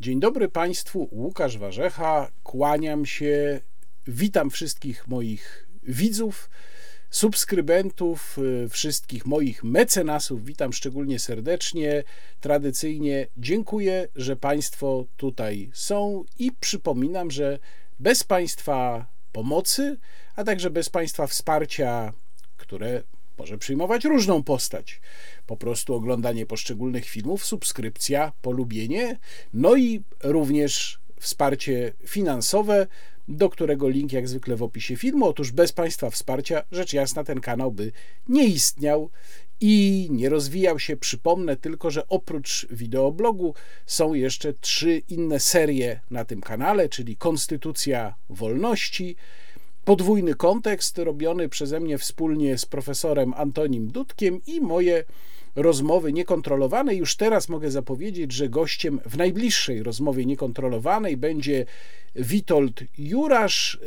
Dzień dobry Państwu, Łukasz Warzecha, kłaniam się, witam wszystkich moich widzów, subskrybentów, y, wszystkich moich mecenasów, witam szczególnie serdecznie, tradycyjnie dziękuję, że Państwo tutaj są i przypominam, że bez Państwa pomocy, a także bez Państwa wsparcia, które może przyjmować różną postać. Po prostu oglądanie poszczególnych filmów, subskrypcja, polubienie, no i również wsparcie finansowe, do którego link jak zwykle w opisie filmu. Otóż bez Państwa wsparcia, rzecz jasna, ten kanał by nie istniał i nie rozwijał się. Przypomnę tylko, że oprócz wideoblogu są jeszcze trzy inne serie na tym kanale, czyli Konstytucja Wolności, podwójny kontekst robiony przeze mnie wspólnie z profesorem Antonim Dudkiem i moje rozmowy niekontrolowane. Już teraz mogę zapowiedzieć, że gościem w najbliższej rozmowie niekontrolowanej będzie Witold Jurasz,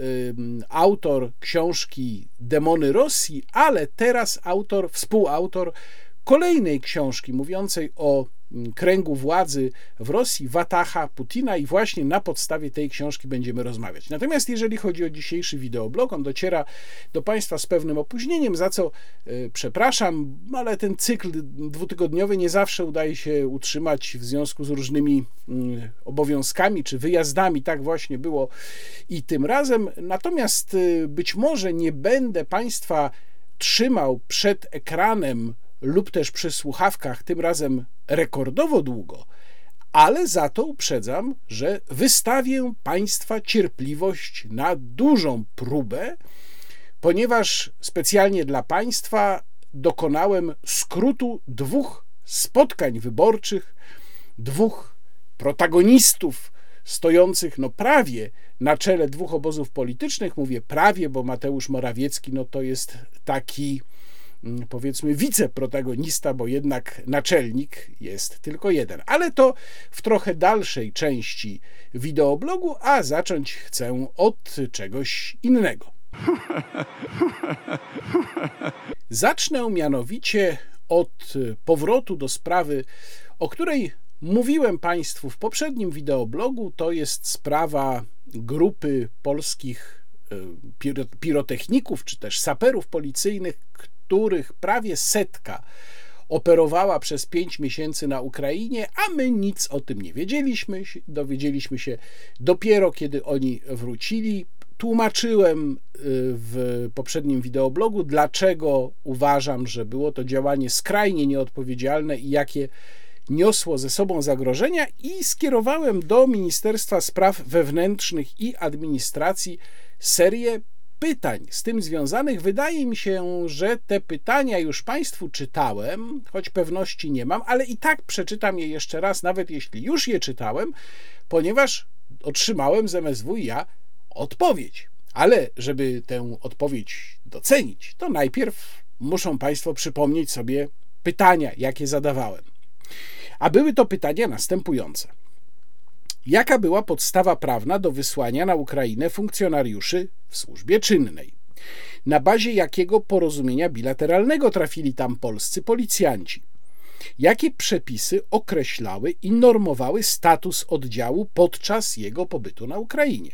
autor książki Demony Rosji, ale teraz autor, współautor kolejnej książki mówiącej o kręgu władzy w Rosji, Wataha, Putina i właśnie na podstawie tej książki będziemy rozmawiać. Natomiast jeżeli chodzi o dzisiejszy wideoblog, on dociera do Państwa z pewnym opóźnieniem, za co y, przepraszam, ale ten cykl dwutygodniowy nie zawsze udaje się utrzymać w związku z różnymi y, obowiązkami czy wyjazdami. Tak właśnie było i tym razem. Natomiast y, być może nie będę Państwa trzymał przed ekranem lub też przy słuchawkach, tym razem rekordowo długo, ale za to uprzedzam, że wystawię Państwa cierpliwość na dużą próbę, ponieważ specjalnie dla Państwa dokonałem skrótu dwóch spotkań wyborczych, dwóch protagonistów stojących no prawie na czele dwóch obozów politycznych. Mówię prawie, bo Mateusz Morawiecki no to jest taki powiedzmy wiceprotagonista, bo jednak naczelnik jest tylko jeden. Ale to w trochę dalszej części wideoblogu, a zacząć chcę od czegoś innego. Zacznę mianowicie od powrotu do sprawy, o której mówiłem Państwu w poprzednim wideoblogu. To jest sprawa grupy polskich e, pirotechników czy też saperów policyjnych, których prawie setka operowała przez pięć miesięcy na Ukrainie, a my nic o tym nie wiedzieliśmy. Dowiedzieliśmy się dopiero, kiedy oni wrócili. Tłumaczyłem y, w poprzednim wideoblogu, dlaczego uważam, że było to działanie skrajnie nieodpowiedzialne i jakie niosło ze sobą zagrożenia, i skierowałem do Ministerstwa Spraw Wewnętrznych i Administracji serię pytań z tym związanych. Wydaje mi się, że te pytania już Państwu czytałem, choć pewności nie mam, ale i tak przeczytam je jeszcze raz, nawet jeśli już je czytałem, ponieważ otrzymałem z MSW ja odpowiedź. Ale żeby tę odpowiedź docenić, to najpierw muszą Państwo przypomnieć sobie pytania, jakie zadawałem. A były to pytania następujące. Jaka była podstawa prawna do wysłania na Ukrainę funkcjonariuszy w służbie czynnej? Na bazie jakiego porozumienia bilateralnego trafili tam polscy policjanci? Jakie przepisy określały i normowały status oddziału podczas jego pobytu na Ukrainie?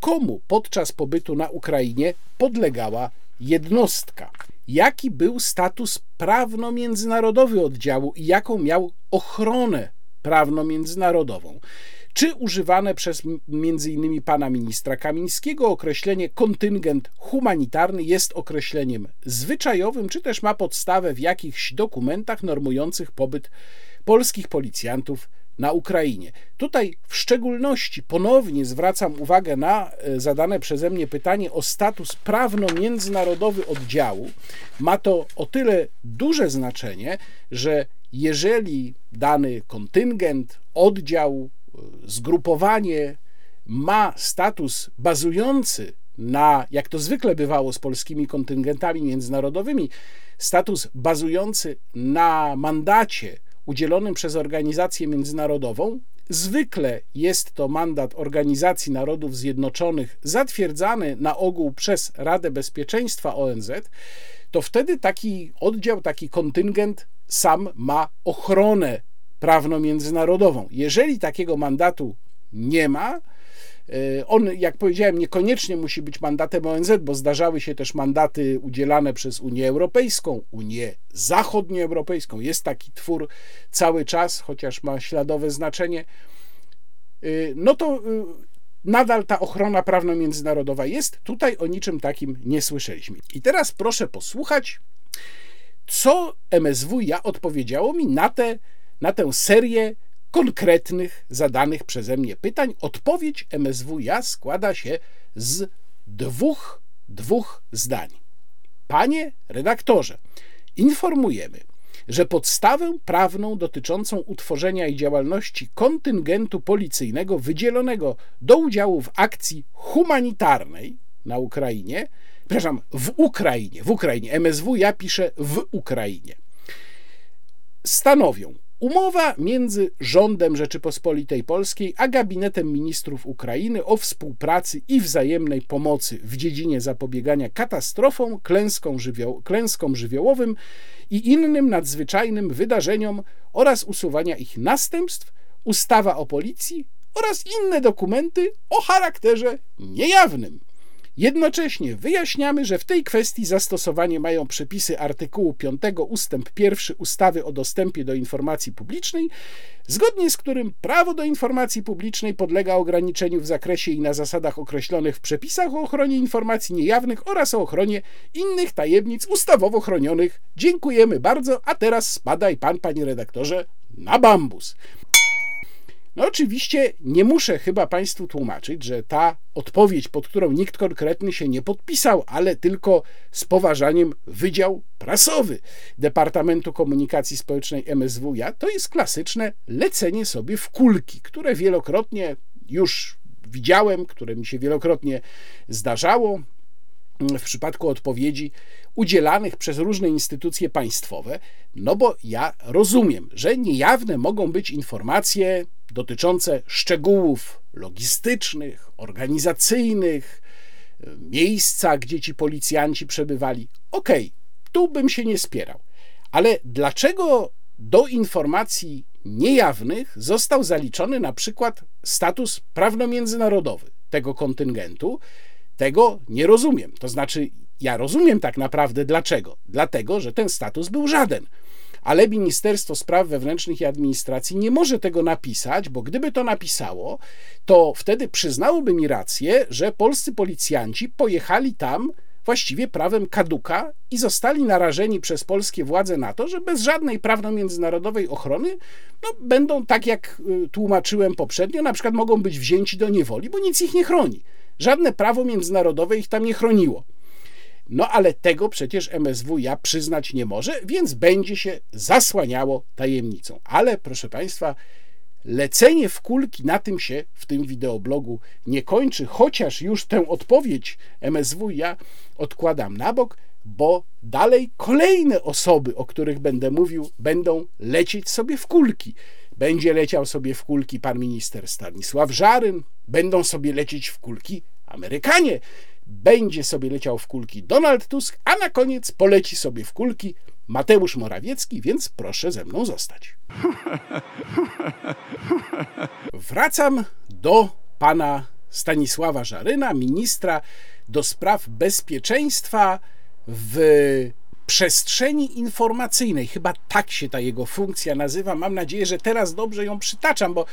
Komu podczas pobytu na Ukrainie podlegała jednostka? Jaki był status prawno-międzynarodowy oddziału i jaką miał ochronę prawno-międzynarodową? Czy używane przez m.in. pana ministra Kamińskiego określenie kontyngent humanitarny jest określeniem zwyczajowym, czy też ma podstawę w jakichś dokumentach normujących pobyt polskich policjantów na Ukrainie. Tutaj w szczególności ponownie zwracam uwagę na e, zadane przeze mnie pytanie o status prawno-międzynarodowy oddziału. Ma to o tyle duże znaczenie, że jeżeli dany kontyngent, oddział, zgrupowanie ma status bazujący na, jak to zwykle bywało z polskimi kontyngentami międzynarodowymi, status bazujący na mandacie udzielonym przez organizację międzynarodową, zwykle jest to mandat Organizacji Narodów Zjednoczonych zatwierdzany na ogół przez Radę Bezpieczeństwa ONZ, to wtedy taki oddział, taki kontyngent sam ma ochronę prawno-międzynarodową. Jeżeli takiego mandatu nie ma, e, on, jak powiedziałem, niekoniecznie musi być mandatem ONZ, bo zdarzały się też mandaty udzielane przez Unię Europejską, Unię Zachodnioeuropejską. Jest taki twór cały czas, chociaż ma śladowe znaczenie. E, no to nadal ta ochrona prawno-międzynarodowa jest. Tutaj o niczym takim nie słyszeliśmy. I teraz proszę posłuchać, co MSWiA odpowiedziało mi na, te, na tę serię konkretnych zadanych przeze mnie pytań. Odpowiedź MSWiA składa się z dwóch, dwóch zdań. Panie redaktorze, informujemy, że podstawę prawną dotyczącą utworzenia i działalności kontyngentu policyjnego wydzielonego do udziału w akcji humanitarnej na Ukrainie, przepraszam, w Ukrainie, w Ukrainie, MSW ja piszę w Ukrainie, stanowią Umowa między rządem Rzeczypospolitej Polskiej a gabinetem ministrów Ukrainy o współpracy i wzajemnej pomocy w dziedzinie zapobiegania katastrofom, klęskom, klęskom żywiołowym i innym nadzwyczajnym wydarzeniom oraz usuwania ich następstw, ustawa o policji oraz inne dokumenty o charakterze niejawnym. Jednocześnie wyjaśniamy, że w tej kwestii zastosowanie mają przepisy artykułu 5 ustęp 1 ustawy o dostępie do informacji publicznej, zgodnie z którym prawo do informacji publicznej podlega ograniczeniu w zakresie i na zasadach określonych w przepisach o ochronie informacji niejawnych oraz o ochronie innych tajemnic ustawowo chronionych. Dziękujemy bardzo, a teraz spadaj pan, panie redaktorze, na bambus. No oczywiście nie muszę chyba Państwu tłumaczyć, że ta odpowiedź, pod którą nikt konkretny się nie podpisał, ale tylko z poważaniem Wydział Prasowy Departamentu Komunikacji Społecznej MSWiA, to jest klasyczne lecenie sobie w kulki, które wielokrotnie już widziałem, które mi się wielokrotnie zdarzało w przypadku odpowiedzi udzielanych przez różne instytucje państwowe, no bo ja rozumiem, że niejawne mogą być informacje dotyczące szczegółów logistycznych, organizacyjnych, miejsca, gdzie ci policjanci przebywali. Okej, okay, tu bym się nie spierał. Ale dlaczego do informacji niejawnych został zaliczony na przykład status prawno-międzynarodowy tego kontyngentu? Tego nie rozumiem. To znaczy, ja rozumiem tak naprawdę dlaczego. Dlatego, że ten status był żaden ale Ministerstwo Spraw Wewnętrznych i Administracji nie może tego napisać, bo gdyby to napisało, to wtedy przyznałoby mi rację, że polscy policjanci pojechali tam właściwie prawem kaduka i zostali narażeni przez polskie władze na to, że bez żadnej prawno-międzynarodowej ochrony no, będą, tak jak y, tłumaczyłem poprzednio, na przykład mogą być wzięci do niewoli, bo nic ich nie chroni. Żadne prawo międzynarodowe ich tam nie chroniło. No ale tego przecież MSW ja przyznać nie może, więc będzie się zasłaniało tajemnicą. Ale proszę Państwa, lecenie w kulki na tym się w tym wideoblogu nie kończy, chociaż już tę odpowiedź MSW ja odkładam na bok, bo dalej kolejne osoby, o których będę mówił, będą lecieć sobie w kulki. Będzie leciał sobie w kulki pan minister Stanisław Żaryn, będą sobie lecieć w kulki Amerykanie będzie sobie leciał w kulki Donald Tusk, a na koniec poleci sobie w kulki Mateusz Morawiecki, więc proszę ze mną zostać. Wracam do pana Stanisława Żaryna, ministra do spraw bezpieczeństwa w przestrzeni informacyjnej. Chyba tak się ta jego funkcja nazywa. Mam nadzieję, że teraz dobrze ją przytaczam, bo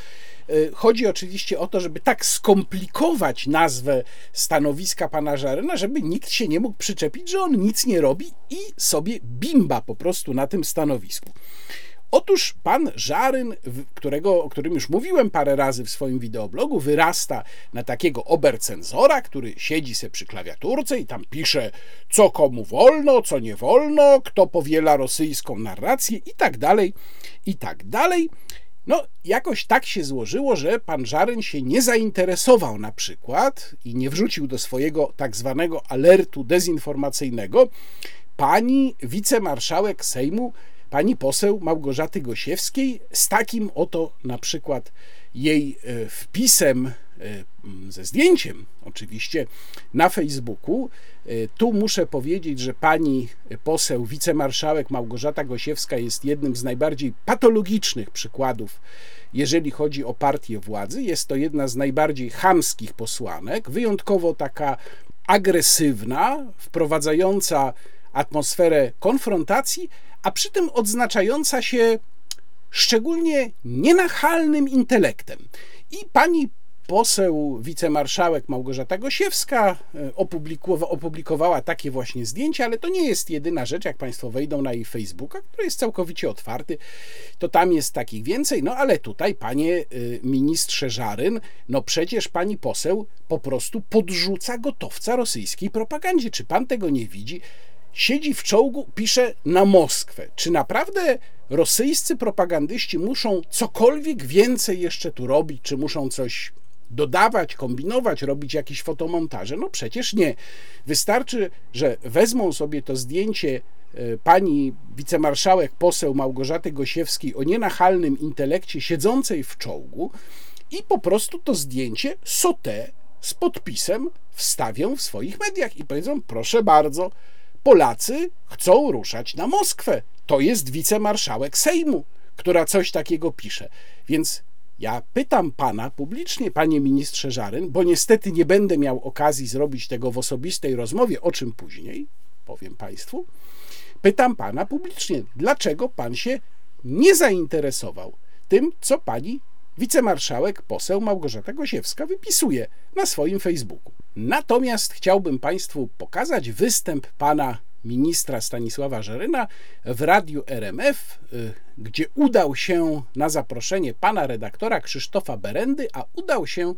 e, chodzi oczywiście o to, żeby tak skomplikować nazwę stanowiska pana Żaryna, żeby nikt się nie mógł przyczepić, że on nic nie robi i sobie bimba po prostu na tym stanowisku. Otóż pan Żaryn, którego, o którym już mówiłem parę razy w swoim wideoblogu, wyrasta na takiego obercenzora, który siedzi se przy klawiaturce i tam pisze, co komu wolno, co nie wolno, kto powiela rosyjską narrację i tak dalej, i tak dalej. No, jakoś tak się złożyło, że pan Żaryn się nie zainteresował na przykład i nie wrzucił do swojego tak zwanego alertu dezinformacyjnego pani wicemarszałek Sejmu pani poseł Małgorzaty Gosiewskiej z takim oto na przykład jej e, wpisem e, ze zdjęciem oczywiście na Facebooku. Tu muszę powiedzieć, że pani poseł, wicemarszałek Małgorzata Gosiewska jest jednym z najbardziej patologicznych przykładów, jeżeli chodzi o partię władzy. Jest to jedna z najbardziej chamskich posłanek, wyjątkowo taka agresywna, wprowadzająca atmosferę konfrontacji, a przy tym odznaczająca się szczególnie nienachalnym intelektem. I pani poseł, wicemarszałek Małgorzata Gosiewska e, opublikowa, opublikowała takie właśnie zdjęcia, ale to nie jest jedyna rzecz, jak Państwo wejdą na jej Facebooka, który jest całkowicie otwarty, to tam jest takich więcej, no ale tutaj, panie e, ministrze Żaryn, no przecież pani poseł po prostu podrzuca gotowca rosyjskiej propagandzie. Czy pan tego nie widzi? Siedzi w czołgu, pisze na Moskwę. Czy naprawdę rosyjscy propagandyści muszą cokolwiek więcej jeszcze tu robić, czy muszą coś dodawać, kombinować, robić jakieś fotomontaże? No przecież nie. Wystarczy, że wezmą sobie to zdjęcie e, pani wicemarszałek poseł Małgorzaty Gosiewskiej o nienachalnym intelekcie siedzącej w czołgu i po prostu to zdjęcie sotę z podpisem wstawią w swoich mediach i powiedzą proszę bardzo, Polacy chcą ruszać na Moskwę. To jest wicemarszałek Sejmu, która coś takiego pisze. Więc ja pytam pana publicznie, panie ministrze Żaryn, bo niestety nie będę miał okazji zrobić tego w osobistej rozmowie, o czym później powiem państwu. Pytam pana publicznie, dlaczego pan się nie zainteresował tym, co pani wicemarszałek poseł Małgorzata Gosiewska wypisuje na swoim Facebooku. Natomiast chciałbym Państwu pokazać występ pana ministra Stanisława Żeryna w radiu RMF, y, gdzie udał się na zaproszenie pana redaktora Krzysztofa Berendy, a udał się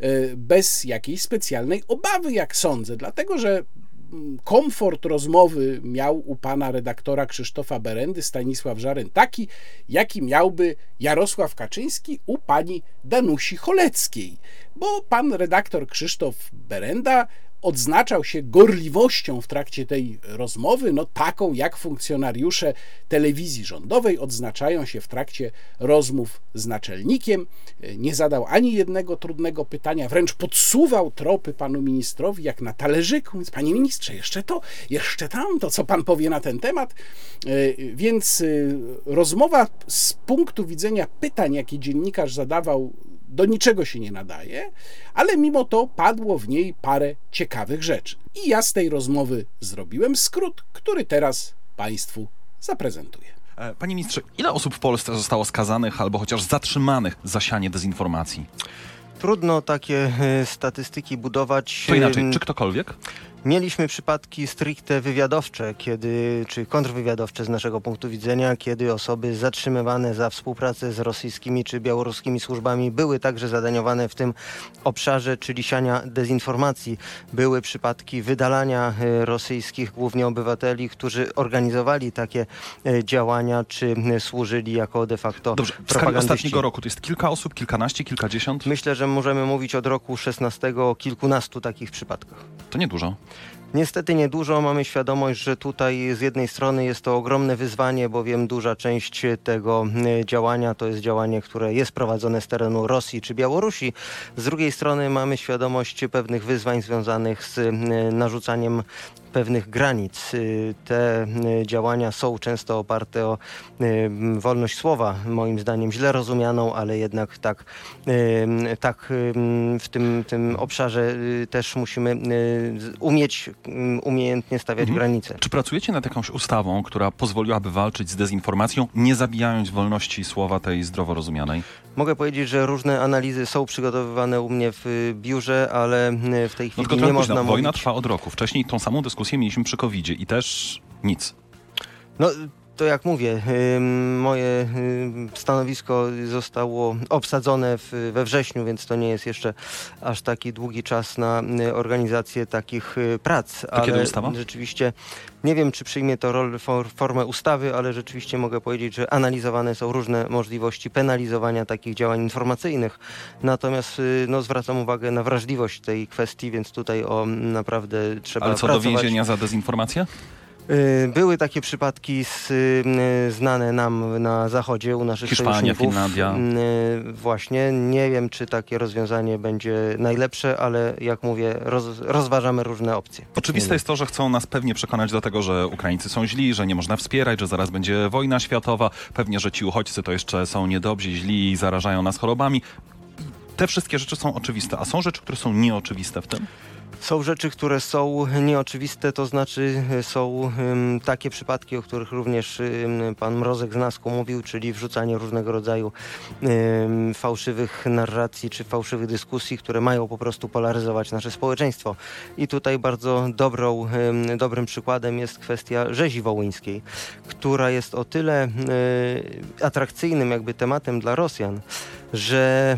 y, bez jakiejś specjalnej obawy, jak sądzę, dlatego że komfort rozmowy miał u pana redaktora Krzysztofa Berendy Stanisław Żaryn taki, jaki miałby Jarosław Kaczyński u pani Danusi Choleckiej, bo pan redaktor Krzysztof Berenda odznaczał się gorliwością w trakcie tej rozmowy, no taką jak funkcjonariusze telewizji rządowej odznaczają się w trakcie rozmów z naczelnikiem. Nie zadał ani jednego trudnego pytania, wręcz podsuwał tropy panu ministrowi jak na talerzyku. Więc panie ministrze, jeszcze to, jeszcze tamto, co pan powie na ten temat. E, więc e, rozmowa z punktu widzenia pytań, jakie dziennikarz zadawał do niczego się nie nadaje, ale mimo to padło w niej parę ciekawych rzeczy. I ja z tej rozmowy zrobiłem skrót, który teraz Państwu zaprezentuję. E, panie ministrze, ile osób w Polsce zostało skazanych albo chociaż zatrzymanych za sianie dezinformacji? Trudno takie e, statystyki budować. To inaczej, czy ktokolwiek? Mieliśmy przypadki stricte wywiadowcze, kiedy, czy kontrwywiadowcze z naszego punktu widzenia, kiedy osoby zatrzymywane za współpracę z rosyjskimi czy białoruskimi służbami były także zadaniowane w tym obszarze, czyli siania dezinformacji. Były przypadki wydalania e, rosyjskich, głównie obywateli, którzy organizowali takie e, działania, czy służyli jako de facto Dobrze, w skali ostatniego roku to jest kilka osób, kilkanaście, kilkadziesiąt? Myślę, że możemy mówić od roku 16 o kilkunastu takich przypadkach. To niedużo. Niestety niedużo. Mamy świadomość, że tutaj z jednej strony jest to ogromne wyzwanie, bowiem duża część tego e, działania to jest działanie, które jest prowadzone z terenu Rosji czy Białorusi. Z drugiej strony mamy świadomość pewnych wyzwań związanych z e, narzucaniem pewnych granic. Y, te y, działania są często oparte o y, wolność słowa, moim zdaniem źle rozumianą, ale jednak tak, tak w tym, tym obszarze też musimy umieć umiejętnie stawiać mhm. granice. Czy pracujecie nad jakąś ustawą, która pozwoliłaby walczyć z dezinformacją, nie zabijając wolności słowa tej zdrowo rozumianej? Mogę powiedzieć, że różne analizy są przygotowywane u mnie w biurze, ale w tej chwili no, nie można mówić... Wojna trwa od roku. Wcześniej tą samą dyskusję dyskusję mieliśmy przy covid i też nic. No, to jak mówię, moje stanowisko zostało obsadzone we wrześniu, więc to nie jest jeszcze aż taki długi czas na organizację takich y, prac. To ale kiedy ustawa? Rzeczywiście nie wiem, czy przyjmie to rolę, formę ustawy, ale rzeczywiście mogę powiedzieć, że analizowane są różne możliwości penalizowania takich działań informacyjnych. Natomiast y, no, zwracam uwagę na wrażliwość tej kwestii, więc tutaj o naprawdę trzeba Ale co, pracować. do więzienia za dezinformację? Były takie przypadki z, znane nam na zachodzie, u naszych Hiszpania. Finlandia. Właśnie, nie wiem, czy takie rozwiązanie będzie najlepsze, ale jak mówię, roz, rozważamy różne opcje. Oczywiste jest to, że chcą nas pewnie przekonać do tego, że Ukraińcy są źli, że nie można wspierać, że zaraz będzie wojna światowa. Pewnie, że ci uchodźcy to jeszcze są niedobrzy, źli i zarażają nas chorobami. Te wszystkie rzeczy są oczywiste, a są rzeczy, które są nieoczywiste w tym? Są rzeczy, które są nieoczywiste, to znaczy e, są takie przypadki, o których również pan Mrozek z Nasku mówił, czyli wrzucanie różnego rodzaju fałszywych narracji czy fałszywych dyskusji, które mają po prostu polaryzować nasze społeczeństwo. I tutaj bardzo dobrą, dobrym przykładem jest kwestia rzezi wołyńskiej, która jest o tyle e, atrakcyjnym jakby tematem dla Rosjan, że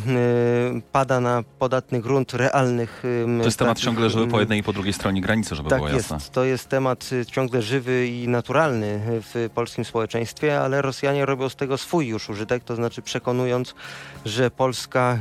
y, pada na podatny grunt realnych. Y, to jest temat ciągle żywy po jednej i po drugiej stronie granicy, żeby tak było jasne. Jest. To jest temat y, ciągle żywy i naturalny w polskim społeczeństwie, ale Rosjanie robią z tego swój już użytek, to znaczy przekonując, że Polska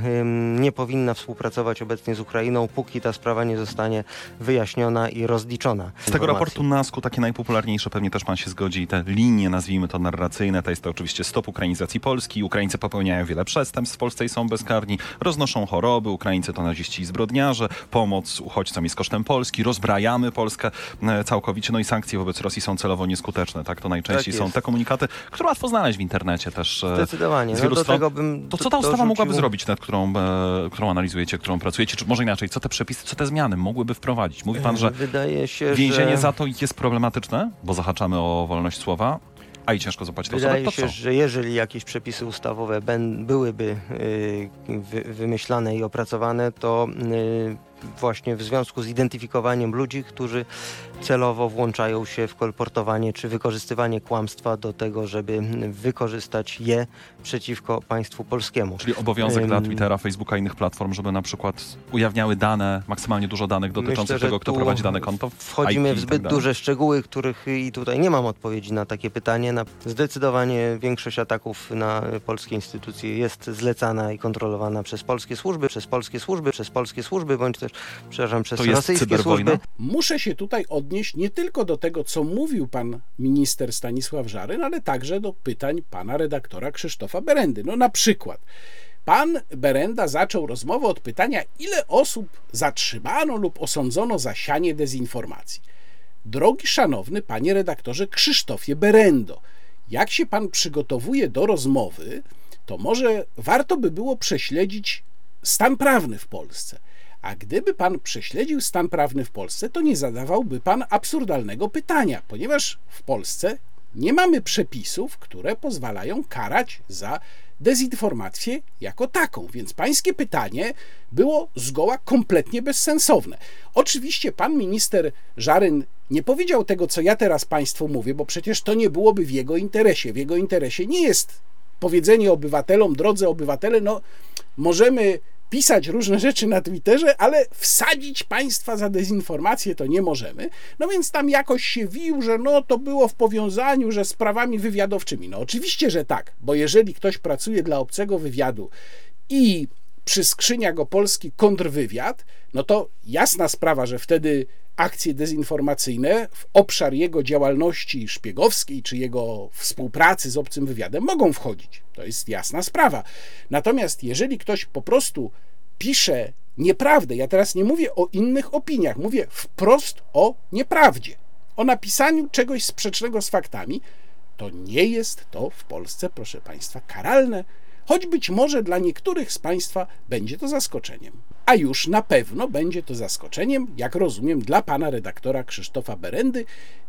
nie powinna współpracować obecnie z Ukrainą, póki ta sprawa nie zostanie wyjaśniona i rozliczona. Z tego raportu NASK-u takie najpopularniejsze, pewnie też pan się zgodzi, te linie, nazwijmy to narracyjne, to jest to oczywiście stop ukrainizacji Polski. Ukraińcy popełniają wiele przestępstw Polsce i są bezkarni, roznoszą choroby, Ukraińcy to naziści i zbrodniarze, pomoc uchodźcom jest kosztem Polski, rozbrajamy Polskę e, całkowicie, no i sankcje wobec Rosji są celowo nieskuteczne, tak? To najczęściej tak są te komunikaty, które łatwo znaleźć w internecie też. E, Zdecydowanie. Z wielu no, do tego bym to co ta ustawa mogłaby zrobić, nad którą, e, którą analizujecie, którą pracujecie, czy może inaczej, co te przepisy, co te zmiany mogłyby wprowadzić? Mówi pan, że Wydaje się, więzienie że... za to jest problematyczne, bo zahaczamy o wolność słowa, a i ciężko zapłacić Wydaje osobę, się, że jeżeli jakieś przepisy ustawowe ben, byłyby y, wy, wymyślane i opracowane, to y, właśnie w związku z identyfikowaniem ludzi, którzy celowo włączają się w kolportowanie czy wykorzystywanie kłamstwa do tego, żeby wykorzystać je przeciwko państwu polskiemu. Czyli obowiązek dla Twittera, Facebooka i innych platform, żeby na przykład ujawniały dane, maksymalnie dużo danych dotyczących Myślę, tego, kto prowadzi dane konto. Wchodzimy IP w zbyt tak duże szczegóły, których i tutaj nie mam odpowiedzi na takie pytanie. Na zdecydowanie większość ataków na polskie instytucje jest zlecana i kontrolowana przez polskie służby, przez polskie służby, przez polskie służby, bądź też, przepraszam, przez to jest rosyjskie służby. Muszę się tutaj odnieść nie tylko do tego, co mówił pan minister Stanisław Żaryn, ale także do pytań pana redaktora Krzysztofa Berendy. No na przykład. Pan Berenda zaczął rozmowę od pytania, ile osób zatrzymano lub osądzono za sianie dezinformacji. Drogi szanowny panie redaktorze Krzysztofie Berendo, jak się pan przygotowuje do rozmowy, to może warto by było prześledzić stan prawny w Polsce. A gdyby pan prześledził stan prawny w Polsce, to nie zadawałby pan absurdalnego pytania, ponieważ w Polsce nie mamy przepisów, które pozwalają karać za dezinformację jako taką. Więc pańskie pytanie było zgoła kompletnie bezsensowne. Oczywiście pan minister Żaryn nie powiedział tego, co ja teraz państwu mówię, bo przecież to nie byłoby w jego interesie. W jego interesie nie jest powiedzenie obywatelom, drodzy obywatele, no możemy pisać różne rzeczy na Twitterze, ale wsadzić państwa za dezinformację to nie możemy. No więc tam jakoś się wił, że no to było w powiązaniu, że z prawami wywiadowczymi. No oczywiście, że tak, bo jeżeli ktoś pracuje dla obcego wywiadu i przyskrzynia go polski kontrwywiad, no to jasna sprawa, że wtedy akcje dezinformacyjne w obszar jego działalności szpiegowskiej czy jego współpracy z obcym wywiadem mogą wchodzić. To jest jasna sprawa. Natomiast jeżeli ktoś po prostu pisze nieprawdę, ja teraz nie mówię o innych opiniach, mówię wprost o nieprawdzie, o napisaniu czegoś sprzecznego z faktami, to nie jest to w Polsce, proszę Państwa, karalne choć być może dla niektórych z Państwa będzie to zaskoczeniem. A już na pewno będzie to zaskoczeniem, jak rozumiem, dla pana redaktora Krzysztofa Berendy,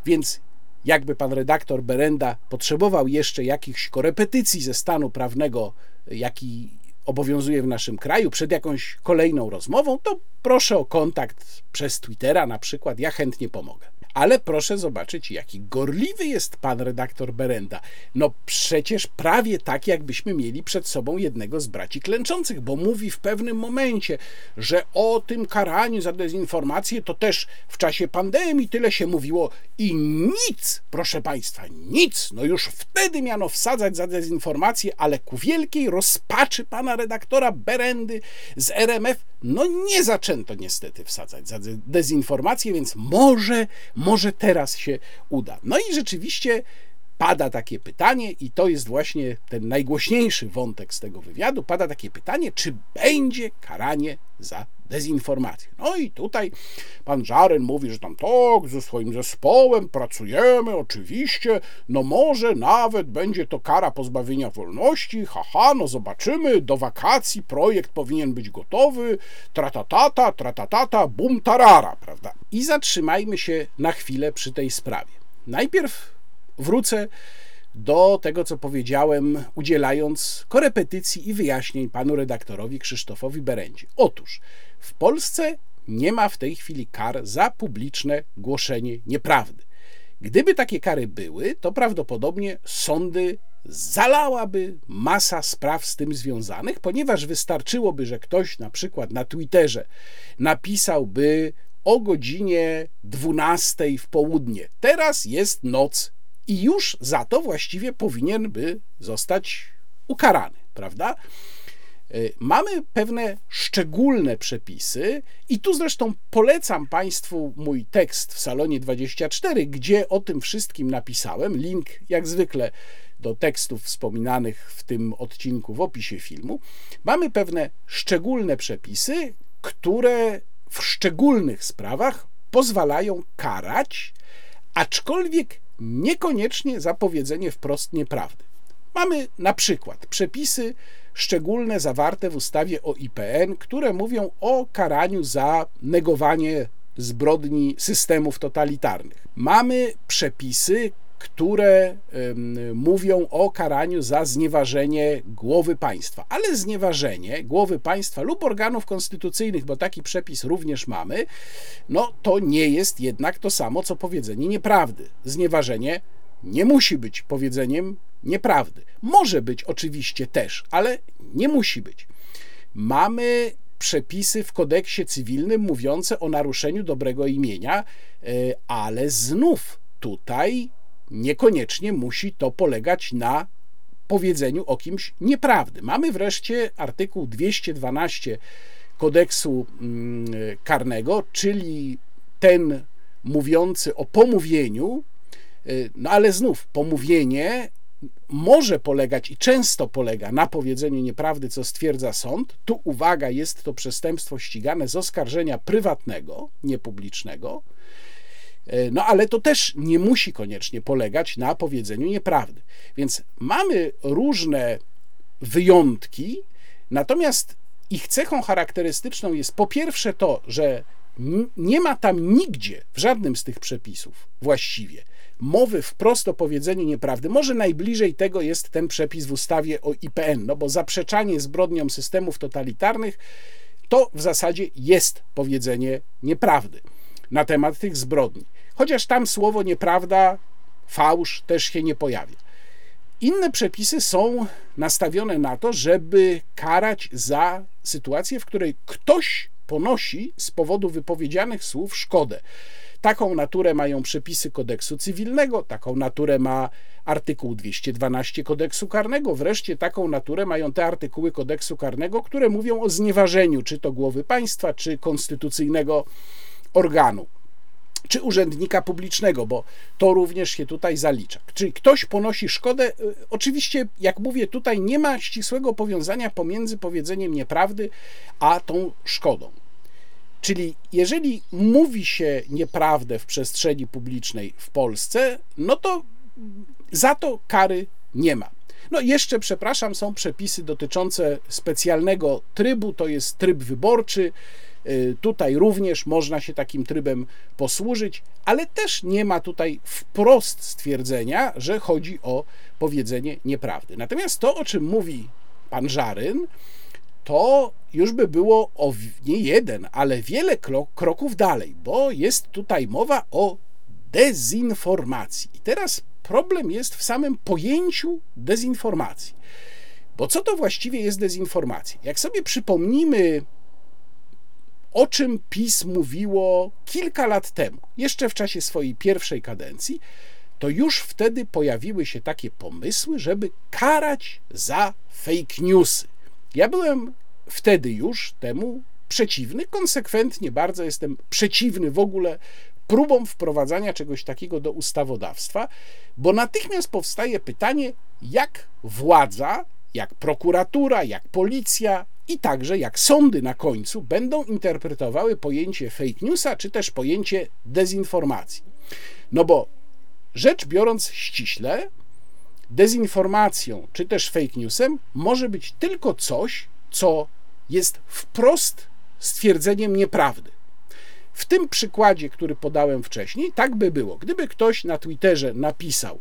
więc jakby pan redaktor Berenda potrzebował jeszcze jakichś korepetycji ze stanu prawnego, jaki obowiązuje w naszym kraju, przed jakąś kolejną rozmową, to proszę o kontakt przez Twittera na przykład, ja chętnie pomogę. Ale proszę zobaczyć, jaki gorliwy jest pan redaktor Berenda. No przecież prawie tak, jakbyśmy mieli przed sobą jednego z braci klęczących, bo mówi w pewnym momencie, że o tym karaniu za dezinformację to też w czasie pandemii tyle się mówiło i nic, proszę państwa, nic. No już wtedy miano wsadzać za dezinformację, ale ku wielkiej rozpaczy pana redaktora Berendy z RMF no nie zaczęto niestety wsadzać za dezinformację, więc może, może teraz się uda. No i rzeczywiście pada takie pytanie, i to jest właśnie ten najgłośniejszy wątek z tego wywiadu, pada takie pytanie, czy będzie karanie za dezinformację. No i tutaj pan Żaren mówi, że tam tak, ze swoim zespołem pracujemy, oczywiście, no może nawet będzie to kara pozbawienia wolności, haha, no zobaczymy, do wakacji projekt powinien być gotowy, tratatata, tratatata, bum tarara, prawda? I zatrzymajmy się na chwilę przy tej sprawie. Najpierw wrócę do tego, co powiedziałem, udzielając korepetycji i wyjaśnień panu redaktorowi Krzysztofowi Berendzie. Otóż w Polsce nie ma w tej chwili kar za publiczne głoszenie nieprawdy. Gdyby takie kary były, to prawdopodobnie sądy zalałaby masa spraw z tym związanych, ponieważ wystarczyłoby, że ktoś na przykład na Twitterze napisałby o godzinie 12 w południe. Teraz jest noc i już za to właściwie powinien by zostać ukarany, prawda? E, mamy pewne szczególne przepisy, i tu zresztą polecam Państwu mój tekst w salonie 24, gdzie o tym wszystkim napisałem. Link, jak zwykle, do tekstów wspominanych w tym odcinku w opisie filmu. Mamy pewne szczególne przepisy, które w szczególnych sprawach pozwalają karać, aczkolwiek niekoniecznie za powiedzenie wprost nieprawdy. Mamy na przykład przepisy szczególne zawarte w ustawie o IPN, które mówią o karaniu za negowanie zbrodni systemów totalitarnych. Mamy przepisy, które mówią o karaniu za znieważenie głowy państwa. Ale znieważenie głowy państwa lub organów konstytucyjnych, bo taki przepis również mamy, no to nie jest jednak to samo, co powiedzenie nieprawdy. Znieważenie nie musi być powiedzeniem nieprawdy. Może być oczywiście też, ale nie musi być. Mamy przepisy w kodeksie cywilnym mówiące o naruszeniu dobrego imienia, e, ale znów tutaj niekoniecznie musi to polegać na powiedzeniu o kimś nieprawdy. Mamy wreszcie artykuł 212 kodeksu mm, karnego, czyli ten mówiący o pomówieniu, y, no ale znów pomówienie może polegać i często polega na powiedzeniu nieprawdy, co stwierdza sąd. Tu uwaga, jest to przestępstwo ścigane z oskarżenia prywatnego, niepublicznego. E, no ale to też nie musi koniecznie polegać na powiedzeniu nieprawdy. Więc mamy różne wyjątki, natomiast ich cechą charakterystyczną jest po pierwsze to, że nie ma tam nigdzie, w żadnym z tych przepisów właściwie, mowy wprost o powiedzeniu nieprawdy. Może najbliżej tego jest ten przepis w ustawie o IPN, no bo zaprzeczanie zbrodniom systemów totalitarnych to w zasadzie jest powiedzenie nieprawdy na temat tych zbrodni. Chociaż tam słowo nieprawda, fałsz też się nie pojawia. Inne przepisy są nastawione na to, żeby karać za sytuację, w której ktoś ponosi z powodu wypowiedzianych słów szkodę. Taką naturę mają przepisy kodeksu cywilnego, taką naturę ma artykuł 212 kodeksu karnego, wreszcie taką naturę mają te artykuły kodeksu karnego, które mówią o znieważeniu czy to głowy państwa, czy konstytucyjnego organu czy urzędnika publicznego, bo to również się tutaj zalicza. Czyli ktoś ponosi szkodę. Y, oczywiście, jak mówię, tutaj nie ma ścisłego powiązania pomiędzy powiedzeniem nieprawdy a tą szkodą. Czyli jeżeli mówi się nieprawdę w przestrzeni publicznej w Polsce, no to za to kary nie ma. No jeszcze, przepraszam, są przepisy dotyczące specjalnego trybu, to jest tryb wyborczy. Y, tutaj również można się takim trybem posłużyć, ale też nie ma tutaj wprost stwierdzenia, że chodzi o powiedzenie nieprawdy. Natomiast to, o czym mówi pan Żaryn, to już by było o nie jeden, ale wiele kroków dalej, bo jest tutaj mowa o dezinformacji. I teraz problem jest w samym pojęciu dezinformacji. Bo co to właściwie jest dezinformacja? Jak sobie przypomnimy o czym PiS mówiło kilka lat temu, jeszcze w czasie swojej pierwszej kadencji, to już wtedy pojawiły się takie pomysły, żeby karać za fake newsy. Ja byłem wtedy już temu przeciwny, konsekwentnie bardzo jestem przeciwny w ogóle próbom wprowadzania czegoś takiego do ustawodawstwa, bo natychmiast powstaje pytanie, jak władza, jak prokuratura, jak policja i także jak sądy na końcu będą interpretowały pojęcie fake newsa czy też pojęcie dezinformacji. No bo rzecz biorąc ściśle, dezinformacją czy też fake newsem może być tylko coś, co jest wprost stwierdzeniem nieprawdy. W tym przykładzie, który podałem wcześniej, tak by było. Gdyby ktoś na Twitterze napisał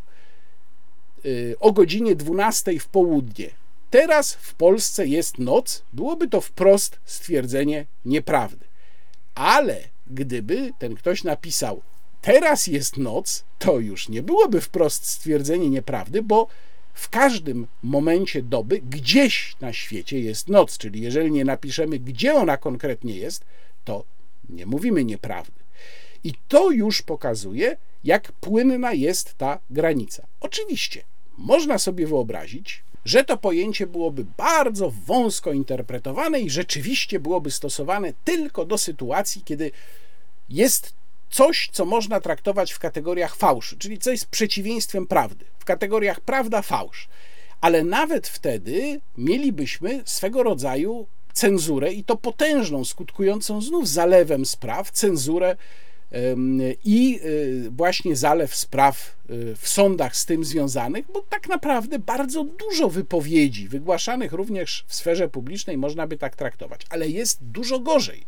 y, o godzinie 12 w południe, teraz w Polsce jest noc, byłoby to wprost stwierdzenie nieprawdy. Ale gdyby ten ktoś napisał teraz jest noc, to już nie byłoby wprost stwierdzenie nieprawdy, bo w każdym momencie doby gdzieś na świecie jest noc, czyli jeżeli nie napiszemy, gdzie ona konkretnie jest, to nie mówimy nieprawdy. I to już pokazuje, jak płynna jest ta granica. Oczywiście, można sobie wyobrazić, że to pojęcie byłoby bardzo wąsko interpretowane i rzeczywiście byłoby stosowane tylko do sytuacji, kiedy jest coś, co można traktować w kategoriach fałszu, czyli co jest przeciwieństwem prawdy, w kategoriach prawda, fałsz. Ale nawet wtedy mielibyśmy swego rodzaju cenzurę i to potężną, skutkującą znów zalewem spraw, cenzurę i y, właśnie zalew spraw y, w sądach z tym związanych, bo tak naprawdę bardzo dużo wypowiedzi wygłaszanych również w sferze publicznej można by tak traktować, ale jest dużo gorzej.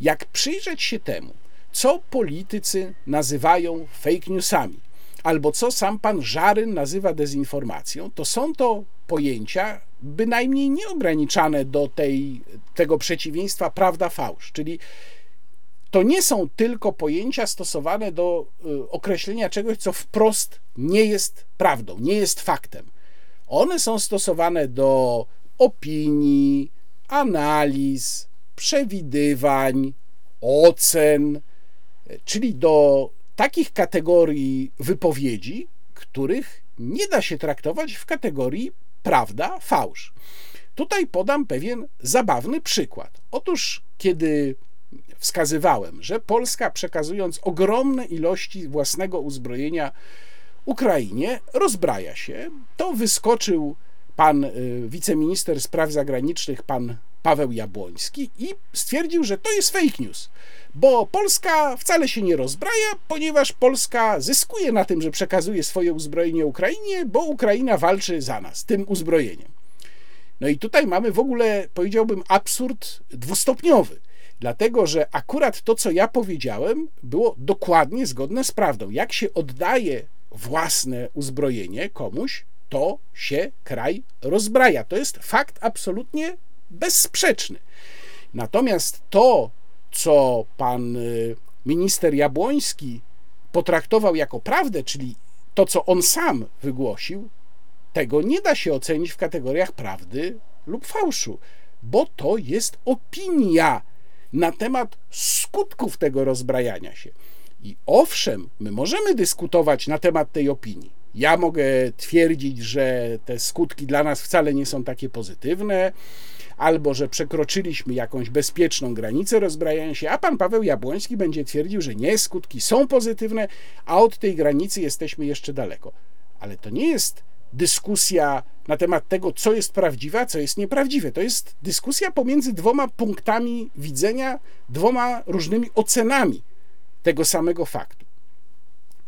Jak przyjrzeć się temu, co politycy nazywają fake newsami, albo co sam pan Żaryn nazywa dezinformacją, to są to pojęcia bynajmniej nieograniczane do tej, tego przeciwieństwa prawda-fałsz, czyli to nie są tylko pojęcia stosowane do y, określenia czegoś, co wprost nie jest prawdą, nie jest faktem. One są stosowane do opinii, analiz, przewidywań, ocen, czyli do takich kategorii wypowiedzi, których nie da się traktować w kategorii prawda, fałsz. Tutaj podam pewien zabawny przykład. Otóż, kiedy wskazywałem, że Polska przekazując ogromne ilości własnego uzbrojenia Ukrainie, rozbraja się, to wyskoczył pan y, wiceminister spraw zagranicznych, pan Paweł Jabłoński i stwierdził, że to jest fake news, bo Polska wcale się nie rozbraja, ponieważ Polska zyskuje na tym, że przekazuje swoje uzbrojenie Ukrainie, bo Ukraina walczy za nas tym uzbrojeniem. No i tutaj mamy w ogóle, powiedziałbym, absurd dwustopniowy. Dlatego, że akurat to, co ja powiedziałem, było dokładnie zgodne z prawdą. Jak się oddaje własne uzbrojenie komuś, to się kraj rozbraja. To jest fakt absolutnie bezsprzeczny. Natomiast to, co pan y, minister Jabłoński potraktował jako prawdę, czyli to, co on sam wygłosił, tego nie da się ocenić w kategoriach prawdy lub fałszu, bo to jest opinia na temat skutków tego rozbrajania się. I owszem, my możemy dyskutować na temat tej opinii. Ja mogę twierdzić, że te skutki dla nas wcale nie są takie pozytywne, albo że przekroczyliśmy jakąś bezpieczną granicę rozbrajania się, a pan Paweł Jabłoński będzie twierdził, że nie, skutki są pozytywne, a od tej granicy jesteśmy jeszcze daleko. Ale to nie jest dyskusja na temat tego, co jest prawdziwe, a co jest nieprawdziwe. To jest dyskusja pomiędzy dwoma punktami widzenia, dwoma różnymi ocenami tego samego faktu.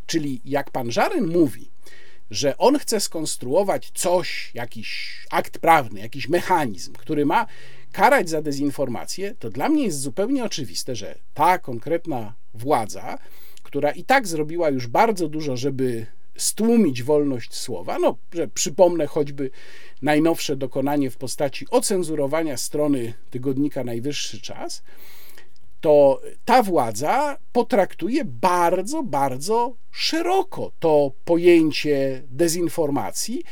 Czyli jak pan Żaryn mówi, że on chce skonstruować coś, jakiś akt prawny, jakiś mechanizm, który ma karać za dezinformację, to dla mnie jest zupełnie oczywiste, że ta konkretna władza, która i tak zrobiła już bardzo dużo, żeby stłumić wolność słowa, no, że przypomnę choćby najnowsze dokonanie w postaci ocenzurowania strony tygodnika Najwyższy Czas, to ta władza potraktuje bardzo, bardzo szeroko to pojęcie dezinformacji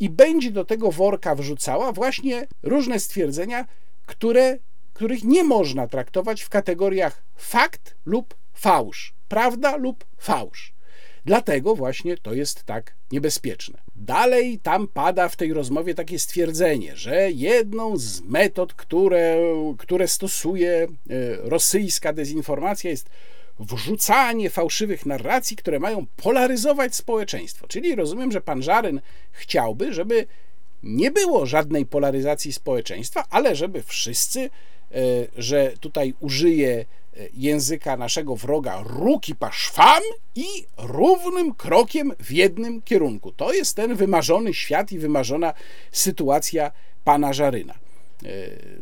i będzie do tego worka wrzucała właśnie różne stwierdzenia, które, których nie można traktować w kategoriach fakt lub fałsz, prawda lub fałsz. Dlatego właśnie to jest tak niebezpieczne. Dalej tam pada w tej rozmowie takie stwierdzenie, że jedną z metod, które, które stosuje e, rosyjska dezinformacja jest wrzucanie fałszywych narracji, które mają polaryzować społeczeństwo. Czyli rozumiem, że pan Żaryn chciałby, żeby nie było żadnej polaryzacji społeczeństwa, ale żeby wszyscy, e, że tutaj użyje języka naszego wroga ruki paszwam i równym krokiem w jednym kierunku. To jest ten wymarzony świat i wymarzona sytuacja pana Żaryna. E,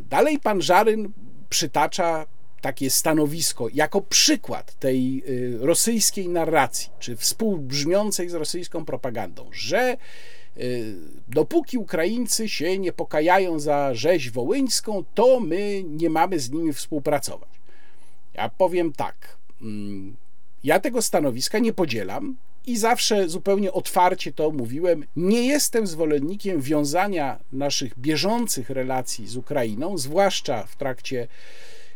dalej pan Żaryn przytacza takie stanowisko jako przykład tej rosyjskiej narracji, czy współbrzmiącej z rosyjską propagandą, że Y, dopóki Ukraińcy się nie pokajają za rzeź wołyńską, to my nie mamy z nimi współpracować. Ja powiem tak. Mm, ja tego stanowiska nie podzielam i zawsze zupełnie otwarcie to mówiłem. Nie jestem zwolennikiem wiązania naszych bieżących relacji z Ukrainą, zwłaszcza w trakcie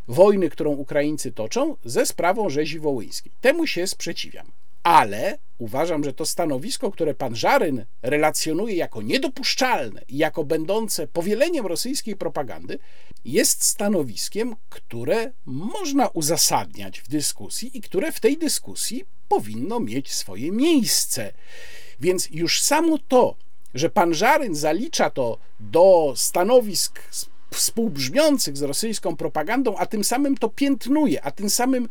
wojny, którą Ukraińcy toczą, ze sprawą rzezi wołyńskiej. Temu się sprzeciwiam ale uważam, że to stanowisko, które pan Żaryn relacjonuje jako niedopuszczalne i jako będące powieleniem rosyjskiej propagandy, jest stanowiskiem, które można uzasadniać w dyskusji i które w tej dyskusji powinno mieć swoje miejsce. Więc już samo to, że pan Żaryn zalicza to do stanowisk współbrzmiących z rosyjską propagandą, a tym samym to piętnuje, a tym samym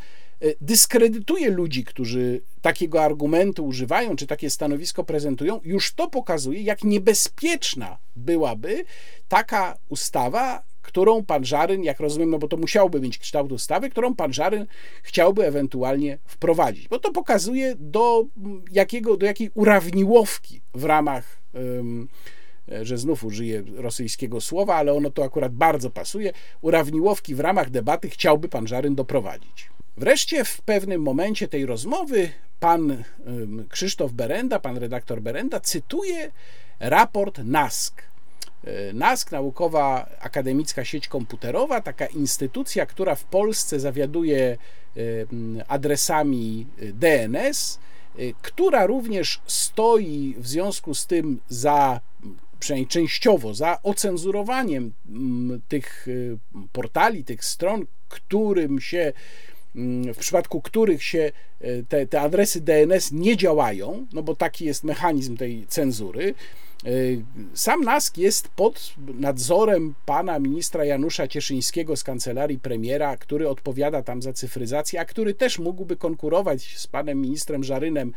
dyskredytuje ludzi, którzy takiego argumentu używają, czy takie stanowisko prezentują, już to pokazuje, jak niebezpieczna byłaby taka ustawa, którą pan Żaryn, jak rozumiem, no bo to musiałby mieć kształt ustawy, którą pan Żaryn chciałby ewentualnie wprowadzić. Bo to pokazuje do, jakiego, do jakiej urawniłowki w ramach. Um, że znów użyję rosyjskiego słowa, ale ono to akurat bardzo pasuje, urawniłowki w ramach debaty chciałby pan Żaryn doprowadzić. Wreszcie w pewnym momencie tej rozmowy pan Krzysztof Berenda, pan redaktor Berenda, cytuje raport NASK. E, NASK, Naukowa Akademicka Sieć Komputerowa, taka instytucja, która w Polsce zawiaduje adresami DNS, e, która również stoi w związku z tym za przynajmniej częściowo, za ocenzurowaniem tych portali, tych stron, którym się w przypadku których się y, te, te adresy DNS nie działają, no bo taki jest mechanizm tej cenzury. Y, sam NASK jest pod nadzorem pana ministra Janusza Cieszyńskiego z kancelarii premiera, który odpowiada tam za cyfryzację, a który też mógłby konkurować z panem ministrem Żarynem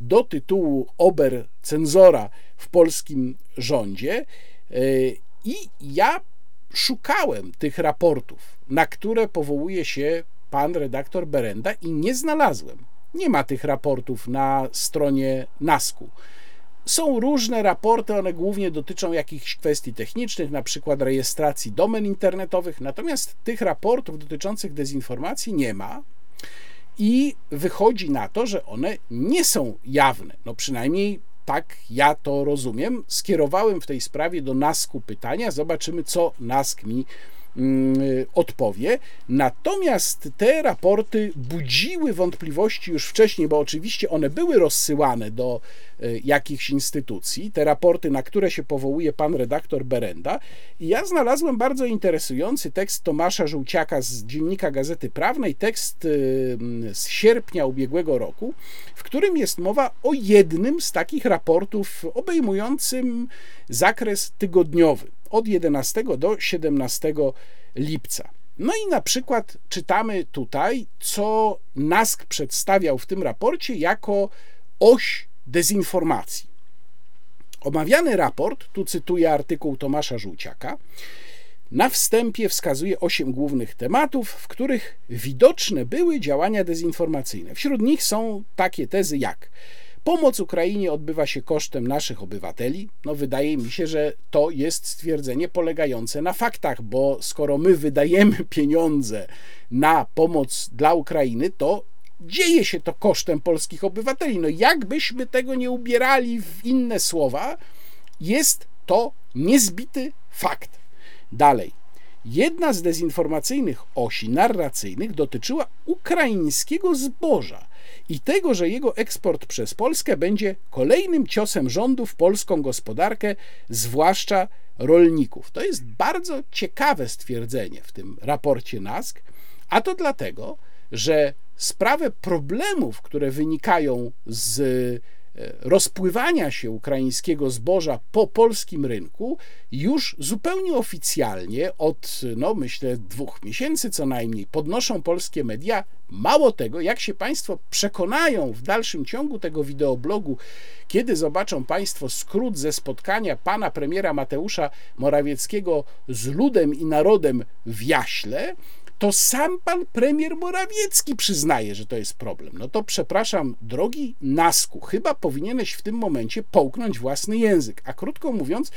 do tytułu ober cenzora w polskim rządzie. Y, I ja szukałem tych raportów, na które powołuje się pan redaktor Berenda i nie znalazłem. Nie ma tych raportów na stronie NASKU. Są różne raporty, one głównie dotyczą jakichś kwestii technicznych, na przykład rejestracji domen internetowych, natomiast tych raportów dotyczących dezinformacji nie ma i wychodzi na to, że one nie są jawne. No przynajmniej tak ja to rozumiem. Skierowałem w tej sprawie do NASK-u pytania, zobaczymy, co NASK mi odpowie. Natomiast te raporty budziły wątpliwości już wcześniej, bo oczywiście one były rozsyłane do jakichś instytucji, te raporty, na które się powołuje pan redaktor Berenda. I ja znalazłem bardzo interesujący tekst Tomasza Żółciaka z dziennika Gazety Prawnej, tekst e, z sierpnia ubiegłego roku, w którym jest mowa o jednym z takich raportów obejmującym zakres tygodniowy od 11 do 17 lipca. No i na przykład czytamy tutaj, co NASK przedstawiał w tym raporcie jako oś dezinformacji. Omawiany raport, tu cytuję artykuł Tomasza Żółciaka, na wstępie wskazuje osiem głównych tematów, w których widoczne były działania dezinformacyjne. Wśród nich są takie tezy jak Pomoc Ukrainie odbywa się kosztem naszych obywateli. No, wydaje mi się, że to jest stwierdzenie polegające na faktach, bo skoro my wydajemy pieniądze na pomoc dla Ukrainy, to dzieje się to kosztem polskich obywateli. No, jakbyśmy tego nie ubierali w inne słowa, jest to niezbity fakt. Dalej. Jedna z dezinformacyjnych osi narracyjnych dotyczyła ukraińskiego zboża i tego, że jego eksport przez Polskę będzie kolejnym ciosem rządu w polską gospodarkę, zwłaszcza rolników. To jest bardzo ciekawe stwierdzenie w tym raporcie NASK, a to dlatego, że sprawę problemów, które wynikają z e, rozpływania się ukraińskiego zboża po polskim rynku już zupełnie oficjalnie od, no myślę, dwóch miesięcy co najmniej podnoszą polskie media. Mało tego, jak się Państwo przekonają w dalszym ciągu tego wideoblogu, kiedy zobaczą Państwo skrót ze spotkania pana premiera Mateusza Morawieckiego z ludem i narodem w Jaśle, to sam pan premier Morawiecki przyznaje, że to jest problem. No to przepraszam, drogi Nasku, chyba powinieneś w tym momencie połknąć własny język. A krótko mówiąc,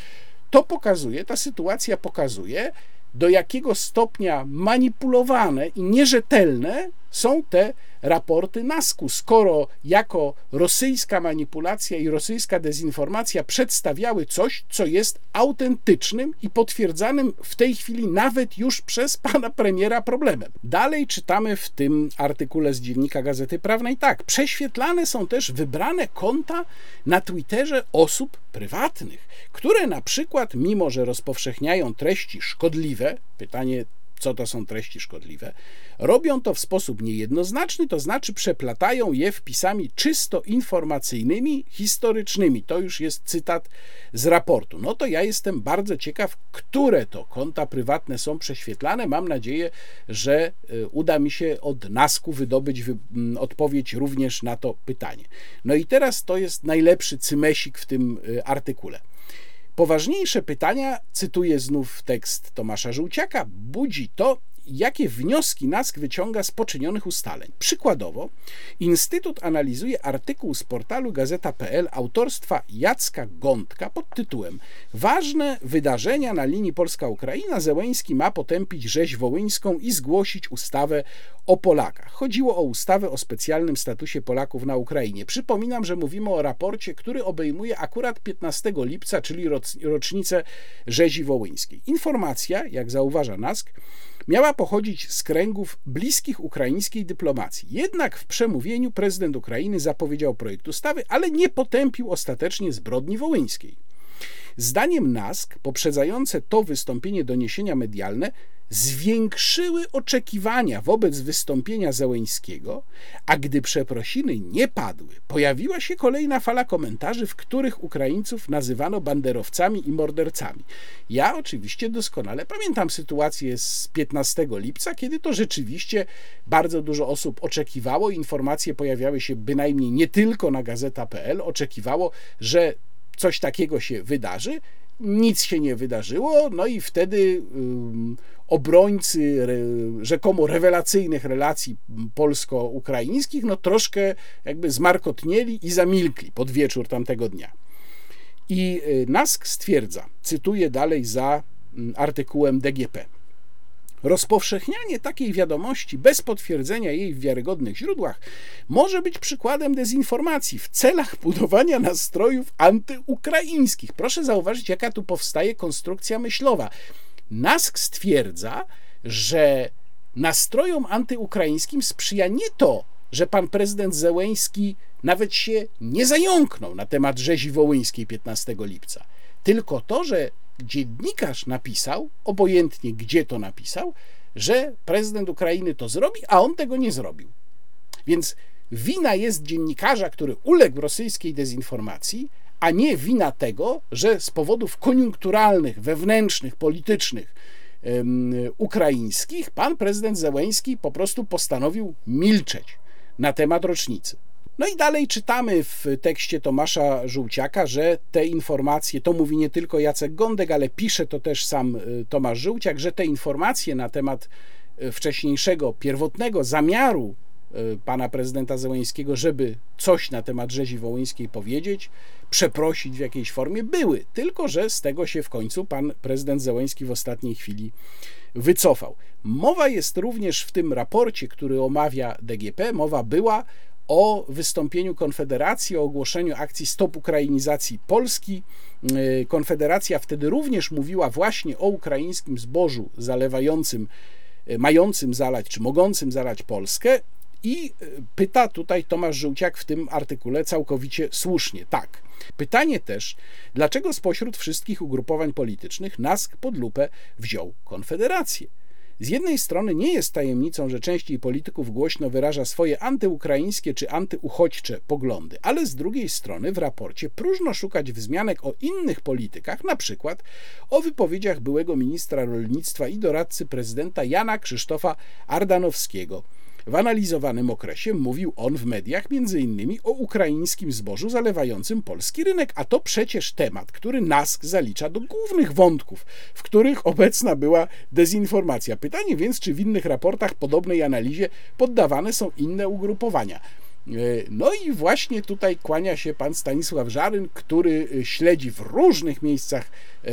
to pokazuje, ta sytuacja pokazuje, do jakiego stopnia manipulowane i nierzetelne są te raporty NASKU, skoro jako rosyjska manipulacja i rosyjska dezinformacja przedstawiały coś, co jest autentycznym i potwierdzanym w tej chwili nawet już przez pana premiera problemem. Dalej czytamy w tym artykule z dziennika Gazety Prawnej tak, prześwietlane są też wybrane konta na Twitterze osób prywatnych, które na przykład, mimo że rozpowszechniają treści szkodliwe, pytanie co to są treści szkodliwe, robią to w sposób niejednoznaczny, to znaczy przeplatają je wpisami czysto informacyjnymi, historycznymi. To już jest cytat z raportu. No to ja jestem bardzo ciekaw, które to konta prywatne są prześwietlane. Mam nadzieję, że y, uda mi się od NASKU wydobyć odpowiedź również na to pytanie. No i teraz to jest najlepszy cymesik w tym y, artykule. Poważniejsze pytania, cytuję znów tekst Tomasza Żółciaka, budzi to, jakie wnioski NASK wyciąga z poczynionych ustaleń. Przykładowo, Instytut analizuje artykuł z portalu gazeta.pl autorstwa Jacka Gądka pod tytułem Ważne wydarzenia na linii Polska-Ukraina. Zełęński ma potępić rzeź wołyńską i zgłosić ustawę o Polakach. Chodziło o ustawę o specjalnym statusie Polaków na Ukrainie. Przypominam, że mówimy o raporcie, który obejmuje akurat 15 lipca, czyli rocznicę rzezi wołyńskiej. Informacja, jak zauważa NASK, miała pochodzić z kręgów bliskich ukraińskiej dyplomacji. Jednak w przemówieniu prezydent Ukrainy zapowiedział projekt ustawy, ale nie potępił ostatecznie zbrodni wołyńskiej. Zdaniem NASK poprzedzające to wystąpienie doniesienia medialne zwiększyły oczekiwania wobec wystąpienia Załęskiego, a gdy przeprosiny nie padły, pojawiła się kolejna fala komentarzy, w których Ukraińców nazywano banderowcami i mordercami. Ja oczywiście doskonale pamiętam sytuację z 15 lipca, kiedy to rzeczywiście bardzo dużo osób oczekiwało, informacje pojawiały się bynajmniej nie tylko na gazeta.pl, oczekiwało, że coś takiego się wydarzy. Nic się nie wydarzyło, no i wtedy obrońcy rzekomo rewelacyjnych relacji polsko-ukraińskich, no troszkę jakby zmarkotnieli i zamilkli pod wieczór tamtego dnia. I y, Nask stwierdza, cytuję dalej za artykułem DGP. Rozpowszechnianie takiej wiadomości bez potwierdzenia jej w wiarygodnych źródłach może być przykładem dezinformacji w celach budowania nastrojów antyukraińskich. Proszę zauważyć, jaka tu powstaje konstrukcja myślowa. Nask stwierdza, że nastrojom antyukraińskim sprzyja nie to, że pan prezydent Zełęński nawet się nie zająknął na temat rzezi wołyńskiej 15 lipca, tylko to, że dziennikarz napisał, obojętnie gdzie to napisał, że prezydent Ukrainy to zrobi, a on tego nie zrobił. Więc wina jest dziennikarza, który uległ rosyjskiej dezinformacji, a nie wina tego, że z powodów koniunkturalnych, wewnętrznych, politycznych, um, ukraińskich, pan prezydent Zełęński po prostu postanowił milczeć na temat rocznicy. No i dalej czytamy w tekście Tomasza Żółciaka, że te informacje, to mówi nie tylko Jacek Gądek, ale pisze to też sam y, Tomasz Żółciak, że te informacje na temat y, wcześniejszego, pierwotnego zamiaru y, pana prezydenta Zełęńskiego, żeby coś na temat rzezi wołyńskiej powiedzieć, przeprosić w jakiejś formie, były. Tylko, że z tego się w końcu pan prezydent Zełęński w ostatniej chwili wycofał. Mowa jest również w tym raporcie, który omawia DGP, mowa była o wystąpieniu Konfederacji, o ogłoszeniu akcji Stop Ukrainizacji Polski. Y, Konfederacja wtedy również mówiła właśnie o ukraińskim zbożu zalewającym, y, mającym zalać, czy mogącym zalać Polskę. I pyta tutaj Tomasz Żółciak w tym artykule całkowicie słusznie. Tak. Pytanie też, dlaczego spośród wszystkich ugrupowań politycznych NASK pod lupę wziął Konfederację? Z jednej strony nie jest tajemnicą, że częściej polityków głośno wyraża swoje antyukraińskie czy antyuchodźcze poglądy, ale z drugiej strony w raporcie próżno szukać wzmianek o innych politykach, na przykład o wypowiedziach byłego ministra rolnictwa i doradcy prezydenta Jana Krzysztofa Ardanowskiego w analizowanym okresie mówił on w mediach m.in. o ukraińskim zbożu zalewającym polski rynek, a to przecież temat, który NASK zalicza do głównych wątków, w których obecna była dezinformacja. Pytanie więc, czy w innych raportach podobnej analizie poddawane są inne ugrupowania. E, no i właśnie tutaj kłania się pan Stanisław Żaryn, który e, śledzi w różnych miejscach e,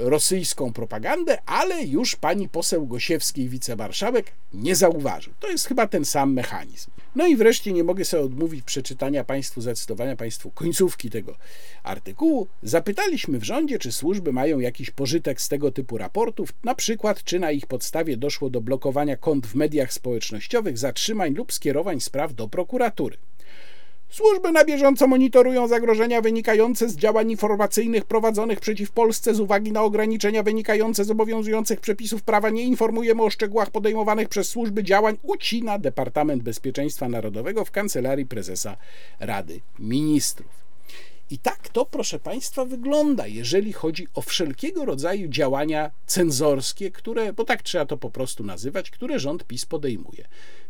rosyjską propagandę, ale już pani poseł Gosiewskiej, wicemarszałek, nie zauważył. To jest chyba ten sam mechanizm. No i wreszcie nie mogę sobie odmówić przeczytania Państwu, zacytowania Państwu końcówki tego artykułu. Zapytaliśmy w rządzie, czy służby mają jakiś pożytek z tego typu raportów, na przykład czy na ich podstawie doszło do blokowania kont w mediach społecznościowych, zatrzymań lub skierowań spraw do prokuratury. Służby na bieżąco monitorują zagrożenia wynikające z działań informacyjnych prowadzonych przeciw Polsce z uwagi na ograniczenia wynikające z obowiązujących przepisów prawa. Nie informujemy o szczegółach podejmowanych przez służby działań, ucina Departament Bezpieczeństwa Narodowego w Kancelarii Prezesa Rady Ministrów. I tak to, proszę Państwa, wygląda, jeżeli chodzi o wszelkiego rodzaju działania cenzorskie, które, bo tak trzeba to po prostu nazywać, które rząd PiS podejmuje.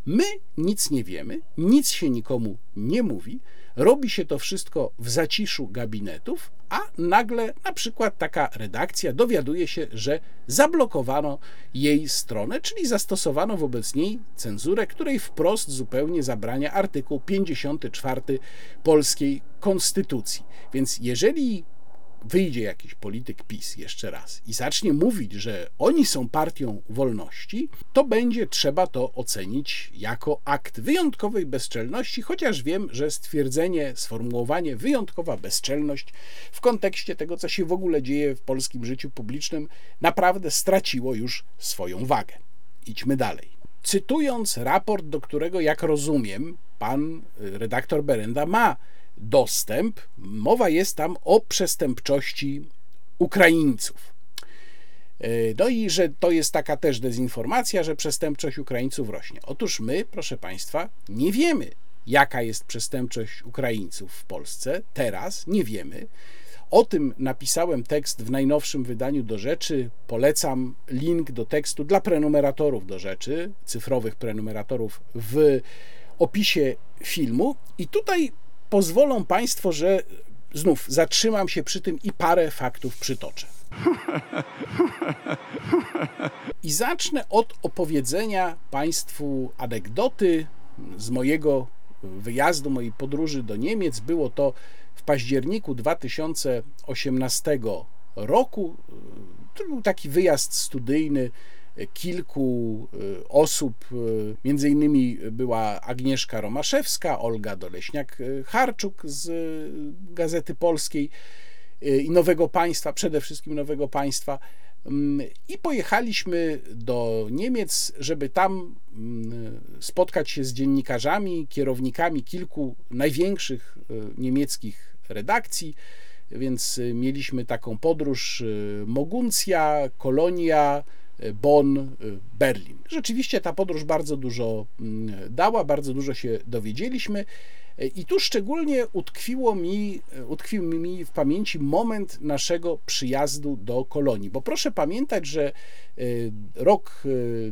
My nic nie wiemy, nic się nikomu nie mówi, robi się to wszystko w zaciszu gabinetów, a nagle na przykład taka redakcja dowiaduje się, że zablokowano jej stronę, czyli zastosowano wobec niej cenzurę, której wprost zupełnie zabrania artykuł 54 polskiej konstytucji. Więc jeżeli wyjdzie jakiś polityk PiS jeszcze raz i zacznie mówić, że oni są partią wolności, to będzie trzeba to ocenić jako akt wyjątkowej bezczelności, chociaż wiem, że stwierdzenie, sformułowanie wyjątkowa bezczelność w kontekście tego, co się w ogóle dzieje w polskim życiu publicznym, naprawdę straciło już swoją wagę. Idźmy dalej. Cytując raport, do którego, jak rozumiem, pan redaktor Berenda ma dostęp. Mowa jest tam o przestępczości Ukraińców. E, no i że to jest taka też dezinformacja, że przestępczość Ukraińców rośnie. Otóż my, proszę Państwa, nie wiemy, jaka jest przestępczość Ukraińców w Polsce. Teraz nie wiemy. O tym napisałem tekst w najnowszym wydaniu do rzeczy. Polecam link do tekstu dla prenumeratorów do rzeczy, cyfrowych prenumeratorów w opisie filmu. I tutaj pozwolą Państwo, że znów zatrzymam się przy tym i parę faktów przytoczę. I zacznę od opowiedzenia Państwu anegdoty z mojego wyjazdu, mojej podróży do Niemiec. Było to w październiku 2018 roku. To był taki wyjazd studyjny kilku y, osób, y, między innymi była Agnieszka Romaszewska, Olga Doleśniak-Harczuk z Gazety Polskiej i Nowego Państwa, przede wszystkim Nowego Państwa. Mm, I pojechaliśmy do Niemiec, żeby tam mm, spotkać się z dziennikarzami, kierownikami kilku największych y, niemieckich redakcji. Więc mieliśmy taką podróż Moguncja, Kolonia, Bonn, Berlin. Rzeczywiście ta podróż bardzo dużo mm, dała, bardzo dużo się dowiedzieliśmy. I tu szczególnie utkwiło mi, utkwił mi w pamięci moment naszego przyjazdu do kolonii, bo proszę pamiętać, że y, rok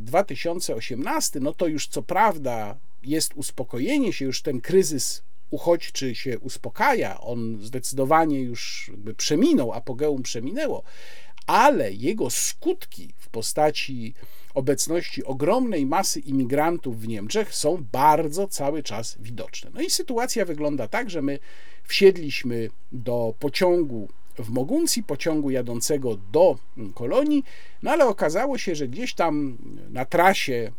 2018, y, no to już co prawda jest uspokojenie się, już ten kryzys uchodźczy się uspokaja, on zdecydowanie już przeminął, apogeum przeminęło, ale jego skutki postaci obecności ogromnej masy imigrantów w Niemczech są bardzo cały czas widoczne. No i sytuacja wygląda tak, że my wsiedliśmy do pociągu w Moguncji, pociągu jadącego do kolonii, no ale okazało się, że gdzieś tam na trasie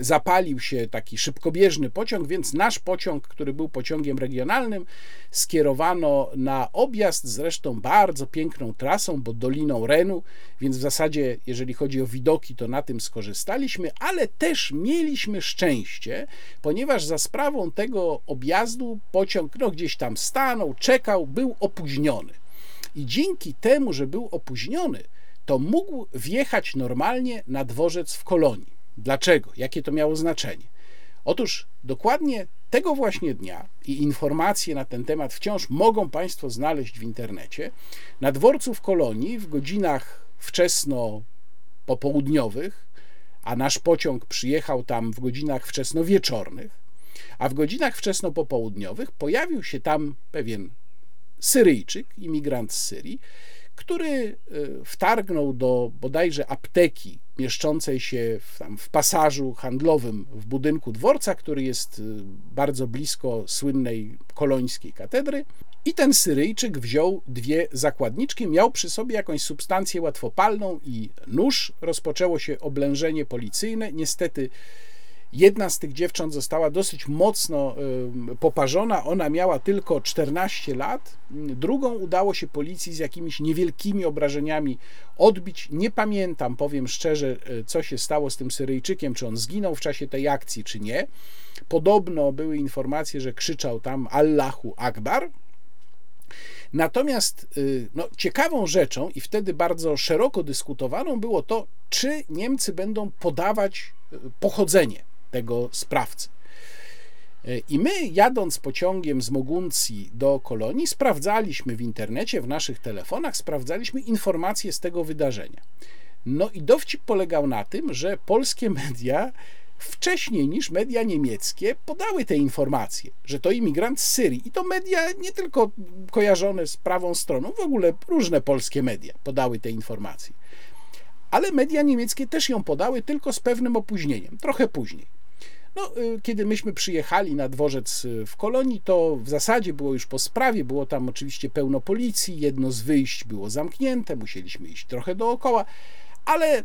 zapalił się taki szybkobieżny pociąg, więc nasz pociąg, który był pociągiem regionalnym, skierowano na objazd, zresztą bardzo piękną trasą, bo Doliną Renu, więc w zasadzie, jeżeli chodzi o widoki, to na tym skorzystaliśmy, ale też mieliśmy szczęście, ponieważ za sprawą tego objazdu pociąg no, gdzieś tam stanął, czekał, był opóźniony. I dzięki temu, że był opóźniony, to mógł wjechać normalnie na dworzec w kolonii. Dlaczego? Jakie to miało znaczenie? Otóż dokładnie tego właśnie dnia i informacje na ten temat wciąż mogą Państwo znaleźć w internecie. Na dworcu w kolonii w godzinach wczesno popołudniowych, a nasz pociąg przyjechał tam w godzinach wczesnowieczornych, a w godzinach wczesno-popołudniowych pojawił się tam pewien Syryjczyk, imigrant z Syrii, który e, wtargnął do bodajże apteki mieszczącej się w, tam, w pasażu handlowym w budynku dworca, który jest e, bardzo blisko słynnej kolońskiej katedry. I ten Syryjczyk wziął dwie zakładniczki, miał przy sobie jakąś substancję łatwopalną i nóż. Rozpoczęło się oblężenie policyjne. Niestety Jedna z tych dziewcząt została dosyć mocno poparzona, ona miała tylko 14 lat. Drugą udało się policji z jakimiś niewielkimi obrażeniami odbić. Nie pamiętam, powiem szczerze, e, co się stało z tym Syryjczykiem, czy on zginął w czasie tej akcji, czy nie. Podobno były informacje, że krzyczał tam Allahu Akbar. Natomiast y, no, ciekawą rzeczą i wtedy bardzo szeroko dyskutowaną było to, czy Niemcy będą podawać y, pochodzenie tego sprawcy. E, I my, jadąc pociągiem z Moguncji do kolonii, sprawdzaliśmy w internecie, w naszych telefonach, sprawdzaliśmy informacje z tego wydarzenia. No i dowcip polegał na tym, że polskie media wcześniej niż media niemieckie podały te informacje, że to imigrant z Syrii. I to media nie tylko kojarzone z prawą stroną, w ogóle różne polskie media podały te informacje. Ale media niemieckie też ją podały, tylko z pewnym opóźnieniem, trochę później. No, y, kiedy myśmy przyjechali na dworzec y, w kolonii, to w zasadzie było już po sprawie, było tam oczywiście pełno policji, jedno z wyjść było zamknięte, musieliśmy iść trochę dookoła, ale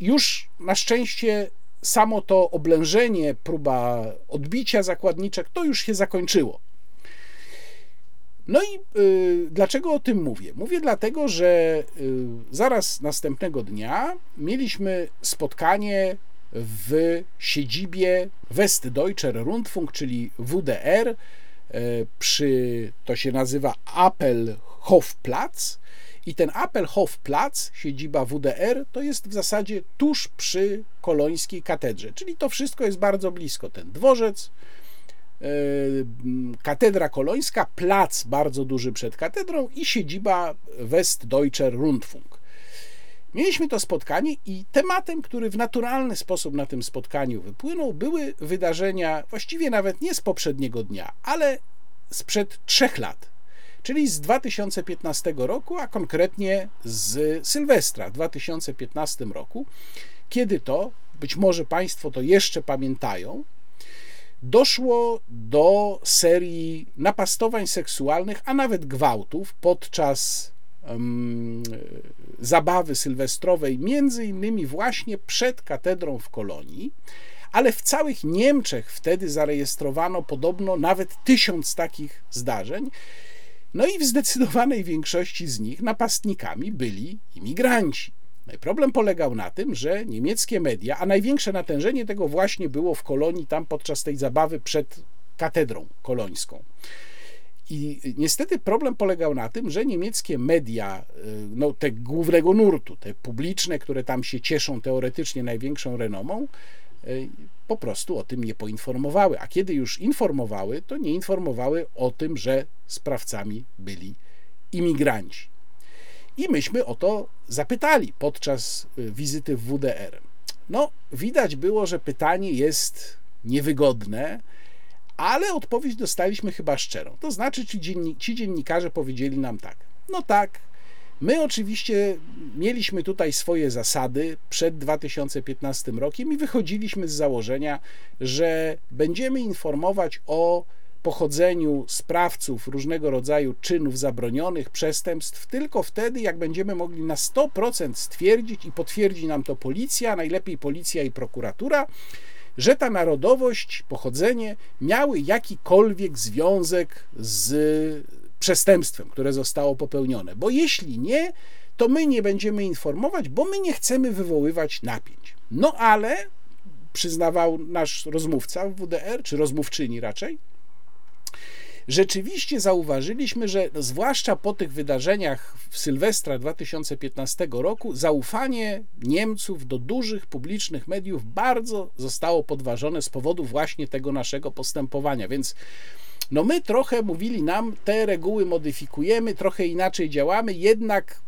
już na szczęście samo to oblężenie, próba odbicia zakładniczek, to już się zakończyło. No i y, dlaczego o tym mówię? Mówię dlatego, że y, zaraz następnego dnia mieliśmy spotkanie w siedzibie Westdeutscher Rundfunk, czyli WDR, e, przy, to się nazywa Appelhofplatz. I ten Appelhofplatz, siedziba WDR, to jest w zasadzie tuż przy kolońskiej katedrze, czyli to wszystko jest bardzo blisko, ten dworzec, e, katedra kolońska, plac bardzo duży przed katedrą i siedziba Westdeutscher Rundfunk. Mieliśmy to spotkanie i tematem, który w naturalny sposób na tym spotkaniu wypłynął, były wydarzenia właściwie nawet nie z poprzedniego dnia, ale sprzed trzech lat, czyli z 2015 roku, a konkretnie z Sylwestra w 2015 roku, kiedy to, być może Państwo to jeszcze pamiętają, doszło do serii napastowań seksualnych, a nawet gwałtów podczas zabawy sylwestrowej, między innymi właśnie przed katedrą w Kolonii, ale w całych Niemczech wtedy zarejestrowano podobno nawet tysiąc takich zdarzeń. No i w zdecydowanej większości z nich napastnikami byli imigranci. No problem polegał na tym, że niemieckie media, a największe natężenie tego właśnie było w kolonii, tam podczas tej zabawy przed katedrą kolońską. I niestety problem polegał na tym, że niemieckie media, y, no, te głównego nurtu, te publiczne, które tam się cieszą teoretycznie największą renomą, y, po prostu o tym nie poinformowały. A kiedy już informowały, to nie informowały o tym, że sprawcami byli imigranci. I myśmy o to zapytali podczas y, wizyty w WDR. No, widać było, że pytanie jest niewygodne ale odpowiedź dostaliśmy chyba szczerą. To znaczy, ci, dzienni ci dziennikarze powiedzieli nam tak: no tak, my oczywiście mieliśmy tutaj swoje zasady przed 2015 rokiem i wychodziliśmy z założenia, że będziemy informować o pochodzeniu sprawców różnego rodzaju czynów zabronionych, przestępstw, tylko wtedy, jak będziemy mogli na 100% stwierdzić i potwierdzi nam to policja, najlepiej policja i prokuratura, że ta narodowość, pochodzenie miały jakikolwiek związek z przestępstwem, które zostało popełnione. Bo jeśli nie, to my nie będziemy informować, bo my nie chcemy wywoływać napięć. No ale przyznawał nasz rozmówca w WDR, czy rozmówczyni raczej, rzeczywiście zauważyliśmy, że zwłaszcza po tych wydarzeniach w Sylwestra 2015 roku, zaufanie Niemców do dużych publicznych mediów bardzo zostało podważone z powodu właśnie tego naszego postępowania. Więc no my trochę mówili nam, te reguły modyfikujemy, trochę inaczej działamy, jednak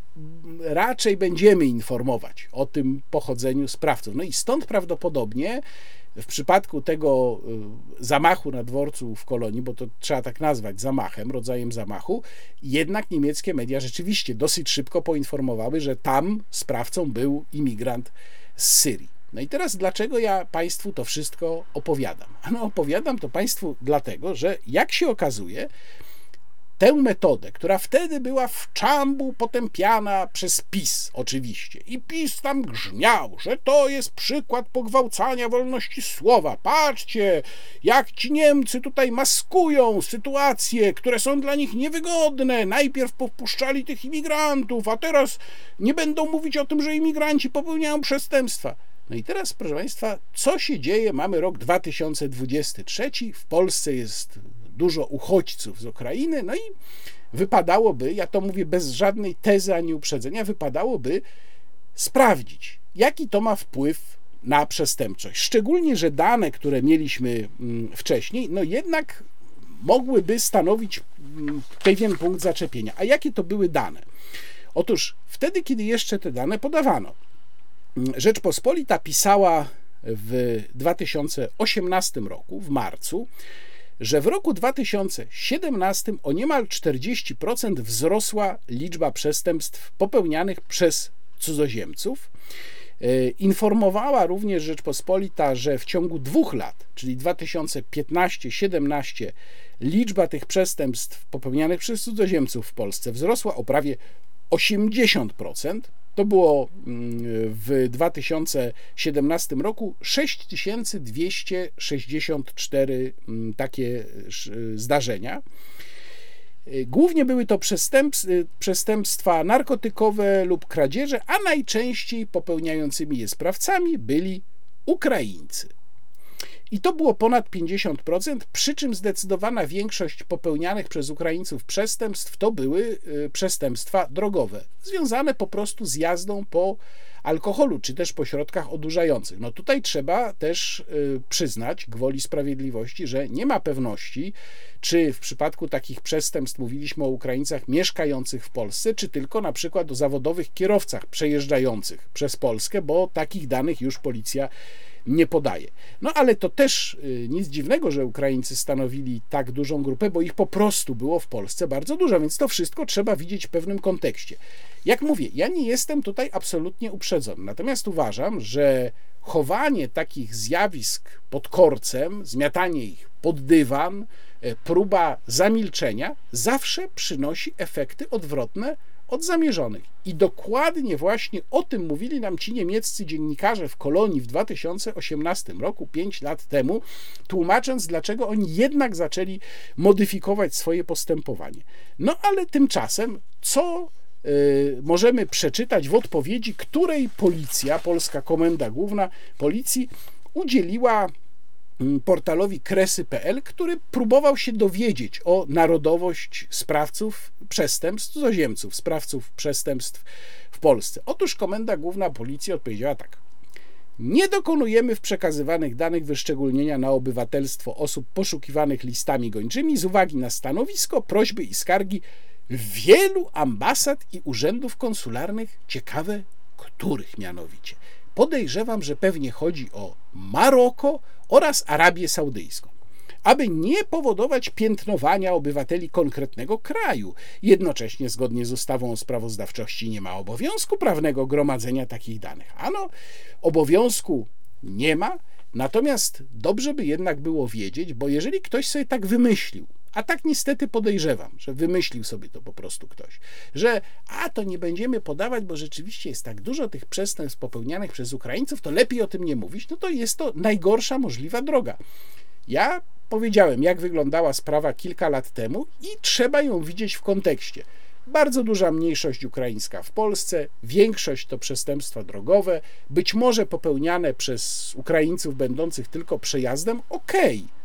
raczej będziemy informować o tym pochodzeniu sprawców. No i stąd prawdopodobnie w przypadku tego y, zamachu na dworcu w Kolonii, bo to trzeba tak nazwać zamachem, rodzajem zamachu, jednak niemieckie media rzeczywiście dosyć szybko poinformowały, że tam sprawcą był imigrant z Syrii. No i teraz dlaczego ja Państwu to wszystko opowiadam? Ano opowiadam to Państwu dlatego, że jak się okazuje, tę metodę, która wtedy była w czambu potępiana przez PiS oczywiście. I PiS tam grzmiał, że to jest przykład pogwałcania wolności słowa. Patrzcie, jak ci Niemcy tutaj maskują sytuacje, które są dla nich niewygodne. Najpierw popuszczali tych imigrantów, a teraz nie będą mówić o tym, że imigranci popełniają przestępstwa. No i teraz, proszę Państwa, co się dzieje? Mamy rok 2023, w Polsce jest dużo uchodźców z Ukrainy, no i wypadałoby, ja to mówię bez żadnej tezy ani uprzedzenia, wypadałoby sprawdzić, jaki to ma wpływ na przestępczość. Szczególnie, że dane, które mieliśmy mm, wcześniej, no jednak mogłyby stanowić mm, pewien punkt zaczepienia. A jakie to były dane? Otóż wtedy, kiedy jeszcze te dane podawano, mm, Rzeczpospolita pisała w 2018 roku, w marcu, że w roku 2017 o niemal 40% wzrosła liczba przestępstw popełnianych przez cudzoziemców. E, informowała również Rzeczpospolita, że w ciągu dwóch lat, czyli 2015-17, liczba tych przestępstw popełnianych przez cudzoziemców w Polsce wzrosła o prawie 80%. To było mm, w 2017 roku 6264 mm, takie zdarzenia. Głównie były to przestępstwa narkotykowe lub kradzieże, a najczęściej popełniającymi je sprawcami byli Ukraińcy. I to było ponad 50%, przy czym zdecydowana większość popełnianych przez Ukraińców przestępstw to były y, przestępstwa drogowe, związane po prostu z jazdą po alkoholu, czy też po środkach odurzających. No tutaj trzeba też y, przyznać gwoli sprawiedliwości, że nie ma pewności, czy w przypadku takich przestępstw mówiliśmy o Ukraińcach mieszkających w Polsce, czy tylko na przykład o zawodowych kierowcach przejeżdżających przez Polskę, bo takich danych już policja nie podaje. No ale to też y, nic dziwnego, że Ukraińcy stanowili tak dużą grupę, bo ich po prostu było w Polsce bardzo dużo, więc to wszystko trzeba widzieć w pewnym kontekście. Jak mówię, ja nie jestem tutaj absolutnie uprzedzony, natomiast uważam, że chowanie takich zjawisk pod korcem, zmiatanie ich pod dywan, e, próba zamilczenia zawsze przynosi efekty odwrotne od zamierzonych. I dokładnie właśnie o tym mówili nam ci niemieccy dziennikarze w kolonii w 2018 roku, 5 lat temu, tłumacząc, dlaczego oni jednak zaczęli modyfikować swoje postępowanie. No ale tymczasem, co y, możemy przeczytać w odpowiedzi, której policja, polska komenda główna policji, udzieliła portalowi kresy.pl, który próbował się dowiedzieć o narodowość sprawców przestępstw, cudzoziemców, sprawców przestępstw w Polsce. Otóż Komenda Główna Policji odpowiedziała tak. Nie dokonujemy w przekazywanych danych wyszczególnienia na obywatelstwo osób poszukiwanych listami gończymi z uwagi na stanowisko, prośby i skargi wielu ambasad i urzędów konsularnych, ciekawe których mianowicie. Podejrzewam, że pewnie chodzi o Maroko oraz Arabię Saudyjską aby nie powodować piętnowania obywateli konkretnego kraju. Jednocześnie, zgodnie z ustawą o sprawozdawczości, nie ma obowiązku prawnego gromadzenia takich danych. Ano, obowiązku nie ma, natomiast dobrze by jednak było wiedzieć, bo jeżeli ktoś sobie tak wymyślił, A tak niestety podejrzewam, że wymyślił sobie to po prostu ktoś, że a to nie będziemy podawać, bo rzeczywiście jest tak dużo tych przestępstw popełnianych przez Ukraińców, to lepiej o tym nie mówić. No to jest to najgorsza możliwa droga. Ja powiedziałem, jak wyglądała sprawa kilka lat temu i trzeba ją widzieć w kontekście. Bardzo duża mniejszość ukraińska w Polsce, większość to przestępstwa drogowe, być może popełniane przez Ukraińców będących tylko przejazdem, okej. Okay.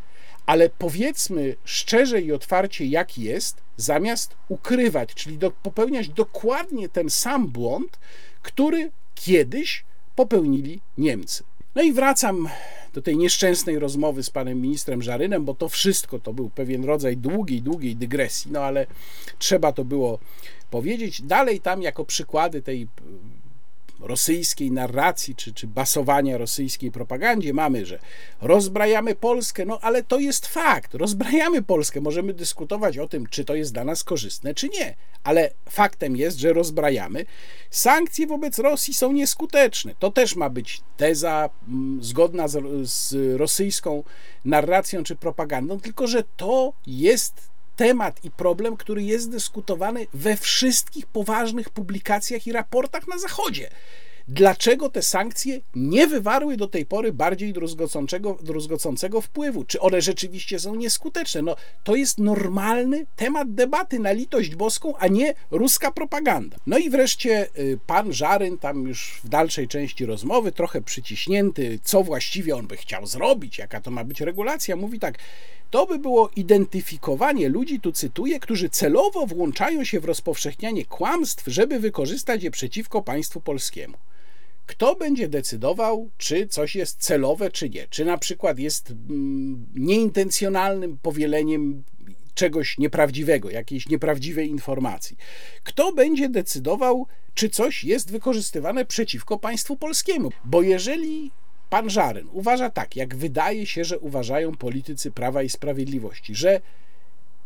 Ale powiedzmy szczerze i otwarcie, jak jest, zamiast ukrywać, czyli do, popełniać dokładnie ten sam błąd, który kiedyś popełnili Niemcy. No i wracam do tej nieszczęsnej rozmowy z panem ministrem Żarynem, bo to wszystko to był pewien rodzaj długiej, długiej dygresji, no ale trzeba to było powiedzieć. Dalej tam jako przykłady tej rosyjskiej narracji czy, czy basowania rosyjskiej propagandzie mamy, że rozbrajamy Polskę, no ale to jest fakt, rozbrajamy Polskę. Możemy dyskutować o tym, czy to jest dla nas korzystne, czy nie, ale faktem jest, że rozbrajamy. Sankcje wobec Rosji są nieskuteczne. To też ma być teza mm, zgodna z, z rosyjską narracją czy propagandą, tylko że to jest temat i problem, który jest dyskutowany we wszystkich poważnych publikacjach i raportach na Zachodzie. Dlaczego te sankcje nie wywarły do tej pory bardziej druzgocącego, druzgocącego wpływu? Czy one rzeczywiście są nieskuteczne? No, to jest normalny temat debaty na litość boską, a nie ruska propaganda. No i wreszcie y, pan Żaryn, tam już w dalszej części rozmowy, trochę przyciśnięty, co właściwie on by chciał zrobić, jaka to ma być regulacja, mówi tak. To by było identyfikowanie ludzi, tu cytuję, którzy celowo włączają się w rozpowszechnianie kłamstw, żeby wykorzystać je przeciwko państwu polskiemu. Kto będzie decydował, czy coś jest celowe, czy nie? Czy na przykład jest mm, nieintencjonalnym powieleniem czegoś nieprawdziwego, jakiejś nieprawdziwej informacji? Kto będzie decydował, czy coś jest wykorzystywane przeciwko państwu polskiemu? Bo jeżeli Pan Żaryn uważa tak, jak wydaje się, że uważają politycy Prawa i Sprawiedliwości, że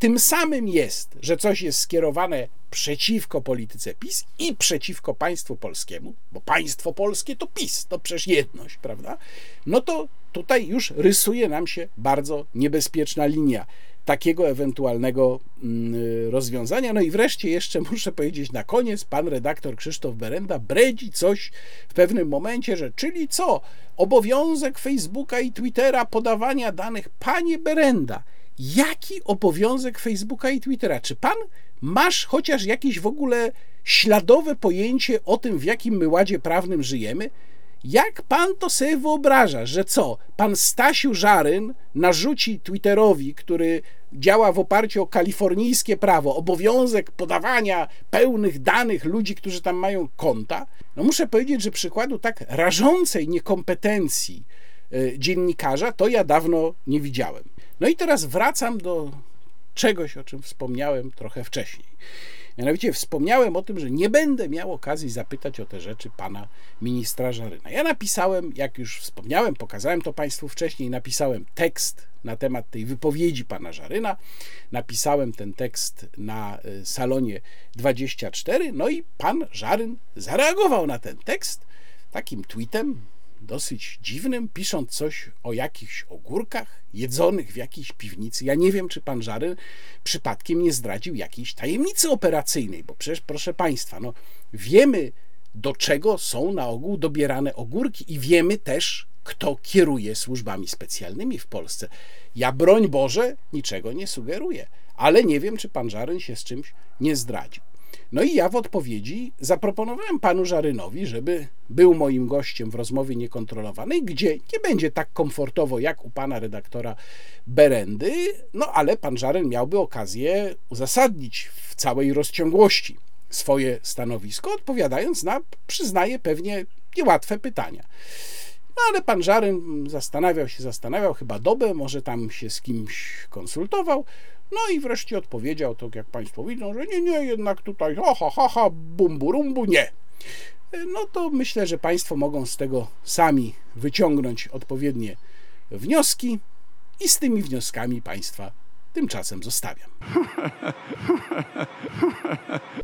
tym samym jest, że coś jest skierowane przeciwko polityce PiS i przeciwko państwu polskiemu, bo państwo polskie to PiS, to przecież jedność, prawda? No to tutaj już rysuje nam się bardzo niebezpieczna linia takiego ewentualnego mm, rozwiązania. No i wreszcie jeszcze muszę powiedzieć na koniec, pan redaktor Krzysztof Berenda bredzi coś w pewnym momencie, że czyli co? Obowiązek Facebooka i Twittera podawania danych. Panie Berenda, jaki obowiązek Facebooka i Twittera? Czy pan masz chociaż jakieś w ogóle śladowe pojęcie o tym, w jakim my ładzie prawnym żyjemy? Jak pan to sobie wyobraża, że co? Pan Stasiu Żaryn narzuci Twitterowi, który działa w oparciu o kalifornijskie prawo, obowiązek podawania pełnych danych ludzi, którzy tam mają konta? No muszę powiedzieć, że przykładu tak rażącej niekompetencji e, dziennikarza to ja dawno nie widziałem. No i teraz wracam do czegoś, o czym wspomniałem trochę wcześniej. Mianowicie wspomniałem o tym, że nie będę miał okazji zapytać o te rzeczy pana ministra Żaryna. Ja napisałem, jak już wspomniałem, pokazałem to państwu wcześniej, napisałem tekst na temat tej wypowiedzi pana Żaryna. Napisałem ten tekst na y, salonie 24, no i pan Żaryn zareagował na ten tekst takim tweetem, dosyć dziwnym, pisząc coś o jakichś ogórkach jedzonych w jakiejś piwnicy. Ja nie wiem, czy pan Żary przypadkiem nie zdradził jakiejś tajemnicy operacyjnej, bo przecież, proszę państwa, no, wiemy, do czego są na ogół dobierane ogórki i wiemy też, kto kieruje służbami specjalnymi w Polsce. Ja, broń Boże, niczego nie sugeruję, ale nie wiem, czy pan Żaryn się z czymś nie zdradził. No i ja w odpowiedzi zaproponowałem panu Żarynowi, żeby był moim gościem w rozmowie niekontrolowanej, gdzie nie będzie tak komfortowo jak u pana redaktora Berendy, no ale pan Żaryn miałby okazję uzasadnić w całej rozciągłości swoje stanowisko, odpowiadając na, przyznaję, pewnie niełatwe pytania. No ale pan Żaryn zastanawiał się, zastanawiał chyba dobę, może tam się z kimś konsultował. No i wreszcie odpowiedział, tak jak Państwo widzą, że nie, nie, jednak tutaj ha, ha, ha, ha bumburumbu, nie. No to myślę, że Państwo mogą z tego sami wyciągnąć odpowiednie wnioski i z tymi wnioskami Państwa tymczasem zostawiam.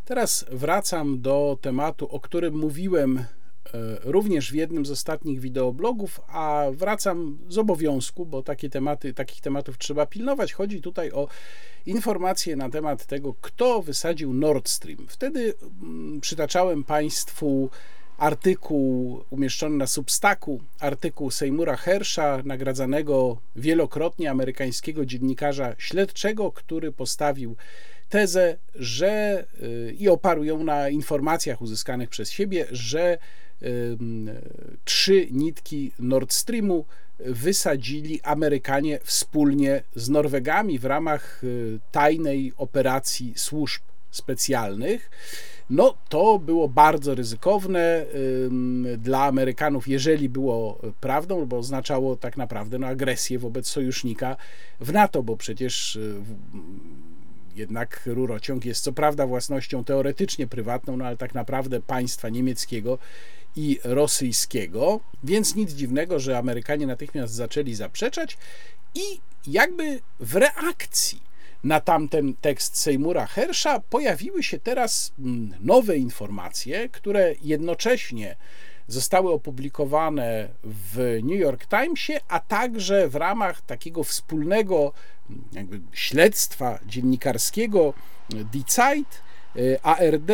Teraz wracam do tematu, o którym mówiłem również w jednym z ostatnich wideoblogów, a wracam z obowiązku, bo takie tematy, takich tematów trzeba pilnować. Chodzi tutaj o informacje na temat tego, kto wysadził Nord Stream. Wtedy mm, przytaczałem Państwu artykuł umieszczony na Substaku, artykuł Seymoura Hersha, nagradzanego wielokrotnie amerykańskiego dziennikarza śledczego, który postawił tezę, że y, i oparł ją na informacjach uzyskanych przez siebie, że trzy nitki Nord Streamu wysadzili Amerykanie wspólnie z Norwegami w ramach y, tajnej operacji służb specjalnych. No, to było bardzo ryzykowne dla Amerykanów, jeżeli było prawdą, bo oznaczało tak naprawdę no, agresję wobec sojusznika w NATO, bo przecież y, jednak rurociąg jest co prawda własnością teoretycznie prywatną, no ale tak naprawdę państwa niemieckiego i rosyjskiego, więc nic dziwnego, że Amerykanie natychmiast zaczęli zaprzeczać i jakby w reakcji na tamten tekst Seymoura Hersha pojawiły się teraz mm, nowe informacje, które jednocześnie zostały opublikowane w New York Timesie, a także w ramach takiego wspólnego mm, śledztwa dziennikarskiego Die Zeit, e, ARD,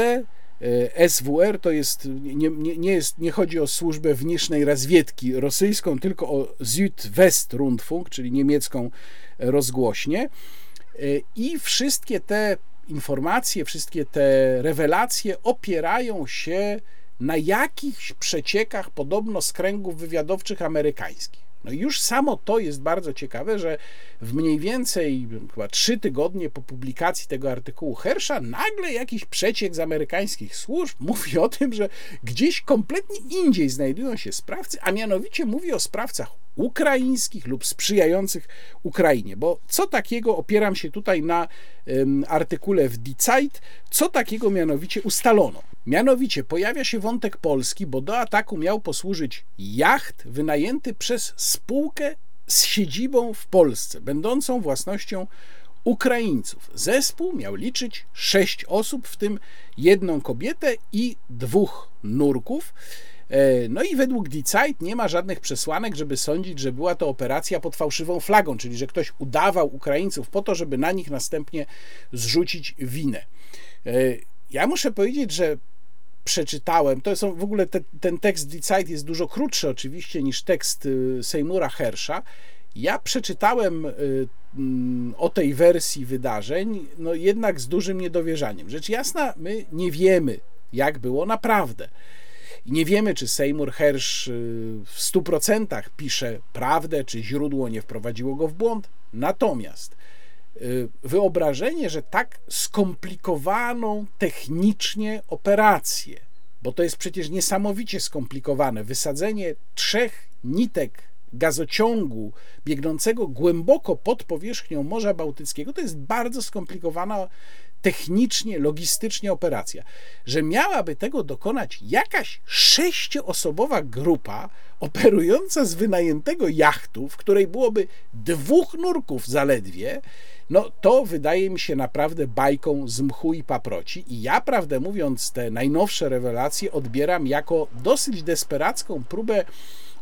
SWR to jest nie, nie, nie, jest, nie chodzi o służbę wniesznej rozwiedki rosyjską, tylko o Südwestrundfunk, czyli niemiecką rozgłośnię. E, I wszystkie te informacje, wszystkie te rewelacje opierają się na jakichś przeciekach, podobno z kręgów wywiadowczych amerykańskich. No i już samo to jest bardzo ciekawe, że w mniej więcej chyba trzy tygodnie po publikacji tego artykułu Hersza nagle jakiś przeciek z amerykańskich służb mówi o tym, że gdzieś kompletnie indziej znajdują się sprawcy, a mianowicie mówi o sprawcach ukraińskich lub sprzyjających Ukrainie. Bo co takiego, opieram się tutaj na um, artykule w Die Zeit, co takiego mianowicie ustalono? Mianowicie pojawia się wątek polski, bo do ataku miał posłużyć jacht wynajęty przez spółkę z siedzibą w Polsce, będącą własnością Ukraińców. Zespół miał liczyć sześć osób, w tym jedną kobietę i dwóch nurków. E, no i według Die Zeit nie ma żadnych przesłanek, żeby sądzić, że była to operacja pod fałszywą flagą, czyli że ktoś udawał Ukraińców po to, żeby na nich następnie zrzucić winę. E, ja muszę powiedzieć, że przeczytałem, to są w ogóle te, ten tekst Die Zeit jest dużo krótszy oczywiście niż tekst y, Seymoura Hersha. Ja przeczytałem y, mm, o tej wersji wydarzeń, no jednak z dużym niedowierzaniem. Rzecz jasna, my nie wiemy, jak było naprawdę. Nie wiemy, czy Seymour Hersh y, w 100% pisze prawdę, czy źródło nie wprowadziło go w błąd. Natomiast y, wyobrażenie, że tak skomplikowaną technicznie operację, bo to jest przecież niesamowicie skomplikowane, wysadzenie trzech nitek gazociągu biegnącego głęboko pod powierzchnią Morza Bałtyckiego, to jest bardzo skomplikowana technicznie, logistycznie operacja, że miałaby tego dokonać jakaś sześcioosobowa grupa operująca z wynajętego jachtu, w której byłoby dwóch nurków zaledwie, no to wydaje mi się naprawdę bajką z mchu i paproci. I ja, prawdę mówiąc, te najnowsze rewelacje odbieram jako dosyć desperacką próbę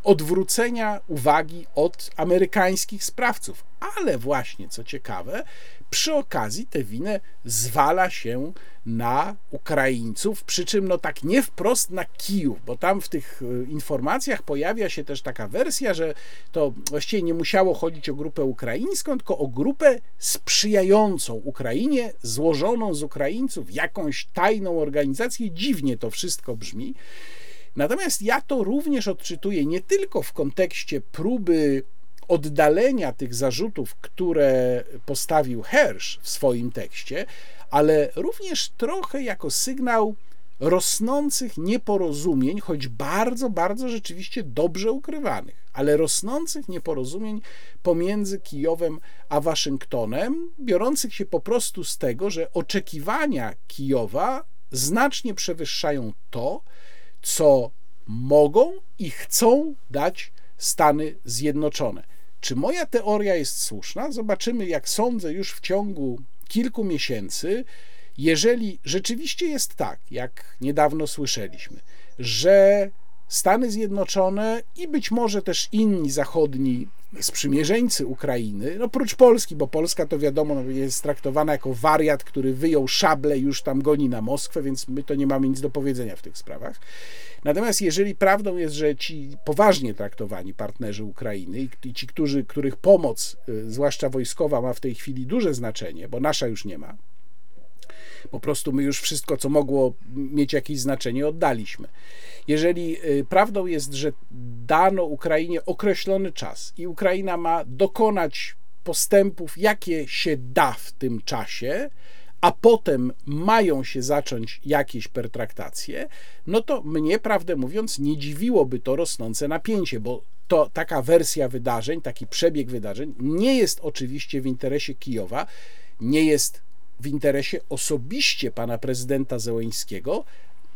odwrócenia uwagi od amerykańskich sprawców. Ale właśnie, co ciekawe, przy okazji tę winę zwala się na Ukraińców, przy czym no tak nie wprost na Kijów, bo tam w tych e, informacjach pojawia się też taka wersja, że to właściwie nie musiało chodzić o grupę ukraińską, tylko o grupę sprzyjającą Ukrainie, złożoną z Ukraińców, jakąś tajną organizację. Dziwnie to wszystko brzmi. Natomiast ja to również odczytuję nie tylko w kontekście próby oddalenia tych zarzutów, które postawił Hersz w swoim tekście, ale również trochę jako sygnał rosnących nieporozumień, choć bardzo, bardzo rzeczywiście dobrze ukrywanych, ale rosnących nieporozumień pomiędzy Kijowem a Waszyngtonem, biorących się po prostu z tego, że oczekiwania Kijowa znacznie przewyższają to, co mogą i chcą dać Stany Zjednoczone. Czy moja teoria jest słuszna? Zobaczymy, jak sądzę, już w ciągu kilku miesięcy. Jeżeli rzeczywiście jest tak, jak niedawno słyszeliśmy, że Stany Zjednoczone i być może też inni zachodni sprzymierzeńcy Ukrainy, no oprócz Polski, bo Polska to wiadomo no, jest traktowana jako wariat, który wyjął szable już tam goni na Moskwę, więc my to nie mamy nic do powiedzenia w tych sprawach. Natomiast jeżeli prawdą jest, że ci poważnie traktowani partnerzy Ukrainy i ci, którzy, których pomoc, y, zwłaszcza wojskowa, ma w tej chwili duże znaczenie, bo nasza już nie ma, po prostu my już wszystko, co mogło mieć jakieś znaczenie, oddaliśmy. Jeżeli y, prawdą jest, że dano Ukrainie określony czas i Ukraina ma dokonać postępów, jakie się da w tym czasie, a potem mają się zacząć jakieś pertraktacje, no to mnie, prawdę mówiąc, nie dziwiłoby to rosnące napięcie, bo to taka wersja wydarzeń, taki przebieg wydarzeń nie jest oczywiście w interesie Kijowa, nie jest w interesie osobiście pana prezydenta Zełeńskiego,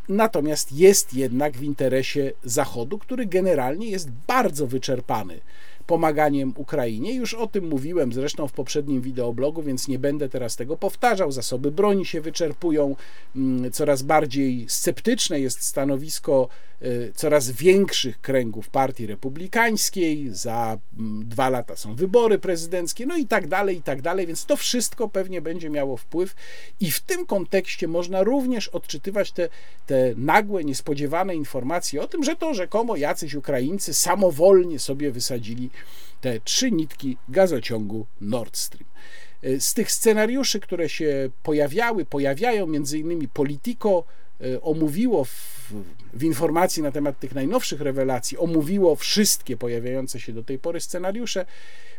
natomiast jest jednak w interesie Zachodu, który generalnie jest bardzo wyczerpany pomaganiem Ukrainie. Już o tym mówiłem zresztą w poprzednim wideoblogu, więc nie będę teraz tego powtarzał. Zasoby broni się wyczerpują, mm, coraz bardziej sceptyczne jest stanowisko y, coraz większych kręgów Partii Republikańskiej. Za mm, dwa lata są wybory prezydenckie, no i tak dalej, i tak dalej, więc to wszystko pewnie będzie miało wpływ i w tym kontekście można również odczytywać te, te nagłe, niespodziewane informacje o tym, że to rzekomo jacyś Ukraińcy samowolnie sobie wysadzili te trzy nitki gazociągu Nord Stream. E, z tych scenariuszy, które się pojawiały, pojawiają między innymi Politico e, omówiło w, w, informacji na temat tych najnowszych rewelacji, omówiło wszystkie pojawiające się do tej pory scenariusze.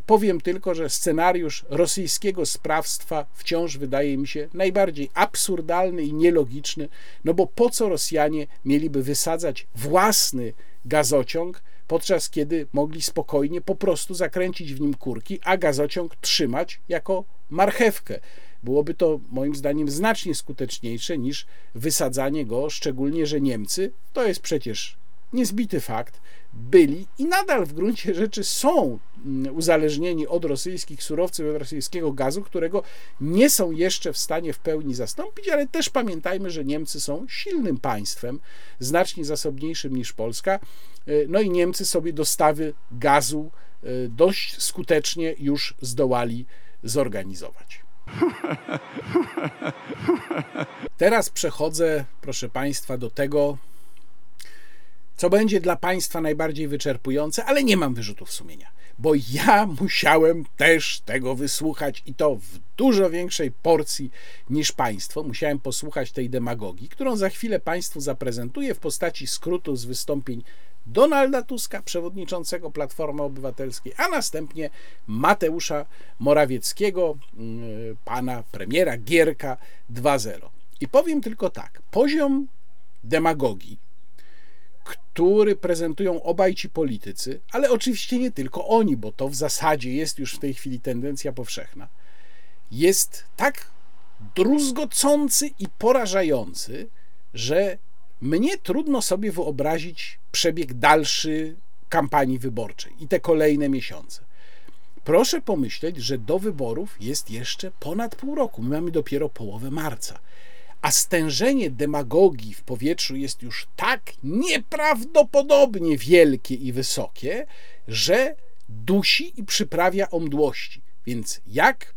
Powiem tylko, że scenariusz rosyjskiego sprawstwa wciąż wydaje mi się najbardziej absurdalny i nielogiczny, no bo po co Rosjanie mieliby wysadzać własny gazociąg, podczas kiedy mogli spokojnie po prostu zakręcić w nim kurki, a gazociąg trzymać jako marchewkę. Byłoby to moim zdaniem znacznie skuteczniejsze niż wysadzanie go, szczególnie że Niemcy, to jest przecież niezbity fakt, byli i nadal w gruncie rzeczy są mm, uzależnieni od rosyjskich surowców, od rosyjskiego gazu, którego nie są jeszcze w stanie w pełni zastąpić, ale też pamiętajmy, że Niemcy są silnym państwem, znacznie zasobniejszym niż Polska. E, no i Niemcy sobie dostawy gazu e, dość skutecznie już zdołali zorganizować. Teraz przechodzę, proszę Państwa, do tego, co będzie dla Państwa najbardziej wyczerpujące, ale nie mam wyrzutów sumienia, bo ja musiałem też tego wysłuchać i to w dużo większej porcji niż Państwo. Musiałem posłuchać tej demagogii, którą za chwilę Państwu zaprezentuję w postaci skrótu z wystąpień Donalda Tuska, przewodniczącego Platformy Obywatelskiej, a następnie Mateusza Morawieckiego, mm, pana premiera Gierka 2.0. I powiem tylko tak: poziom demagogii który prezentują obaj ci politycy, ale oczywiście nie tylko oni, bo to w zasadzie jest już w tej chwili tendencja powszechna, jest tak druzgocący i porażający, że mnie trudno sobie wyobrazić przebieg dalszy kampanii wyborczej i te kolejne miesiące. Proszę pomyśleć, że do wyborów jest jeszcze ponad pół roku. My mamy dopiero połowę marca a stężenie demagogii w powietrzu jest już tak nieprawdopodobnie wielkie i wysokie, że dusi i przyprawia o mdłości. Więc jak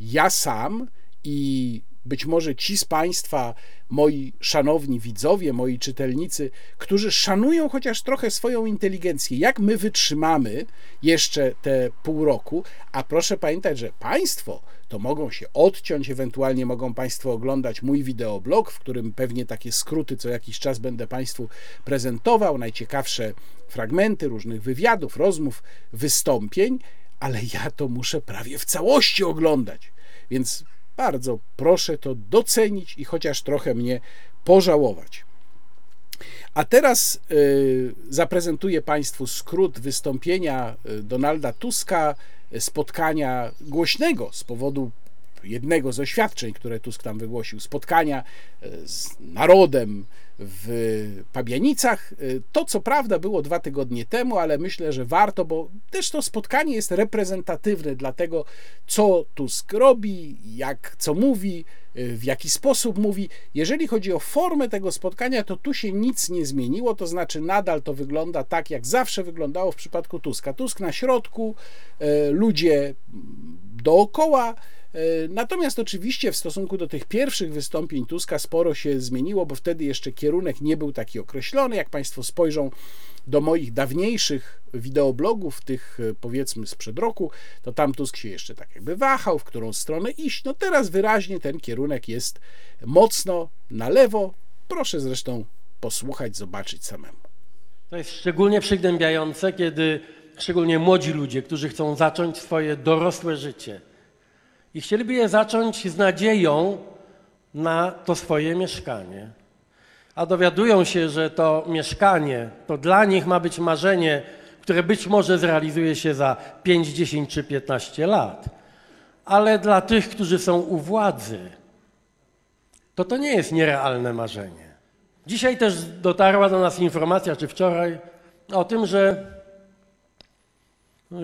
ja sam i być może ci z Państwa, moi szanowni widzowie, moi czytelnicy, którzy szanują chociaż trochę swoją inteligencję, jak my wytrzymamy jeszcze te pół roku, a proszę pamiętać, że Państwo to mogą się odciąć, ewentualnie mogą Państwo oglądać mój wideoblog, w którym pewnie takie skróty co jakiś czas będę Państwu prezentował, najciekawsze fragmenty różnych wywiadów, rozmów, wystąpień, ale ja to muszę prawie w całości oglądać. Więc bardzo proszę to docenić i chociaż trochę mnie pożałować. A teraz y, zaprezentuję Państwu skrót wystąpienia y, Donalda Tuska, spotkania głośnego z powodu jednego z oświadczeń, które Tusk tam wygłosił, spotkania y, z narodem, w Pabianicach. To co prawda było dwa tygodnie temu, ale myślę, że warto, bo też to spotkanie jest reprezentatywne dla tego, co Tusk robi, jak co mówi, y, w jaki sposób mówi. Jeżeli chodzi o formę tego spotkania, to tu się nic nie zmieniło, to znaczy nadal to wygląda tak, jak zawsze wyglądało w przypadku Tuska. Tusk na środku, y, ludzie dookoła. Y, natomiast oczywiście w stosunku do tych pierwszych wystąpień Tuska sporo się zmieniło, bo wtedy jeszcze kierunek nie był taki określony. Jak Państwo spojrzą do moich dawniejszych wideoblogów, tych e, powiedzmy sprzed roku, to tam Tusk się jeszcze tak jakby wahał, w którą stronę iść. No teraz wyraźnie ten kierunek jest mocno na lewo. Proszę zresztą posłuchać, zobaczyć samemu. To jest szczególnie przygnębiające, kiedy szczególnie młodzi ludzie, którzy chcą zacząć swoje dorosłe życie i chcieliby je zacząć z nadzieją na to swoje mieszkanie a dowiadują się, że to mieszkanie to dla nich ma być marzenie, które być może zrealizuje się za 5, 10 czy 15 lat, ale dla tych, którzy są u władzy, to to nie jest nierealne marzenie. Dzisiaj też dotarła do nas informacja, czy wczoraj, o tym, że y,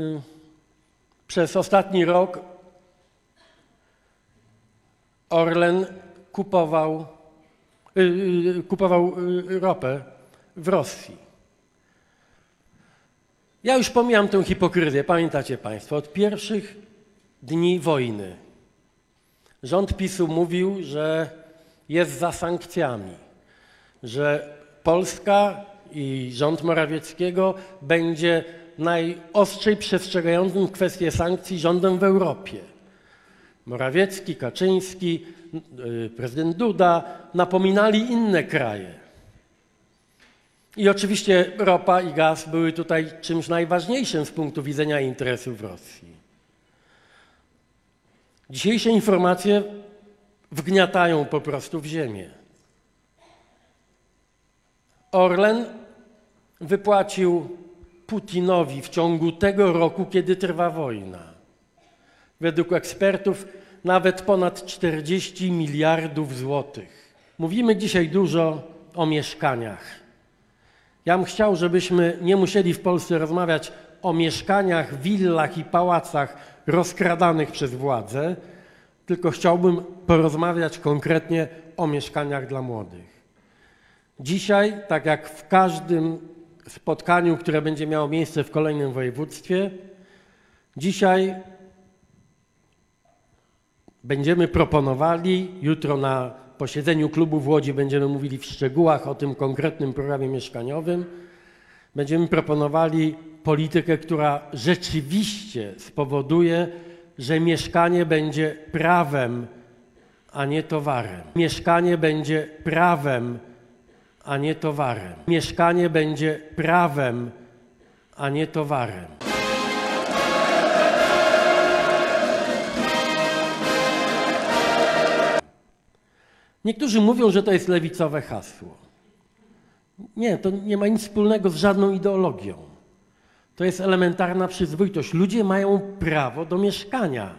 przez ostatni rok Orlen kupował kupował y, ropę w Rosji. Ja już pomijam tę hipokryzję, pamiętacie Państwo, od pierwszych dni wojny. Rząd PiSu mówił, że jest za sankcjami, że Polska i rząd Morawieckiego będzie najostrzej przestrzegającym kwestię sankcji rządem w Europie. Morawiecki, Kaczyński, y, prezydent Duda napominali inne kraje. I oczywiście ropa i gaz były tutaj czymś najważniejszym z punktu widzenia interesów Rosji. Dzisiejsze informacje wgniatają po prostu w ziemię. Orlen wypłacił Putinowi w ciągu tego roku, kiedy trwa wojna Według ekspertów nawet ponad 40 miliardów złotych. Mówimy dzisiaj dużo o mieszkaniach. Ja bym chciał, żebyśmy nie musieli w Polsce rozmawiać o mieszkaniach, willach i pałacach rozkradanych przez władze, tylko chciałbym porozmawiać konkretnie o mieszkaniach dla młodych. Dzisiaj, tak jak w każdym spotkaniu, które będzie miało miejsce w kolejnym województwie, dzisiaj Będziemy proponowali, jutro na posiedzeniu klubu w Łodzi będziemy mówili w szczegółach o tym konkretnym programie mieszkaniowym. Będziemy proponowali politykę, która rzeczywiście spowoduje, że mieszkanie będzie prawem, a nie towarem. Mieszkanie będzie prawem, a nie towarem. Mieszkanie będzie prawem, a nie towarem. Niektórzy mówią, że to jest lewicowe hasło. Nie, to nie ma nic wspólnego z żadną ideologią. To jest elementarna przyzwoitość. Ludzie mają prawo do mieszkania.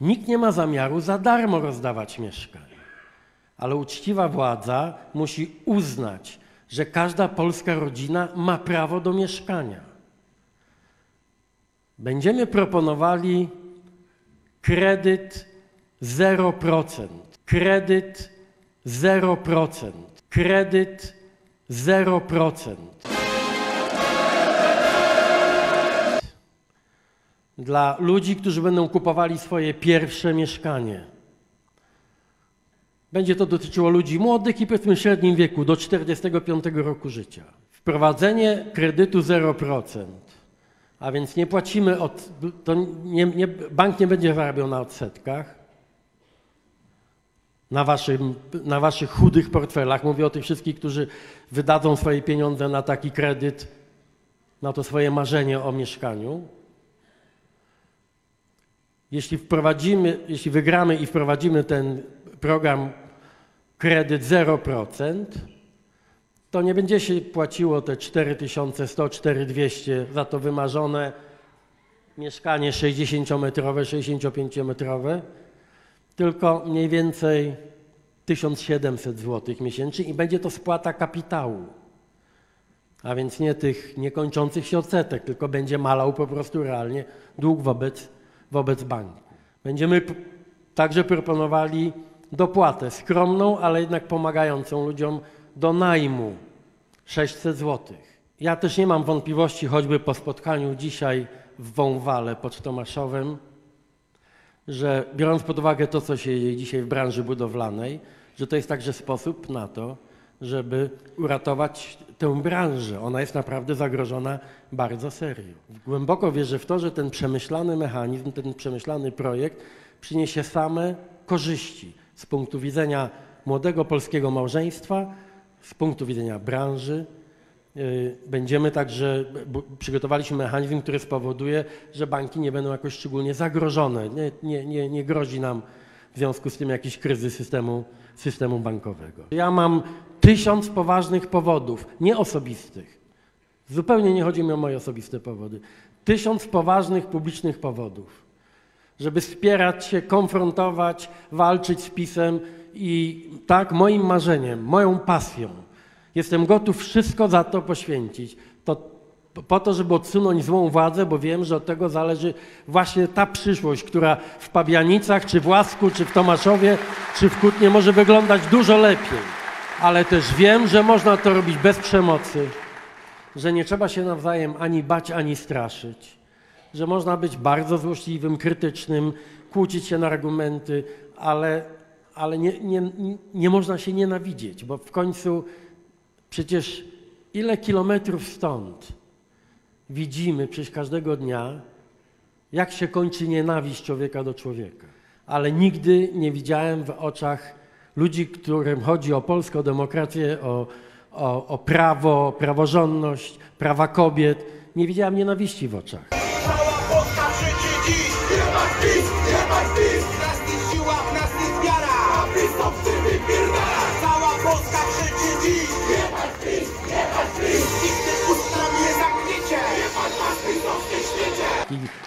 Nikt nie ma zamiaru za darmo rozdawać mieszkań. Ale uczciwa władza musi uznać, że każda polska rodzina ma prawo do mieszkania. Będziemy proponowali kredyt 0%. Kredyt 0%. Kredyt 0%. Dla ludzi, którzy będą kupowali swoje pierwsze mieszkanie. Będzie to dotyczyło ludzi młodych i powiedzmy średnim wieku, do 45 roku życia. Wprowadzenie kredytu 0%, a więc nie płacimy od, to nie, nie, bank nie będzie zarabiał na odsetkach, na, waszym, na waszych chudych portfelach. Mówię o tych wszystkich, którzy wydadzą swoje pieniądze na taki kredyt, na to swoje marzenie o mieszkaniu. Jeśli wprowadzimy, jeśli wygramy i wprowadzimy ten program kredyt 0%, to nie będzie się płaciło te 4100, 4200 za to wymarzone mieszkanie 60-metrowe, 65-metrowe, tylko mniej więcej 1700 zł miesięcznie i będzie to spłata kapitału. A więc nie tych niekończących się odsetek, tylko będzie malał po prostu realnie dług wobec, wobec banku. Będziemy także proponowali dopłatę skromną, ale jednak pomagającą ludziom do najmu 600 zł. Ja też nie mam wątpliwości, choćby po spotkaniu dzisiaj w Wąwale pod Tomaszowem, że biorąc pod uwagę to, co się dzieje dzisiaj w branży budowlanej, że to jest także sposób na to, żeby uratować tę branżę. Ona jest naprawdę zagrożona bardzo serio. Głęboko wierzę w to, że ten przemyślany mechanizm, ten przemyślany projekt przyniesie same korzyści z punktu widzenia młodego polskiego małżeństwa, z punktu widzenia branży. Yy, będziemy także, przygotowaliśmy mechanizm, który spowoduje, że banki nie będą jakoś szczególnie zagrożone. Nie, nie, nie, nie grozi nam w związku z tym jakiś kryzys systemu, systemu bankowego. Ja mam tysiąc poważnych powodów, nie osobistych. Zupełnie nie chodzi mi o moje osobiste powody. Tysiąc poważnych publicznych powodów, żeby wspierać się, konfrontować, walczyć z pisem i tak moim marzeniem, moją pasją. Jestem gotów wszystko za to poświęcić. To po to, żeby odsunąć złą władzę, bo wiem, że od tego zależy właśnie ta przyszłość, która w Pabianicach, czy w Łasku, czy w Tomaszowie, czy w Kutnie może wyglądać dużo lepiej. Ale też wiem, że można to robić bez przemocy, że nie trzeba się nawzajem ani bać, ani straszyć, że można być bardzo złośliwym, krytycznym, kłócić się na argumenty, ale, ale nie, nie, nie można się nienawidzieć, bo w końcu przecież ile kilometrów stąd widzimy przecież każdego dnia, jak się kończy nienawiść człowieka do człowieka. Ale nigdy nie widziałem w oczach ludzi, którym chodzi o polską demokrację, o, o, o prawo, praworządność, prawa kobiet, nie widziałem nienawiści w oczach.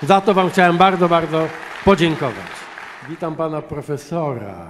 Za to wam chciałem bardzo, bardzo podziękować. Witam pana profesora.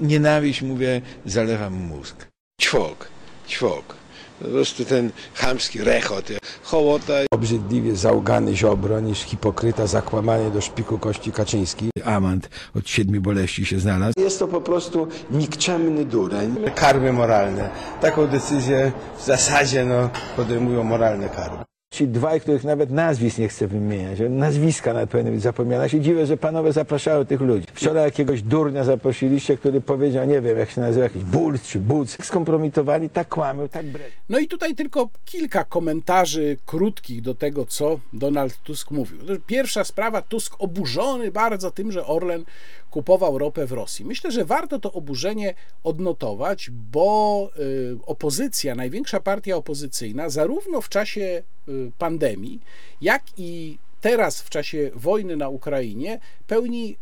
Nienawiść, mówię, zalewa mu mózg. Ćwok, ćwok. Po prostu ten chamski rechot, hołota. Obrzydliwie załgany Ziobro niż hipokryta zakłamany do szpiku kości Kaczyński. Amant od siedmiu boleści się znalazł. Jest to po prostu nikczemny dureń. Karmy moralne. Taką decyzję w zasadzie no, podejmują moralne karmy. Ci dwaj, których nawet nazwisk nie chcę wymieniać, nazwiska nawet powinny być zapomniane. Się dziwię, że panowie zapraszają tych ludzi. Wczoraj jakiegoś durnia zaprosiliście, który powiedział, nie wiem jak się nazywa, jakiś Bulc czy Buc. Skompromitowali, tak kłamią, tak bredzą. No i tutaj tylko kilka komentarzy krótkich do tego, co Donald Tusk mówił. Pierwsza sprawa, Tusk oburzony bardzo tym, że Orlen kupował ropę w Rosji. Myślę, że warto to oburzenie odnotować, bo y, opozycja, największa partia opozycyjna, zarówno w czasie y, pandemii, jak i teraz w czasie wojny na Ukrainie pełni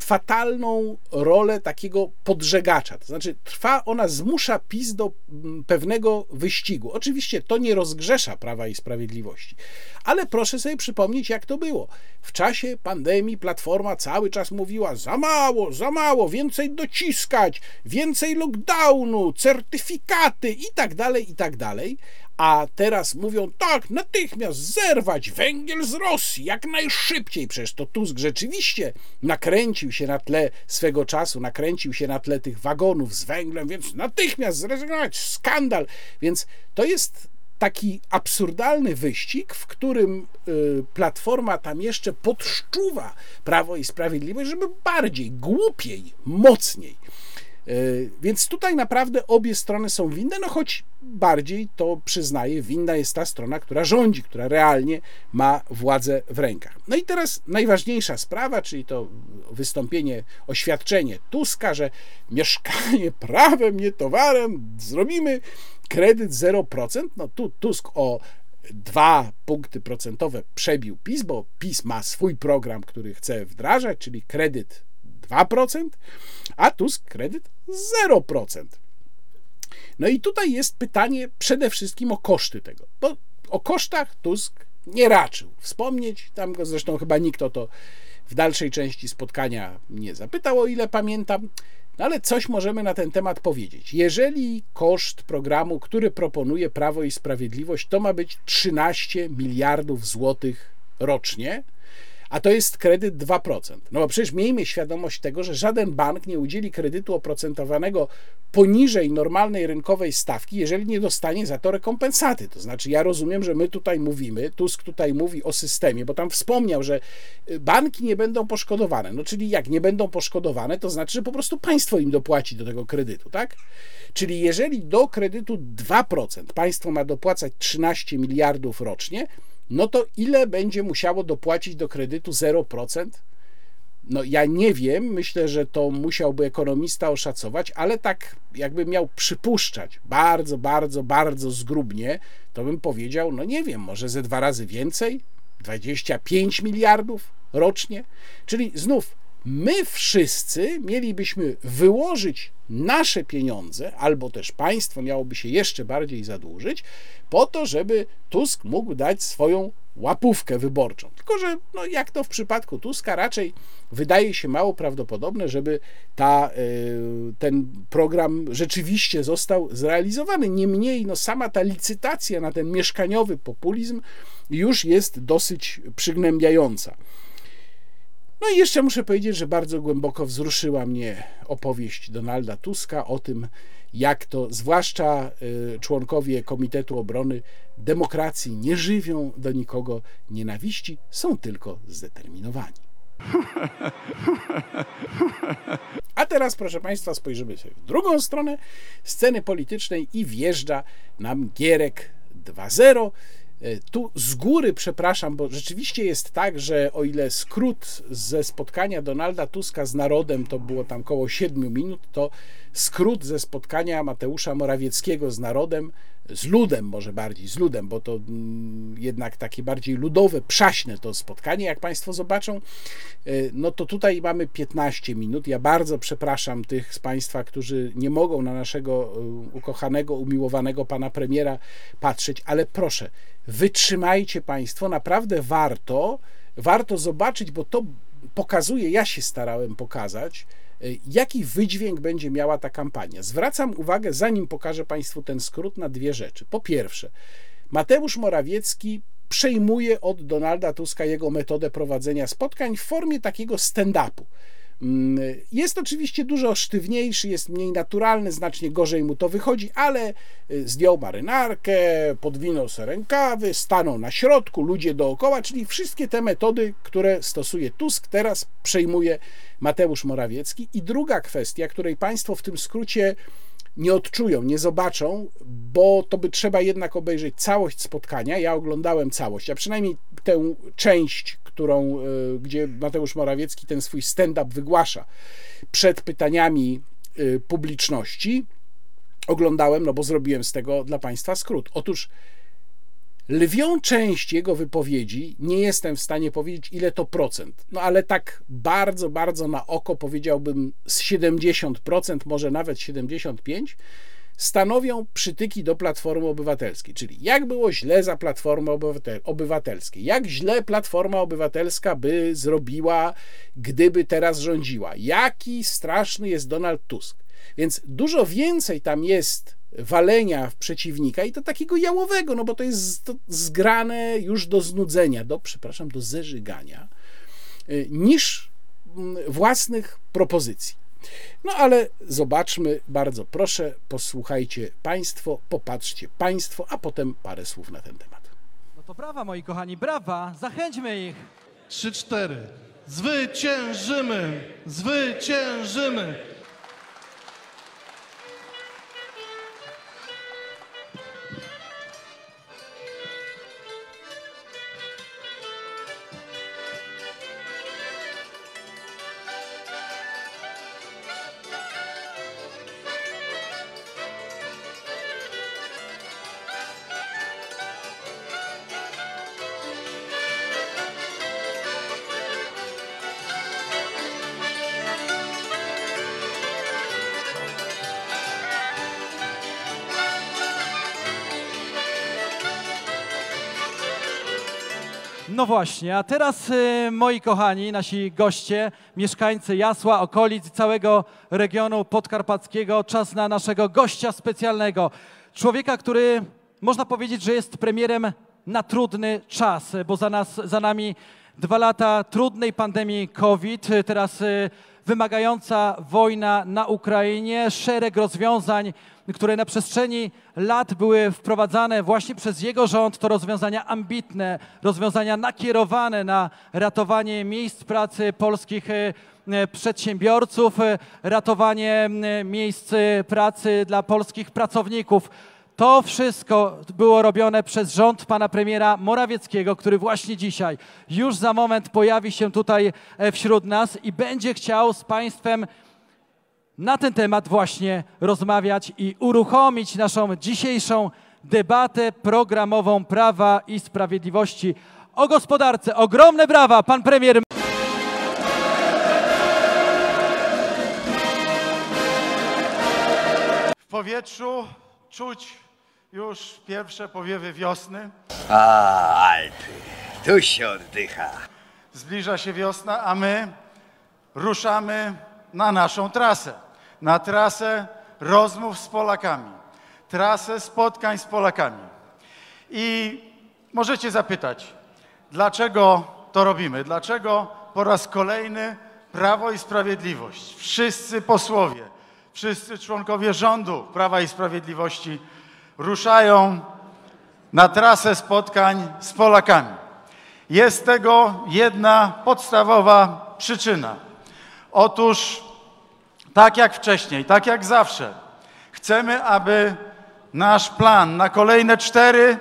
fatalną rolę takiego podżegacza. To znaczy, trwa ona, zmusza PiS do mm, pewnego wyścigu. Oczywiście to nie rozgrzesza Prawa i Sprawiedliwości, ale proszę sobie przypomnieć, jak to było. W czasie pandemii Platforma cały czas mówiła: za mało, za mało, więcej dociskać, więcej lockdownu, certyfikaty i tak dalej, i tak dalej a teraz mówią tak, natychmiast zerwać węgiel z Rosji, jak najszybciej. Przecież to Tusk rzeczywiście nakręcił się na tle swego czasu, nakręcił się na tle tych wagonów z węglem, więc natychmiast zrezygnować, skandal. Więc to jest taki absurdalny wyścig, w którym y, Platforma tam jeszcze podszczuwa Prawo i Sprawiedliwość, żeby bardziej, głupiej, mocniej więc tutaj naprawdę obie strony są winne, no choć bardziej to przyznaję, winna jest ta strona, która rządzi, która realnie ma władzę w rękach. No i teraz najważniejsza sprawa, czyli to wystąpienie, oświadczenie Tuska, że mieszkanie prawem, nie towarem, zrobimy kredyt 0%. No tu Tusk o dwa punkty procentowe przebił PiS, bo PiS ma swój program, który chce wdrażać, czyli kredyt 2%, a Tusk kredyt 0%. No i tutaj jest pytanie przede wszystkim o koszty tego, bo o kosztach Tusk nie raczył wspomnieć, tam go zresztą chyba nikt o to w dalszej części spotkania nie zapytał, o ile pamiętam. No ale coś możemy na ten temat powiedzieć. Jeżeli koszt programu, który proponuje Prawo i Sprawiedliwość, to ma być 13 miliardów złotych rocznie, a to jest kredyt 2%. No bo przecież miejmy świadomość tego, że żaden bank nie udzieli kredytu oprocentowanego poniżej normalnej rynkowej stawki, jeżeli nie dostanie za to rekompensaty. To znaczy, ja rozumiem, że my tutaj mówimy, Tusk tutaj mówi o systemie, bo tam wspomniał, że y, banki nie będą poszkodowane. No czyli jak nie będą poszkodowane, to znaczy, że po prostu państwo im dopłaci do tego kredytu, tak? Czyli jeżeli do kredytu 2% państwo ma dopłacać 13 miliardów rocznie, no to ile będzie musiało dopłacić do kredytu 0%? No ja nie wiem, myślę, że to musiałby ekonomista oszacować, ale tak jakby miał przypuszczać bardzo, bardzo, bardzo zgrubnie, to bym powiedział, no nie wiem, może ze dwa razy więcej? 25 miliardów rocznie? Czyli znów my wszyscy mielibyśmy wyłożyć nasze pieniądze, albo też państwo miałoby się jeszcze bardziej zadłużyć, po to, żeby Tusk mógł dać swoją łapówkę wyborczą. Tylko, że no, jak to w przypadku Tuska, raczej wydaje się mało prawdopodobne, żeby ta, e, ten program rzeczywiście został zrealizowany. Niemniej, no, sama ta licytacja na ten mieszkaniowy populizm już jest dosyć przygnębiająca. No i jeszcze muszę powiedzieć, że bardzo głęboko wzruszyła mnie opowieść Donalda Tuska o tym, jak to zwłaszcza y, członkowie Komitetu Obrony Demokracji nie żywią do nikogo nienawiści, są tylko zdeterminowani. A teraz, proszę Państwa, spojrzymy sobie w drugą stronę sceny politycznej i wjeżdża nam Gierek 2.0 E, tu z góry przepraszam, bo rzeczywiście jest tak, że o ile skrót ze spotkania Donalda Tuska z narodem to było tam około 7 minut, to skrót ze spotkania Mateusza Morawieckiego z narodem, z ludem może bardziej, z ludem, bo to mm, jednak takie bardziej ludowe, przaśne to spotkanie, jak Państwo zobaczą, e, no to tutaj mamy 15 minut. Ja bardzo przepraszam tych z Państwa, którzy nie mogą na naszego e, ukochanego, umiłowanego pana premiera patrzeć, ale proszę, wytrzymajcie Państwo, naprawdę warto, warto zobaczyć, bo to pokazuje, ja się starałem pokazać, jaki wydźwięk będzie miała ta kampania. Zwracam uwagę, zanim pokażę Państwu ten skrót, na dwie rzeczy. Po pierwsze, Mateusz Morawiecki przejmuje od Donalda Tuska jego metodę prowadzenia spotkań w formie takiego stand-upu. Mm, jest oczywiście dużo sztywniejszy, jest mniej naturalny, znacznie gorzej mu to wychodzi, ale y, zdjął marynarkę, podwinął sobie rękawy, stanął na środku, ludzie dookoła, czyli wszystkie te metody, które stosuje Tusk, teraz przejmuje Mateusz Morawiecki. I druga kwestia, której Państwo w tym skrócie nie odczują, nie zobaczą, bo to by trzeba jednak obejrzeć całość spotkania. Ja oglądałem całość, a przynajmniej tę część, którą, e, gdzie Mateusz Morawiecki ten swój stand-up wygłasza przed pytaniami e, publiczności. Oglądałem, no bo zrobiłem z tego dla Państwa skrót. Otóż lwią część jego wypowiedzi nie jestem w stanie powiedzieć, ile to procent, no ale tak bardzo, bardzo na oko powiedziałbym z 70%, może nawet 75%, stanowią przytyki do Platformy Obywatelskiej. Czyli jak było źle za Platformę Obywatelską, jak źle Platforma Obywatelska by zrobiła, gdyby teraz rządziła, jaki straszny jest Donald Tusk. Więc dużo więcej tam jest walenia w przeciwnika i to takiego jałowego, no bo to jest to zgrane już do znudzenia, do, przepraszam, do zeżygania, y, niż mm, własnych propozycji. No ale zobaczmy, bardzo proszę, posłuchajcie Państwo, popatrzcie Państwo, a potem parę słów na ten temat. No to brawa, moi kochani, brawa, zachęćmy ich. Trzy, cztery. Zwyciężymy! Zwyciężymy! No właśnie, a teraz y, moi kochani, nasi goście, mieszkańcy Jasła, okolic, całego regionu podkarpackiego, czas na naszego gościa specjalnego. Człowieka, który można powiedzieć, że jest premierem na trudny czas, bo za, nas, za nami dwa lata trudnej pandemii COVID, teraz y, wymagająca wojna na Ukrainie, szereg rozwiązań, które na przestrzeni lat były wprowadzane właśnie przez jego rząd, to rozwiązania ambitne, rozwiązania nakierowane na ratowanie miejsc pracy polskich e, e, przedsiębiorców, e, ratowanie miejsc pracy dla polskich pracowników. To wszystko było robione przez rząd pana premiera Morawieckiego, który właśnie dzisiaj, już za moment pojawi się tutaj wśród nas i będzie chciał z państwem na ten temat właśnie rozmawiać i uruchomić naszą dzisiejszą debatę programową Prawa i Sprawiedliwości o gospodarce. Ogromne brawa, pan premier. W powietrzu czuć już pierwsze powiewy wiosny. A, Alpy, tu się oddycha. Zbliża się wiosna, a my ruszamy na naszą trasę. Na trasę rozmów z Polakami, trasę spotkań z Polakami. I możecie zapytać, dlaczego to robimy? Dlaczego po raz kolejny Prawo i Sprawiedliwość, wszyscy posłowie, wszyscy członkowie rządu Prawa i Sprawiedliwości ruszają na trasę spotkań z Polakami? Jest tego jedna podstawowa przyczyna. Otóż, tak jak wcześniej, tak jak zawsze, chcemy, aby nasz plan na kolejne cztery,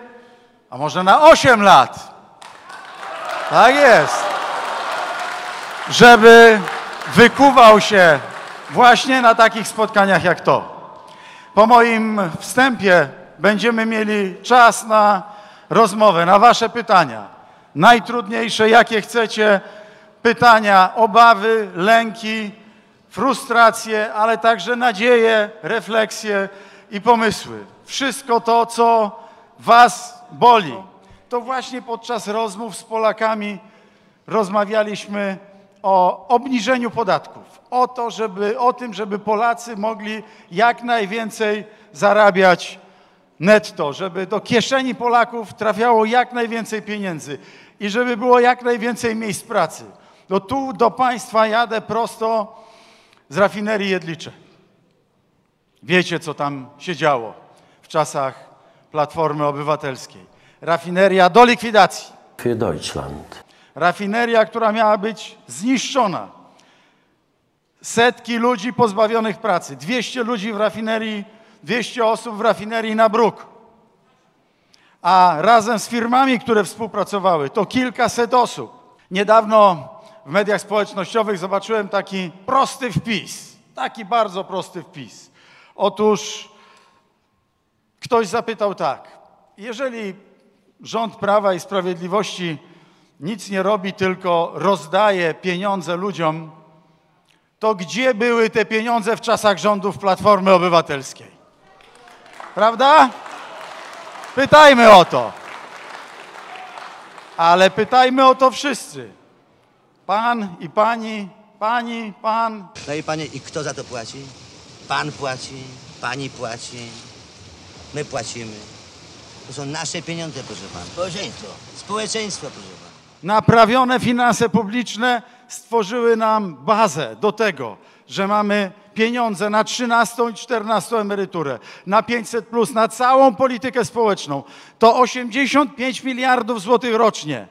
a może na osiem lat, tak jest, żeby wykuwał się właśnie na takich spotkaniach jak to. Po moim wstępie będziemy mieli czas na rozmowę, na Wasze pytania. Najtrudniejsze, jakie chcecie, pytania, obawy, lęki, frustracje, ale także nadzieje, refleksje i pomysły. Wszystko to, co Was boli. To właśnie podczas rozmów z Polakami rozmawialiśmy o obniżeniu podatków, o, to, żeby, o tym, żeby Polacy mogli jak najwięcej zarabiać netto, żeby do kieszeni Polaków trafiało jak najwięcej pieniędzy i żeby było jak najwięcej miejsc pracy. No tu do Państwa jadę prosto z rafinerii Jedlicze. Wiecie, co tam się działo w czasach Platformy Obywatelskiej. Rafineria do likwidacji. Für Deutschland. Rafineria, która miała być zniszczona. Setki ludzi pozbawionych pracy. 200 ludzi w rafinerii, 200 osób w rafinerii na bruk. A razem z firmami, które współpracowały, to kilkaset osób. Niedawno w mediach społecznościowych zobaczyłem taki prosty wpis. Taki bardzo prosty wpis. Otóż ktoś zapytał tak: jeżeli rząd Prawa i Sprawiedliwości nic nie robi, tylko rozdaje pieniądze ludziom, to gdzie były te pieniądze w czasach rządów Platformy Obywatelskiej? Prawda? Pytajmy o to. Ale pytajmy o to wszyscy. Pan i pani, pani, pan. No i panie, i kto za to płaci? Pan płaci, pani płaci, my płacimy. To są nasze pieniądze, proszę pana. Społeczeństwo. Społeczeństwo, proszę pana. Naprawione finanse publiczne stworzyły nam bazę do tego, że mamy pieniądze na 13 i 14 emeryturę, na 500, plus, na całą politykę społeczną. To 85 miliardów złotych rocznie.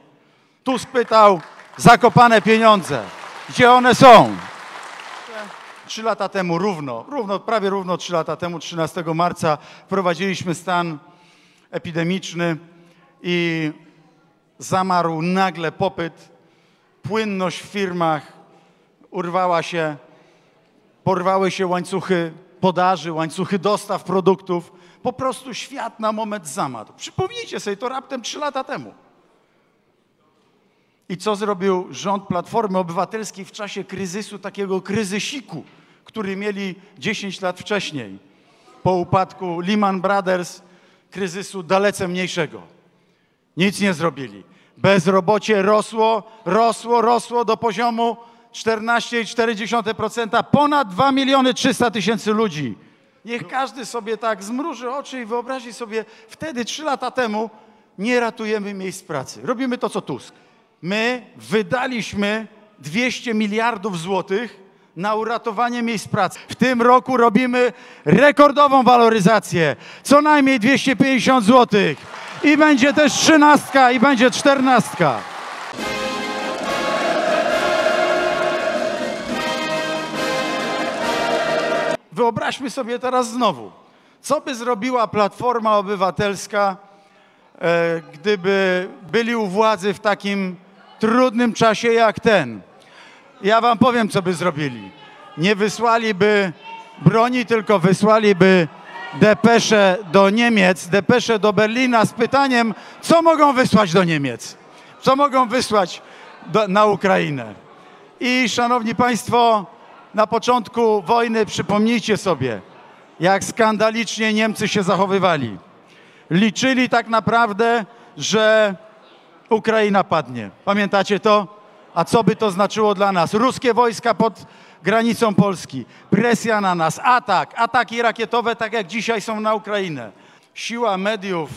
Tu spytał zakopane pieniądze. Gdzie one są? Trzy lata temu, równo, równo, prawie równo trzy lata temu, 13 marca, wprowadziliśmy stan epidemiczny i zamarł nagle popyt, płynność w firmach urwała się, porwały się łańcuchy podaży, łańcuchy dostaw produktów. Po prostu świat na moment zamarł. Przypomnijcie sobie to raptem trzy lata temu. I co zrobił rząd Platformy Obywatelskiej w czasie kryzysu, takiego kryzysiku, który mieli 10 lat wcześniej, po upadku Lehman Brothers, kryzysu dalece mniejszego? Nic nie zrobili. Bezrobocie rosło, rosło, rosło do poziomu 14,4%, ponad 2 miliony 300 tysięcy ludzi. Niech każdy sobie tak zmruży oczy i wyobrazi sobie, wtedy, trzy lata temu, nie ratujemy miejsc pracy. Robimy to, co Tusk. My wydaliśmy 200 miliardów złotych na uratowanie miejsc pracy. W tym roku robimy rekordową waloryzację, co najmniej 250 złotych. I będzie też trzynastka, i będzie czternastka. Wyobraźmy sobie teraz znowu, co by zrobiła Platforma Obywatelska, e, gdyby byli u władzy w takim trudnym czasie jak ten. Ja wam powiem, co by zrobili. Nie wysłaliby broni, tylko wysłaliby depesze do Niemiec, depesze do Berlina z pytaniem, co mogą wysłać do Niemiec, co mogą wysłać do, na Ukrainę. I szanowni państwo, na początku wojny przypomnijcie sobie, jak skandalicznie Niemcy się zachowywali. Liczyli tak naprawdę, że Ukraina padnie. Pamiętacie to? A co by to znaczyło dla nas? Ruskie wojska pod granicą Polski, presja na nas, atak, ataki rakietowe, tak jak dzisiaj są na Ukrainę. Siła mediów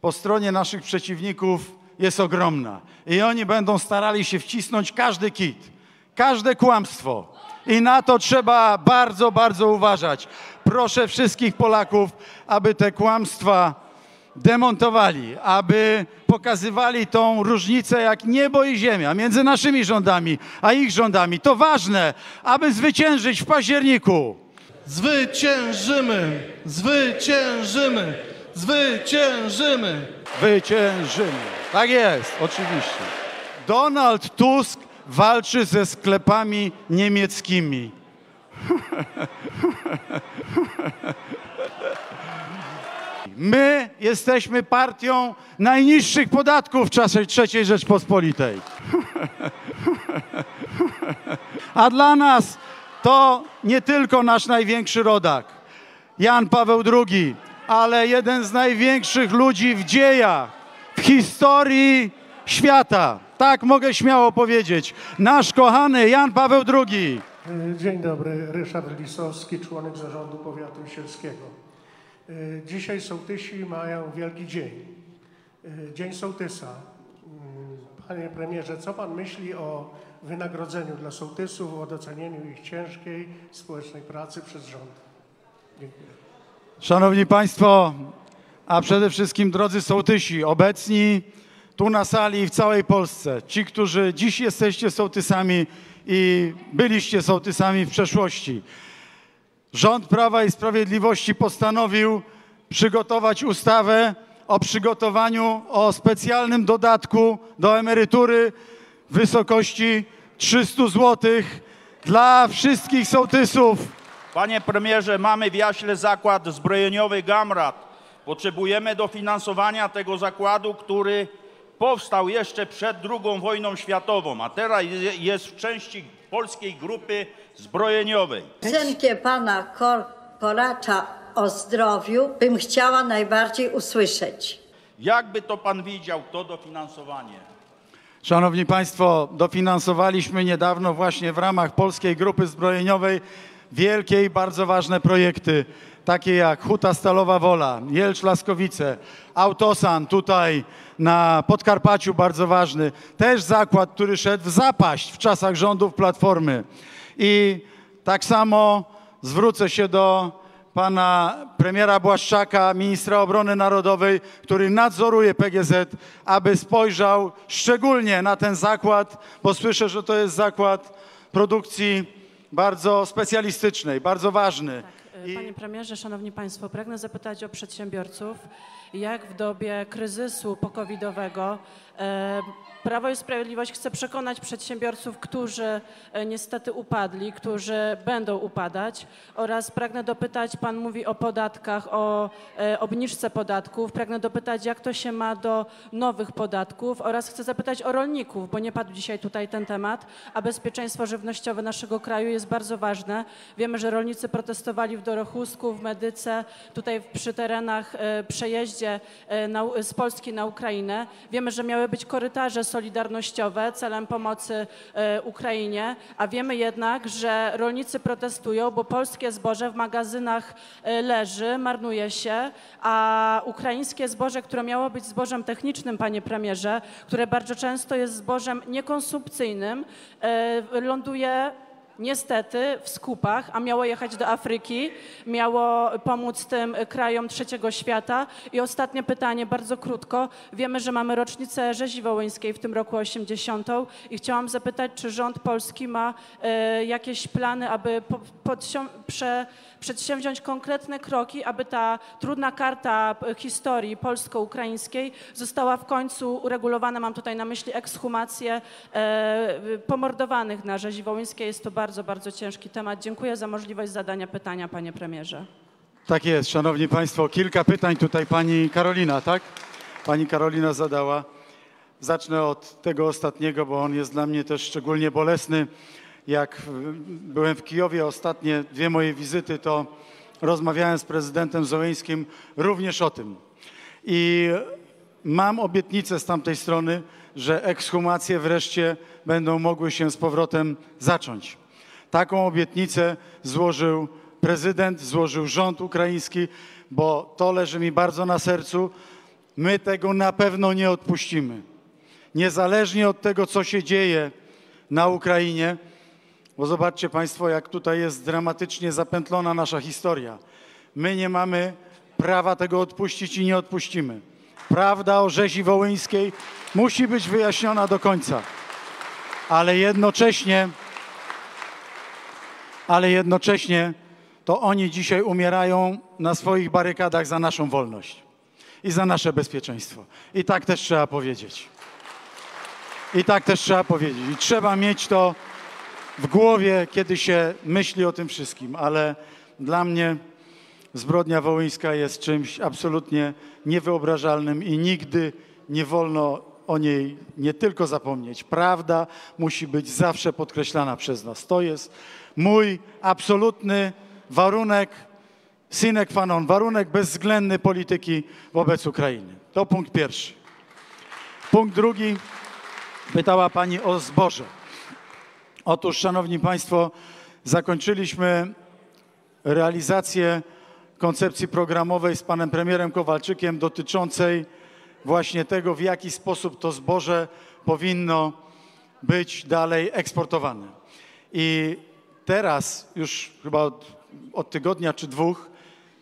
po stronie naszych przeciwników jest ogromna. I oni będą starali się wcisnąć każdy kit, każde kłamstwo. I na to trzeba bardzo, bardzo uważać. Proszę wszystkich Polaków, aby te kłamstwa demontowali, aby pokazywali tą różnicę jak niebo i ziemia między naszymi rządami a ich rządami. To ważne, aby zwyciężyć w październiku. Zwyciężymy! Zwyciężymy! Zwyciężymy! Wyciężymy. Tak jest, oczywiście. Donald Tusk walczy ze sklepami niemieckimi. My jesteśmy partią najniższych podatków w czasie III Rzeczpospolitej. A dla nas to nie tylko nasz największy rodak, Jan Paweł II, ale jeden z największych ludzi w dziejach, w historii świata. Tak mogę śmiało powiedzieć. Nasz kochany Jan Paweł II. Dzień dobry, Ryszard Lisowski, członek zarządu powiatu sielskiego. E, Dzisiaj sołtysi mają wielki dzień. E, Dzień sołtysa. Panie premierze, co pan myśli o wynagrodzeniu dla sołtysów, o docenieniu ich ciężkiej społecznej pracy przez rząd? Dziękuję. Szanowni Państwo, a przede wszystkim drodzy sołtysi, obecni tu na sali i w całej Polsce, ci, którzy dziś jesteście sołtysami i byliście sołtysami w przeszłości. Rząd Prawa i Sprawiedliwości postanowił przygotować ustawę o przygotowaniu, o specjalnym dodatku do emerytury w wysokości 300 zł dla wszystkich sołtysów. Panie premierze, mamy w Jaśle zakład zbrojeniowy Gamrat. Potrzebujemy dofinansowania tego zakładu, który powstał jeszcze przed II wojną światową, a teraz je- jest w części polskiej grupy zbrojeniowej. Piosenkę pana Kor- Koracza o zdrowiu bym chciała najbardziej usłyszeć. Jakby to pan widział, to dofinansowanie? Szanowni Państwo, dofinansowaliśmy niedawno właśnie w ramach Polskiej Grupy Zbrojeniowej wielkie i bardzo ważne projekty, takie jak Huta Stalowa Wola, Jelcz Laskowice, Autosan tutaj na Podkarpaciu bardzo ważny, też zakład, który szedł w zapaść w czasach rządów Platformy. I tak samo zwrócę się do pana premiera Błaszczaka, ministra obrony narodowej, który nadzoruje PGZ, aby spojrzał szczególnie na ten zakład, bo słyszę, że to jest zakład produkcji bardzo specjalistycznej, bardzo ważny. Panie premierze, szanowni państwo, pragnę zapytać o przedsiębiorców. Jak w dobie kryzysu pokowidowego Prawo i Sprawiedliwość chce przekonać przedsiębiorców, którzy e, niestety upadli, którzy będą upadać oraz pragnę dopytać, pan mówi o podatkach, o e, obniżce podatków, pragnę dopytać, jak to się ma do nowych podatków oraz chcę zapytać o rolników, bo nie padł dzisiaj tutaj ten temat, a bezpieczeństwo żywnościowe naszego kraju jest bardzo ważne. Wiemy, że rolnicy protestowali w Dorochusku, w Medyce, tutaj przy terenach e, przejeździe na, z Polski na Ukrainę. Wiemy, że miały być korytarze solidarnościowe celem pomocy e, Ukrainie, a wiemy jednak, że rolnicy protestują, bo polskie zboże w magazynach e, leży, marnuje się, a ukraińskie zboże, które miało być zbożem technicznym, panie premierze, które bardzo często jest zbożem niekonsumpcyjnym, ląduje niestety w skupach, a miało jechać do Afryki, miało pomóc tym krajom trzeciego świata. I ostatnie pytanie, bardzo krótko. Wiemy, że mamy rocznicę rzezi wołyńskiej w tym roku 80. i chciałam zapytać, czy rząd polski ma e, jakieś plany, aby po, prze, przedsięwziąć konkretne kroki, aby ta trudna karta historii polsko-ukraińskiej została w końcu uregulowana. Mam tutaj na myśli ekshumację e, pomordowanych na rzezi wołyńskiej. Jest to bardzo, bardzo ciężki temat. Dziękuję za możliwość zadania pytania, panie premierze. Tak jest, szanowni państwo. Kilka pytań tutaj pani Karolina, tak? Pani Karolina zadała. Zacznę od tego ostatniego, bo on jest dla mnie też szczególnie bolesny. Jak byłem w Kijowie ostatnie dwie moje wizyty, to rozmawiałem z prezydentem Zołyńskim również o tym. I mam obietnicę z tamtej strony, że ekshumacje wreszcie będą mogły się z powrotem zacząć. Taką obietnicę złożył prezydent, złożył rząd ukraiński, bo to leży mi bardzo na sercu. My tego na pewno nie odpuścimy. Niezależnie od tego, co się dzieje na Ukrainie, bo zobaczcie Państwo, jak tutaj jest dramatycznie zapętlona nasza historia. My nie mamy prawa tego odpuścić i nie odpuścimy. Prawda o rzezi wołyńskiej musi być wyjaśniona do końca. Ale jednocześnie, ale jednocześnie to oni dzisiaj umierają na swoich barykadach za naszą wolność i za nasze bezpieczeństwo. I tak też trzeba powiedzieć. I tak też trzeba powiedzieć. I trzeba mieć to w głowie, kiedy się myśli o tym wszystkim, ale dla mnie zbrodnia wołyńska jest czymś absolutnie niewyobrażalnym i nigdy nie wolno o niej nie tylko zapomnieć. Prawda musi być zawsze podkreślana przez nas. To jest mój absolutny warunek sine qua non, warunek bezwzględny polityki wobec Ukrainy. To punkt pierwszy. Punkt drugi. Pytała Pani o zboże. Otóż, Szanowni Państwo, zakończyliśmy realizację koncepcji programowej z panem premierem Kowalczykiem dotyczącej właśnie tego, w jaki sposób to zboże powinno być dalej eksportowane. I teraz, już chyba od, od tygodnia czy dwóch,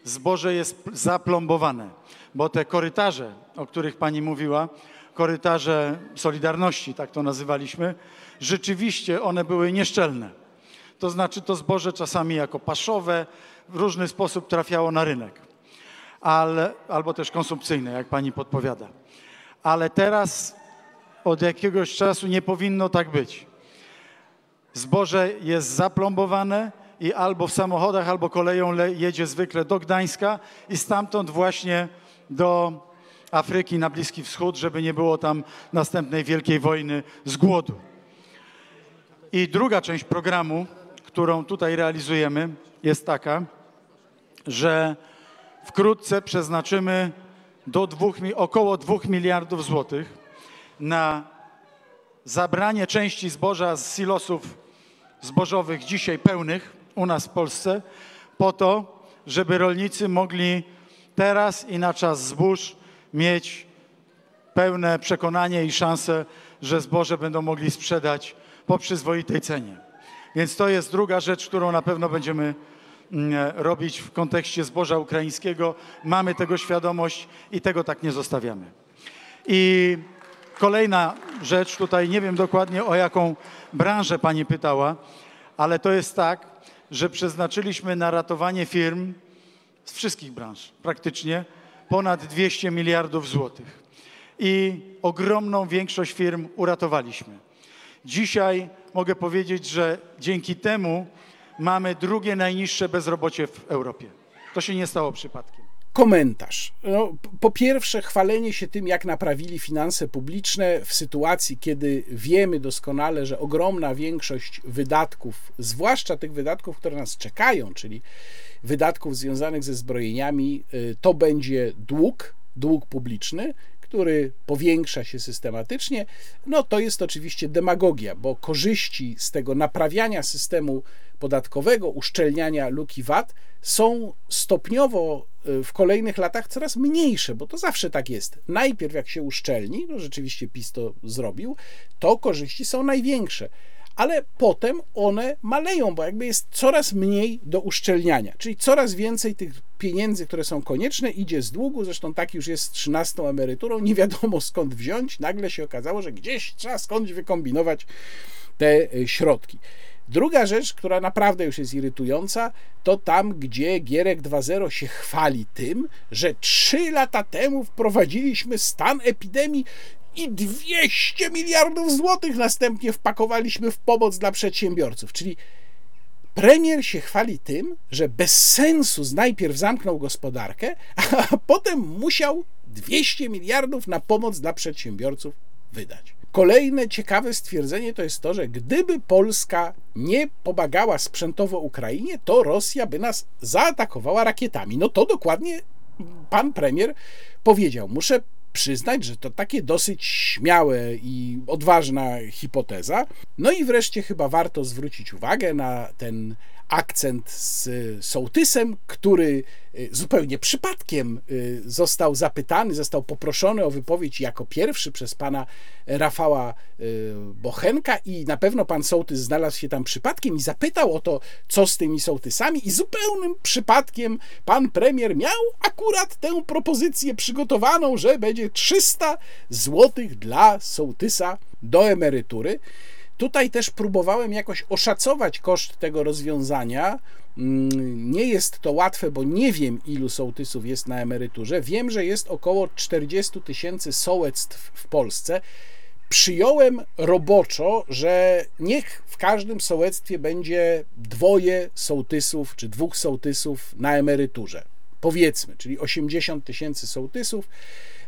zboże jest zaplombowane, bo te korytarze, o których pani mówiła, korytarze Solidarności, tak to nazywaliśmy, rzeczywiście one były nieszczelne. To znaczy to zboże czasami jako paszowe w różny sposób trafiało na rynek, ale, albo też konsumpcyjne, jak pani podpowiada. Ale teraz od jakiegoś czasu nie powinno tak być. Zboże jest zaplombowane i albo w samochodach, albo koleją jedzie zwykle do Gdańska i stamtąd właśnie do Afryki na Bliski Wschód, żeby nie było tam następnej wielkiej wojny z głodu. I druga część programu, którą tutaj realizujemy, jest taka, że wkrótce przeznaczymy do dwóch, około 2 miliardów złotych na zabranie części zboża z silosów zbożowych dzisiaj pełnych u nas w Polsce, po to, żeby rolnicy mogli teraz i na czas zbóż mieć pełne przekonanie i szanse, że zboże będą mogli sprzedać po przyzwoitej cenie. Więc to jest druga rzecz, którą na pewno będziemy mm, robić w kontekście zboża ukraińskiego. Mamy tego świadomość i tego tak nie zostawiamy. I kolejna rzecz, tutaj nie wiem dokładnie o jaką branżę pani pytała, ale to jest tak, że przeznaczyliśmy na ratowanie firm z wszystkich branż praktycznie ponad 200 miliardów złotych. I ogromną większość firm uratowaliśmy. Dzisiaj mogę powiedzieć, że dzięki temu mamy drugie najniższe bezrobocie w Europie. To się nie stało przypadkiem. Komentarz. No, po pierwsze, chwalenie się tym, jak naprawili finanse publiczne w sytuacji, kiedy wiemy doskonale, że ogromna większość wydatków, zwłaszcza tych wydatków, które nas czekają, czyli wydatków związanych ze zbrojeniami, y, to będzie dług, dług publiczny, który powiększa się systematycznie, no to jest oczywiście demagogia, bo korzyści z tego naprawiania systemu podatkowego, uszczelniania luki VAT są stopniowo y, w kolejnych latach coraz mniejsze, bo to zawsze tak jest. Najpierw jak się uszczelni, no rzeczywiście PiS to zrobił, to korzyści są największe ale potem one maleją, bo jakby jest coraz mniej do uszczelniania, czyli coraz więcej tych pieniędzy, które są konieczne, idzie z długu. Zresztą tak już jest z 13 emeryturą, nie wiadomo skąd wziąć. Nagle się okazało, że gdzieś trzeba skądś wykombinować te e, środki. Druga rzecz, która naprawdę już jest irytująca, to tam, gdzie Gierek 2.0 się chwali tym, że 3 lata temu wprowadziliśmy stan epidemii i 200 miliardów złotych następnie wpakowaliśmy w pomoc dla przedsiębiorców. Czyli premier się chwali tym, że bez sensu najpierw zamknął gospodarkę, a potem musiał 200 miliardów na pomoc dla przedsiębiorców wydać. Kolejne ciekawe stwierdzenie to jest to, że gdyby Polska nie pomagała sprzętowo Ukrainie, to Rosja by nas zaatakowała rakietami. No to dokładnie pan premier powiedział. Muszę przyznać, że to takie dosyć śmiałe i odważna hipoteza. No i wreszcie chyba warto zwrócić uwagę na ten akcent z sołtysem, który y, zupełnie przypadkiem y, został zapytany, został poproszony o wypowiedź jako pierwszy przez pana Rafała y, Bochenka i na pewno pan sołtys znalazł się tam przypadkiem i zapytał o to, co z tymi sołtysami i zupełnym przypadkiem pan premier miał akurat tę propozycję przygotowaną, że będzie 300 złotych dla sołtysa do emerytury. Tutaj też próbowałem jakoś oszacować koszt tego rozwiązania. Mm, nie jest to łatwe, bo nie wiem, ilu sołtysów jest na emeryturze. Wiem, że jest około 40 tysięcy sołectw w Polsce. Przyjąłem roboczo, że niech w każdym sołectwie będzie dwoje sołtysów czy dwóch sołtysów na emeryturze. Powiedzmy, czyli 80 tysięcy sołtysów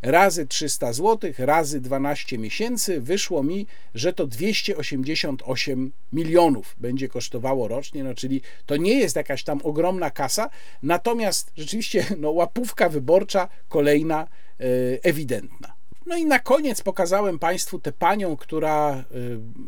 razy 300 zł, razy 12 miesięcy, wyszło mi, że to 288 milionów będzie kosztowało rocznie, no czyli to nie jest jakaś tam ogromna kasa, natomiast rzeczywiście no, łapówka wyborcza kolejna e, ewidentna. No i na koniec pokazałem Państwu tę panią, która e,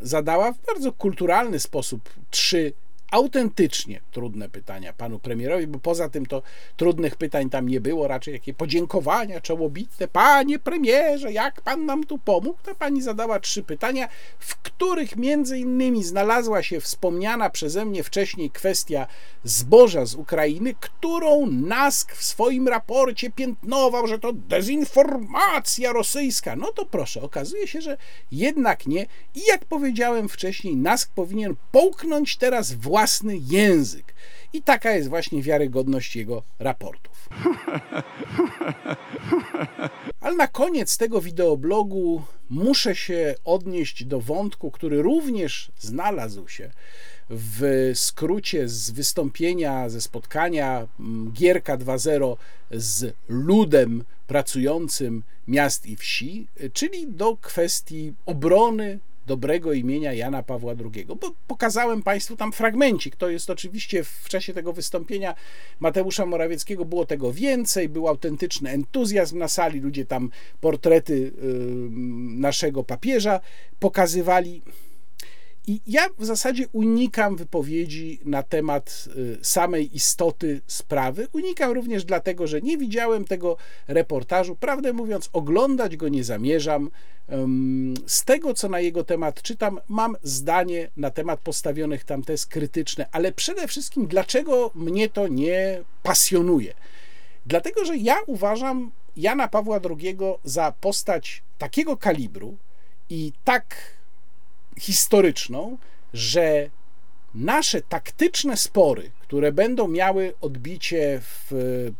zadała w bardzo kulturalny sposób trzy autentycznie trudne pytania panu premierowi, bo poza tym to trudnych pytań tam nie było, raczej jakie podziękowania czołobitne. Panie premierze, jak pan nam tu pomógł? Ta pani zadała trzy pytania, w których między innymi znalazła się wspomniana przeze mnie wcześniej kwestia zboża z Ukrainy, którą NASK w swoim raporcie piętnował, że to dezinformacja rosyjska. No to proszę, okazuje się, że jednak nie. I jak powiedziałem wcześniej, NASK powinien połknąć teraz własne własny język. I taka jest właśnie wiarygodność jego raportów. Ale na koniec tego wideoblogu muszę się odnieść do wątku, który również znalazł się w skrócie z wystąpienia, ze spotkania mm, Gierka 2.0 z ludem pracującym miast i wsi, czyli do kwestii obrony dobrego imienia Jana Pawła II. Bo pokazałem Państwu tam fragmencik. To jest oczywiście w czasie tego wystąpienia Mateusza Morawieckiego było tego więcej, był autentyczny entuzjazm na sali, ludzie tam portrety naszego papieża pokazywali. I ja w zasadzie unikam wypowiedzi na temat y, samej istoty sprawy. Unikam również dlatego, że nie widziałem tego reportażu. Prawdę mówiąc, oglądać go nie zamierzam. Z tego, co na jego temat czytam, mam zdanie na temat postawionych tam tez krytyczne, ale przede wszystkim, dlaczego mnie to nie pasjonuje? Dlatego, że ja uważam Jana Pawła II za postać takiego kalibru i tak historyczną, że nasze taktyczne spory, które będą miały odbicie w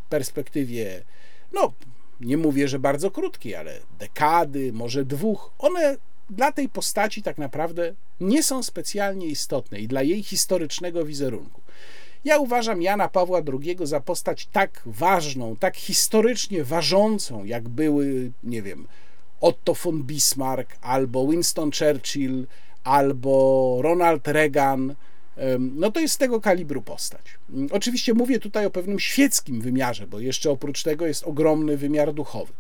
perspektywie, no nie mówię, że bardzo krótkiej, ale dekady, może dwóch, one dla tej postaci tak naprawdę nie są specjalnie istotne i dla jej historycznego wizerunku. Ja uważam Jana Pawła II za postać tak ważną, tak historycznie ważącą, jak były, nie wiem, Otto von Bismarck albo Winston Churchill albo Ronald Reagan, no to jest tego kalibru postać. Mm, oczywiście mówię tutaj o pewnym świeckim wymiarze, bo jeszcze oprócz tego jest ogromny wymiar duchowy.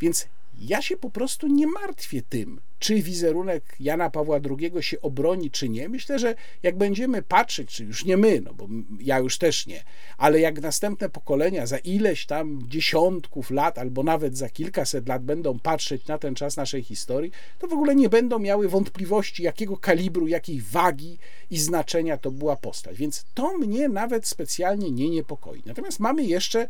Więc ja się po prostu nie martwię tym, czy wizerunek Jana Pawła II się obroni, czy nie. Myślę, że jak będziemy patrzeć, czy już nie my, no bo ja już też nie, ale jak następne pokolenia za ileś tam dziesiątków lat, albo nawet za kilkaset lat będą patrzeć na ten czas naszej historii, to w ogóle nie będą miały wątpliwości, jakiego kalibru, jakiej wagi i znaczenia to była postać. Więc to mnie nawet specjalnie nie niepokoi. Natomiast mamy jeszcze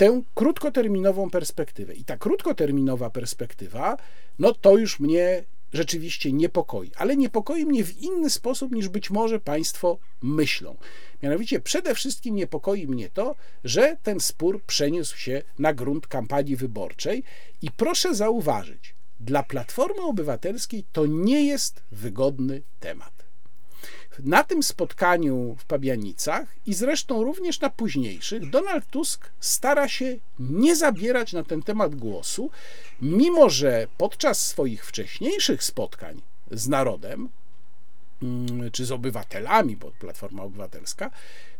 tę krótkoterminową perspektywę. I ta krótkoterminowa perspektywa, no to już mnie rzeczywiście niepokoi, ale niepokoi mnie w inny sposób niż być może Państwo myślą. Mianowicie przede wszystkim niepokoi mnie to, że ten spór przeniósł się na grunt kampanii wyborczej i proszę zauważyć, dla Platformy Obywatelskiej to nie jest wygodny temat. Na tym spotkaniu w Pabianicach i zresztą również na późniejszych Donald Tusk stara się nie zabierać na ten temat głosu, mimo że podczas swoich wcześniejszych spotkań z narodem mm, czy z obywatelami, bo Platforma Obywatelska,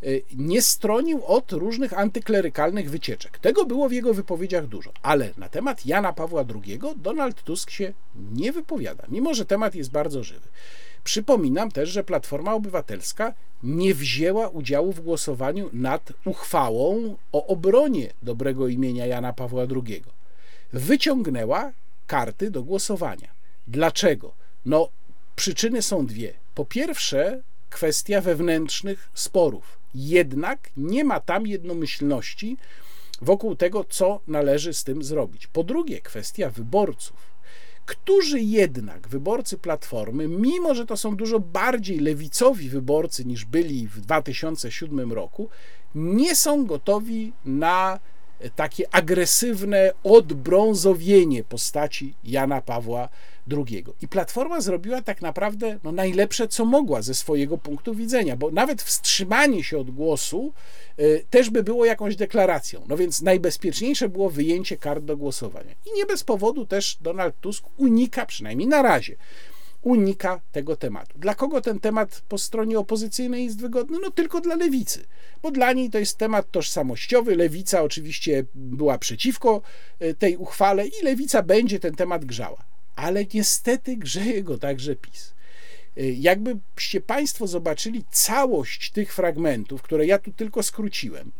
y, nie stronił od różnych antyklerykalnych wycieczek. Tego było w jego wypowiedziach dużo, ale na temat Jana Pawła II Donald Tusk się nie wypowiada, mimo że temat jest bardzo żywy. Przypominam też, że Platforma Obywatelska nie wzięła udziału w głosowaniu nad uchwałą o obronie dobrego imienia Jana Pawła II. Wyciągnęła karty do głosowania. Dlaczego? No, przyczyny są dwie. Po pierwsze, kwestia wewnętrznych sporów. Jednak nie ma tam jednomyślności wokół tego, co należy z tym zrobić. Po drugie, kwestia wyborców którzy jednak wyborcy Platformy, mimo że to są dużo bardziej lewicowi wyborcy niż byli w 2007 roku, nie są gotowi na takie agresywne odbrązowienie postaci Jana Pawła II. I Platforma zrobiła tak naprawdę no, najlepsze, co mogła ze swojego punktu widzenia, bo nawet wstrzymanie się od głosu y, też by było jakąś deklaracją. No więc najbezpieczniejsze było wyjęcie kart do głosowania. I nie bez powodu też Donald Tusk unika, przynajmniej na razie, unika tego tematu. Dla kogo ten temat po stronie opozycyjnej jest wygodny? No tylko dla lewicy, bo dla niej to jest temat tożsamościowy. Lewica oczywiście była przeciwko y, tej uchwale i lewica będzie ten temat grzała ale niestety grzeje go także PiS. Y, jakbyście Państwo zobaczyli całość tych fragmentów, które ja tu tylko skróciłem,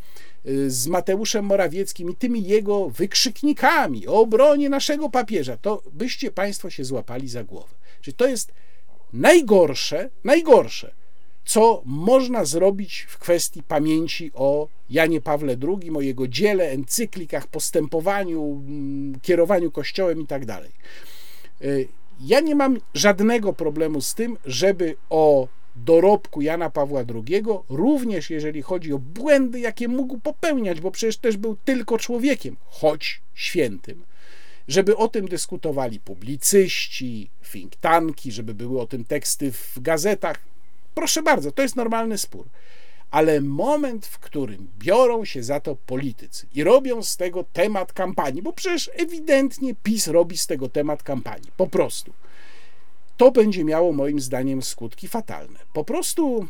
y, z Mateuszem Morawieckim i tymi jego wykrzyknikami o obronie naszego papieża, to byście Państwo się złapali za głowę. Czyli to jest najgorsze, najgorsze, co można zrobić w kwestii pamięci o Janie Pawle II, o jego dziele, encyklikach, postępowaniu, mm, kierowaniu Kościołem i tak dalej. Ja nie mam żadnego problemu z tym, żeby o dorobku Jana Pawła II, również jeżeli chodzi o błędy, jakie mógł popełniać, bo przecież też był tylko człowiekiem, choć świętym, żeby o tym dyskutowali publicyści, think tanki, żeby były o tym teksty w gazetach. Proszę bardzo, to jest normalny spór ale moment, w którym biorą się za to politycy i robią z tego temat kampanii, bo przecież ewidentnie PiS robi z tego temat kampanii, po prostu. To będzie miało moim zdaniem skutki fatalne. Po prostu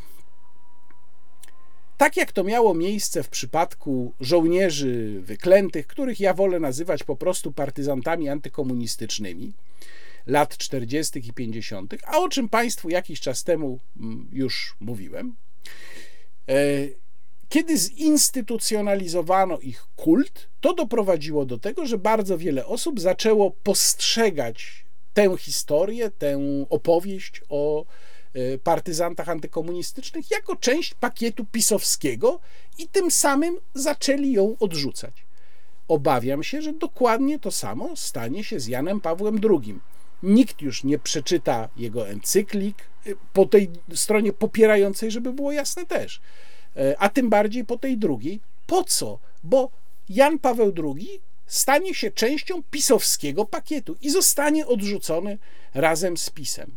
tak jak to miało miejsce w przypadku żołnierzy wyklętych, których ja wolę nazywać po prostu partyzantami antykomunistycznymi lat 40. i 50., a o czym Państwu jakiś czas temu mm, już mówiłem, kiedy zinstytucjonalizowano ich kult, to doprowadziło do tego, że bardzo wiele osób zaczęło postrzegać tę historię, tę opowieść o e, partyzantach antykomunistycznych jako część pakietu pisowskiego i tym samym zaczęli ją odrzucać. Obawiam się, że dokładnie to samo stanie się z Janem Pawłem II. Nikt już nie przeczyta jego encyklik, po tej stronie popierającej, żeby było jasne też, e, a tym bardziej po tej drugiej. Po co? Bo Jan Paweł II stanie się częścią pisowskiego pakietu i zostanie odrzucony razem z pisem.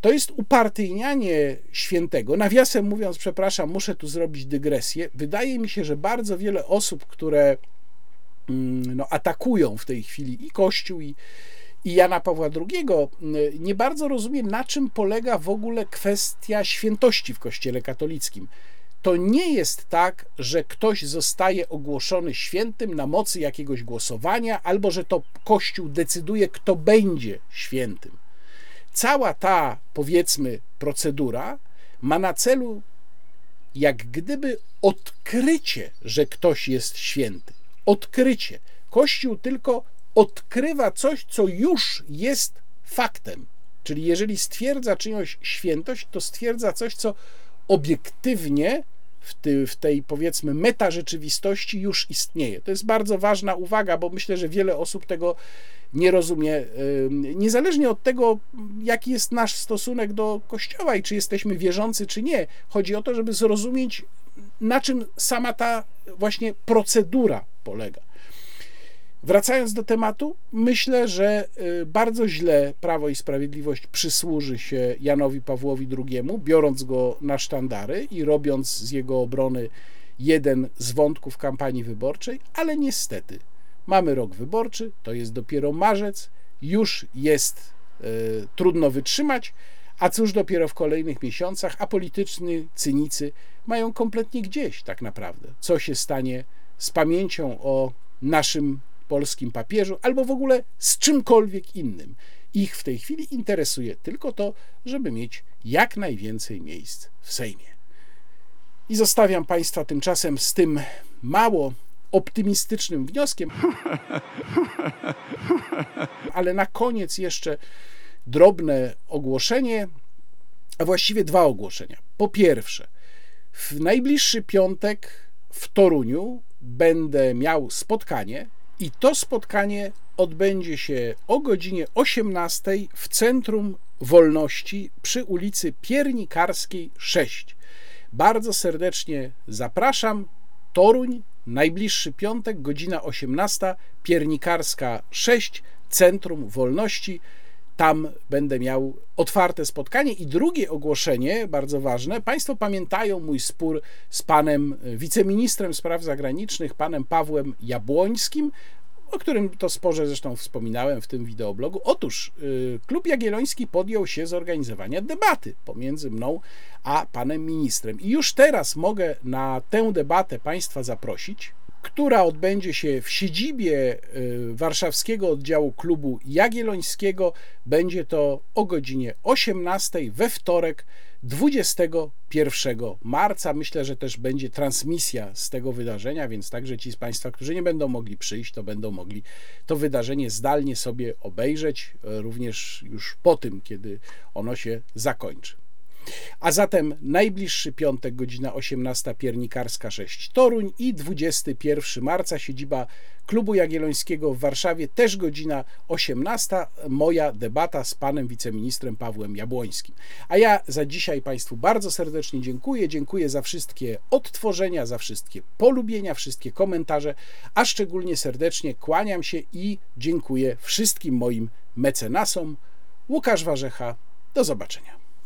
To jest upartyjnianie świętego. Nawiasem mówiąc, przepraszam, muszę tu zrobić dygresję. Wydaje mi się, że bardzo wiele osób, które mm, no, atakują w tej chwili i Kościół, i, i Jana Pawła II, nie bardzo rozumie, na czym polega w ogóle kwestia świętości w Kościele katolickim. To nie jest tak, że ktoś zostaje ogłoszony świętym na mocy jakiegoś głosowania, albo że to Kościół decyduje, kto będzie świętym. Cała ta, powiedzmy, procedura ma na celu jak gdyby odkrycie, że ktoś jest święty. Odkrycie. Kościół tylko odkrywa coś, co już jest faktem. Czyli jeżeli stwierdza czyjąś świętość, to stwierdza coś, co obiektywnie w, ty, w tej powiedzmy meta rzeczywistości już istnieje. To jest bardzo ważna uwaga, bo myślę, że wiele osób tego nie rozumie, niezależnie od tego, jaki jest nasz stosunek do Kościoła i czy jesteśmy wierzący, czy nie. Chodzi o to, żeby zrozumieć, na czym sama ta właśnie procedura polega. Wracając do tematu, myślę, że y, bardzo źle Prawo i Sprawiedliwość przysłuży się Janowi Pawłowi II, biorąc go na sztandary i robiąc z jego obrony jeden z wątków kampanii wyborczej, ale niestety mamy rok wyborczy, to jest dopiero marzec, już jest y, trudno wytrzymać, a cóż dopiero w kolejnych miesiącach, a polityczni cynicy mają kompletnie gdzieś tak naprawdę, co się stanie z pamięcią o naszym polskim papieżu, albo w ogóle z czymkolwiek innym. Ich w tej chwili interesuje tylko to, żeby mieć jak najwięcej miejsc w Sejmie. I zostawiam Państwa tymczasem z tym mało optymistycznym wnioskiem. Ale na koniec jeszcze drobne ogłoszenie, a właściwie dwa ogłoszenia. Po pierwsze, w najbliższy piątek w Toruniu będę miał spotkanie i to spotkanie odbędzie się o godzinie 18 w Centrum Wolności przy ulicy Piernikarskiej 6. Bardzo serdecznie zapraszam. Toruń, najbliższy piątek, godzina 18, Piernikarska 6, Centrum Wolności. Tam będę miał otwarte spotkanie. I drugie ogłoszenie, bardzo ważne. Państwo pamiętają mój spór z panem wiceministrem spraw zagranicznych, panem Pawłem Jabłońskim, o którym to sporze zresztą wspominałem w tym wideoblogu. Otóż y, Klub Jagielloński podjął się zorganizowania debaty pomiędzy mną a panem ministrem. I już teraz mogę na tę debatę Państwa zaprosić która odbędzie się w siedzibie y, warszawskiego oddziału klubu jagiellońskiego. Będzie to o godzinie 18 we wtorek 21 marca. Myślę, że też będzie transmisja z tego wydarzenia, więc także ci z Państwa, którzy nie będą mogli przyjść, to będą mogli to wydarzenie zdalnie sobie obejrzeć, również już po tym, kiedy ono się zakończy. A zatem najbliższy piątek, godzina 18, Piernikarska 6 Toruń i 21 marca siedziba Klubu Jagiellońskiego w Warszawie, też godzina 18, moja debata z panem wiceministrem Pawłem Jabłońskim. A ja za dzisiaj Państwu bardzo serdecznie dziękuję. Dziękuję za wszystkie odtworzenia, za wszystkie polubienia, wszystkie komentarze, a szczególnie serdecznie kłaniam się i dziękuję wszystkim moim mecenasom. Łukasz Warzecha, do zobaczenia.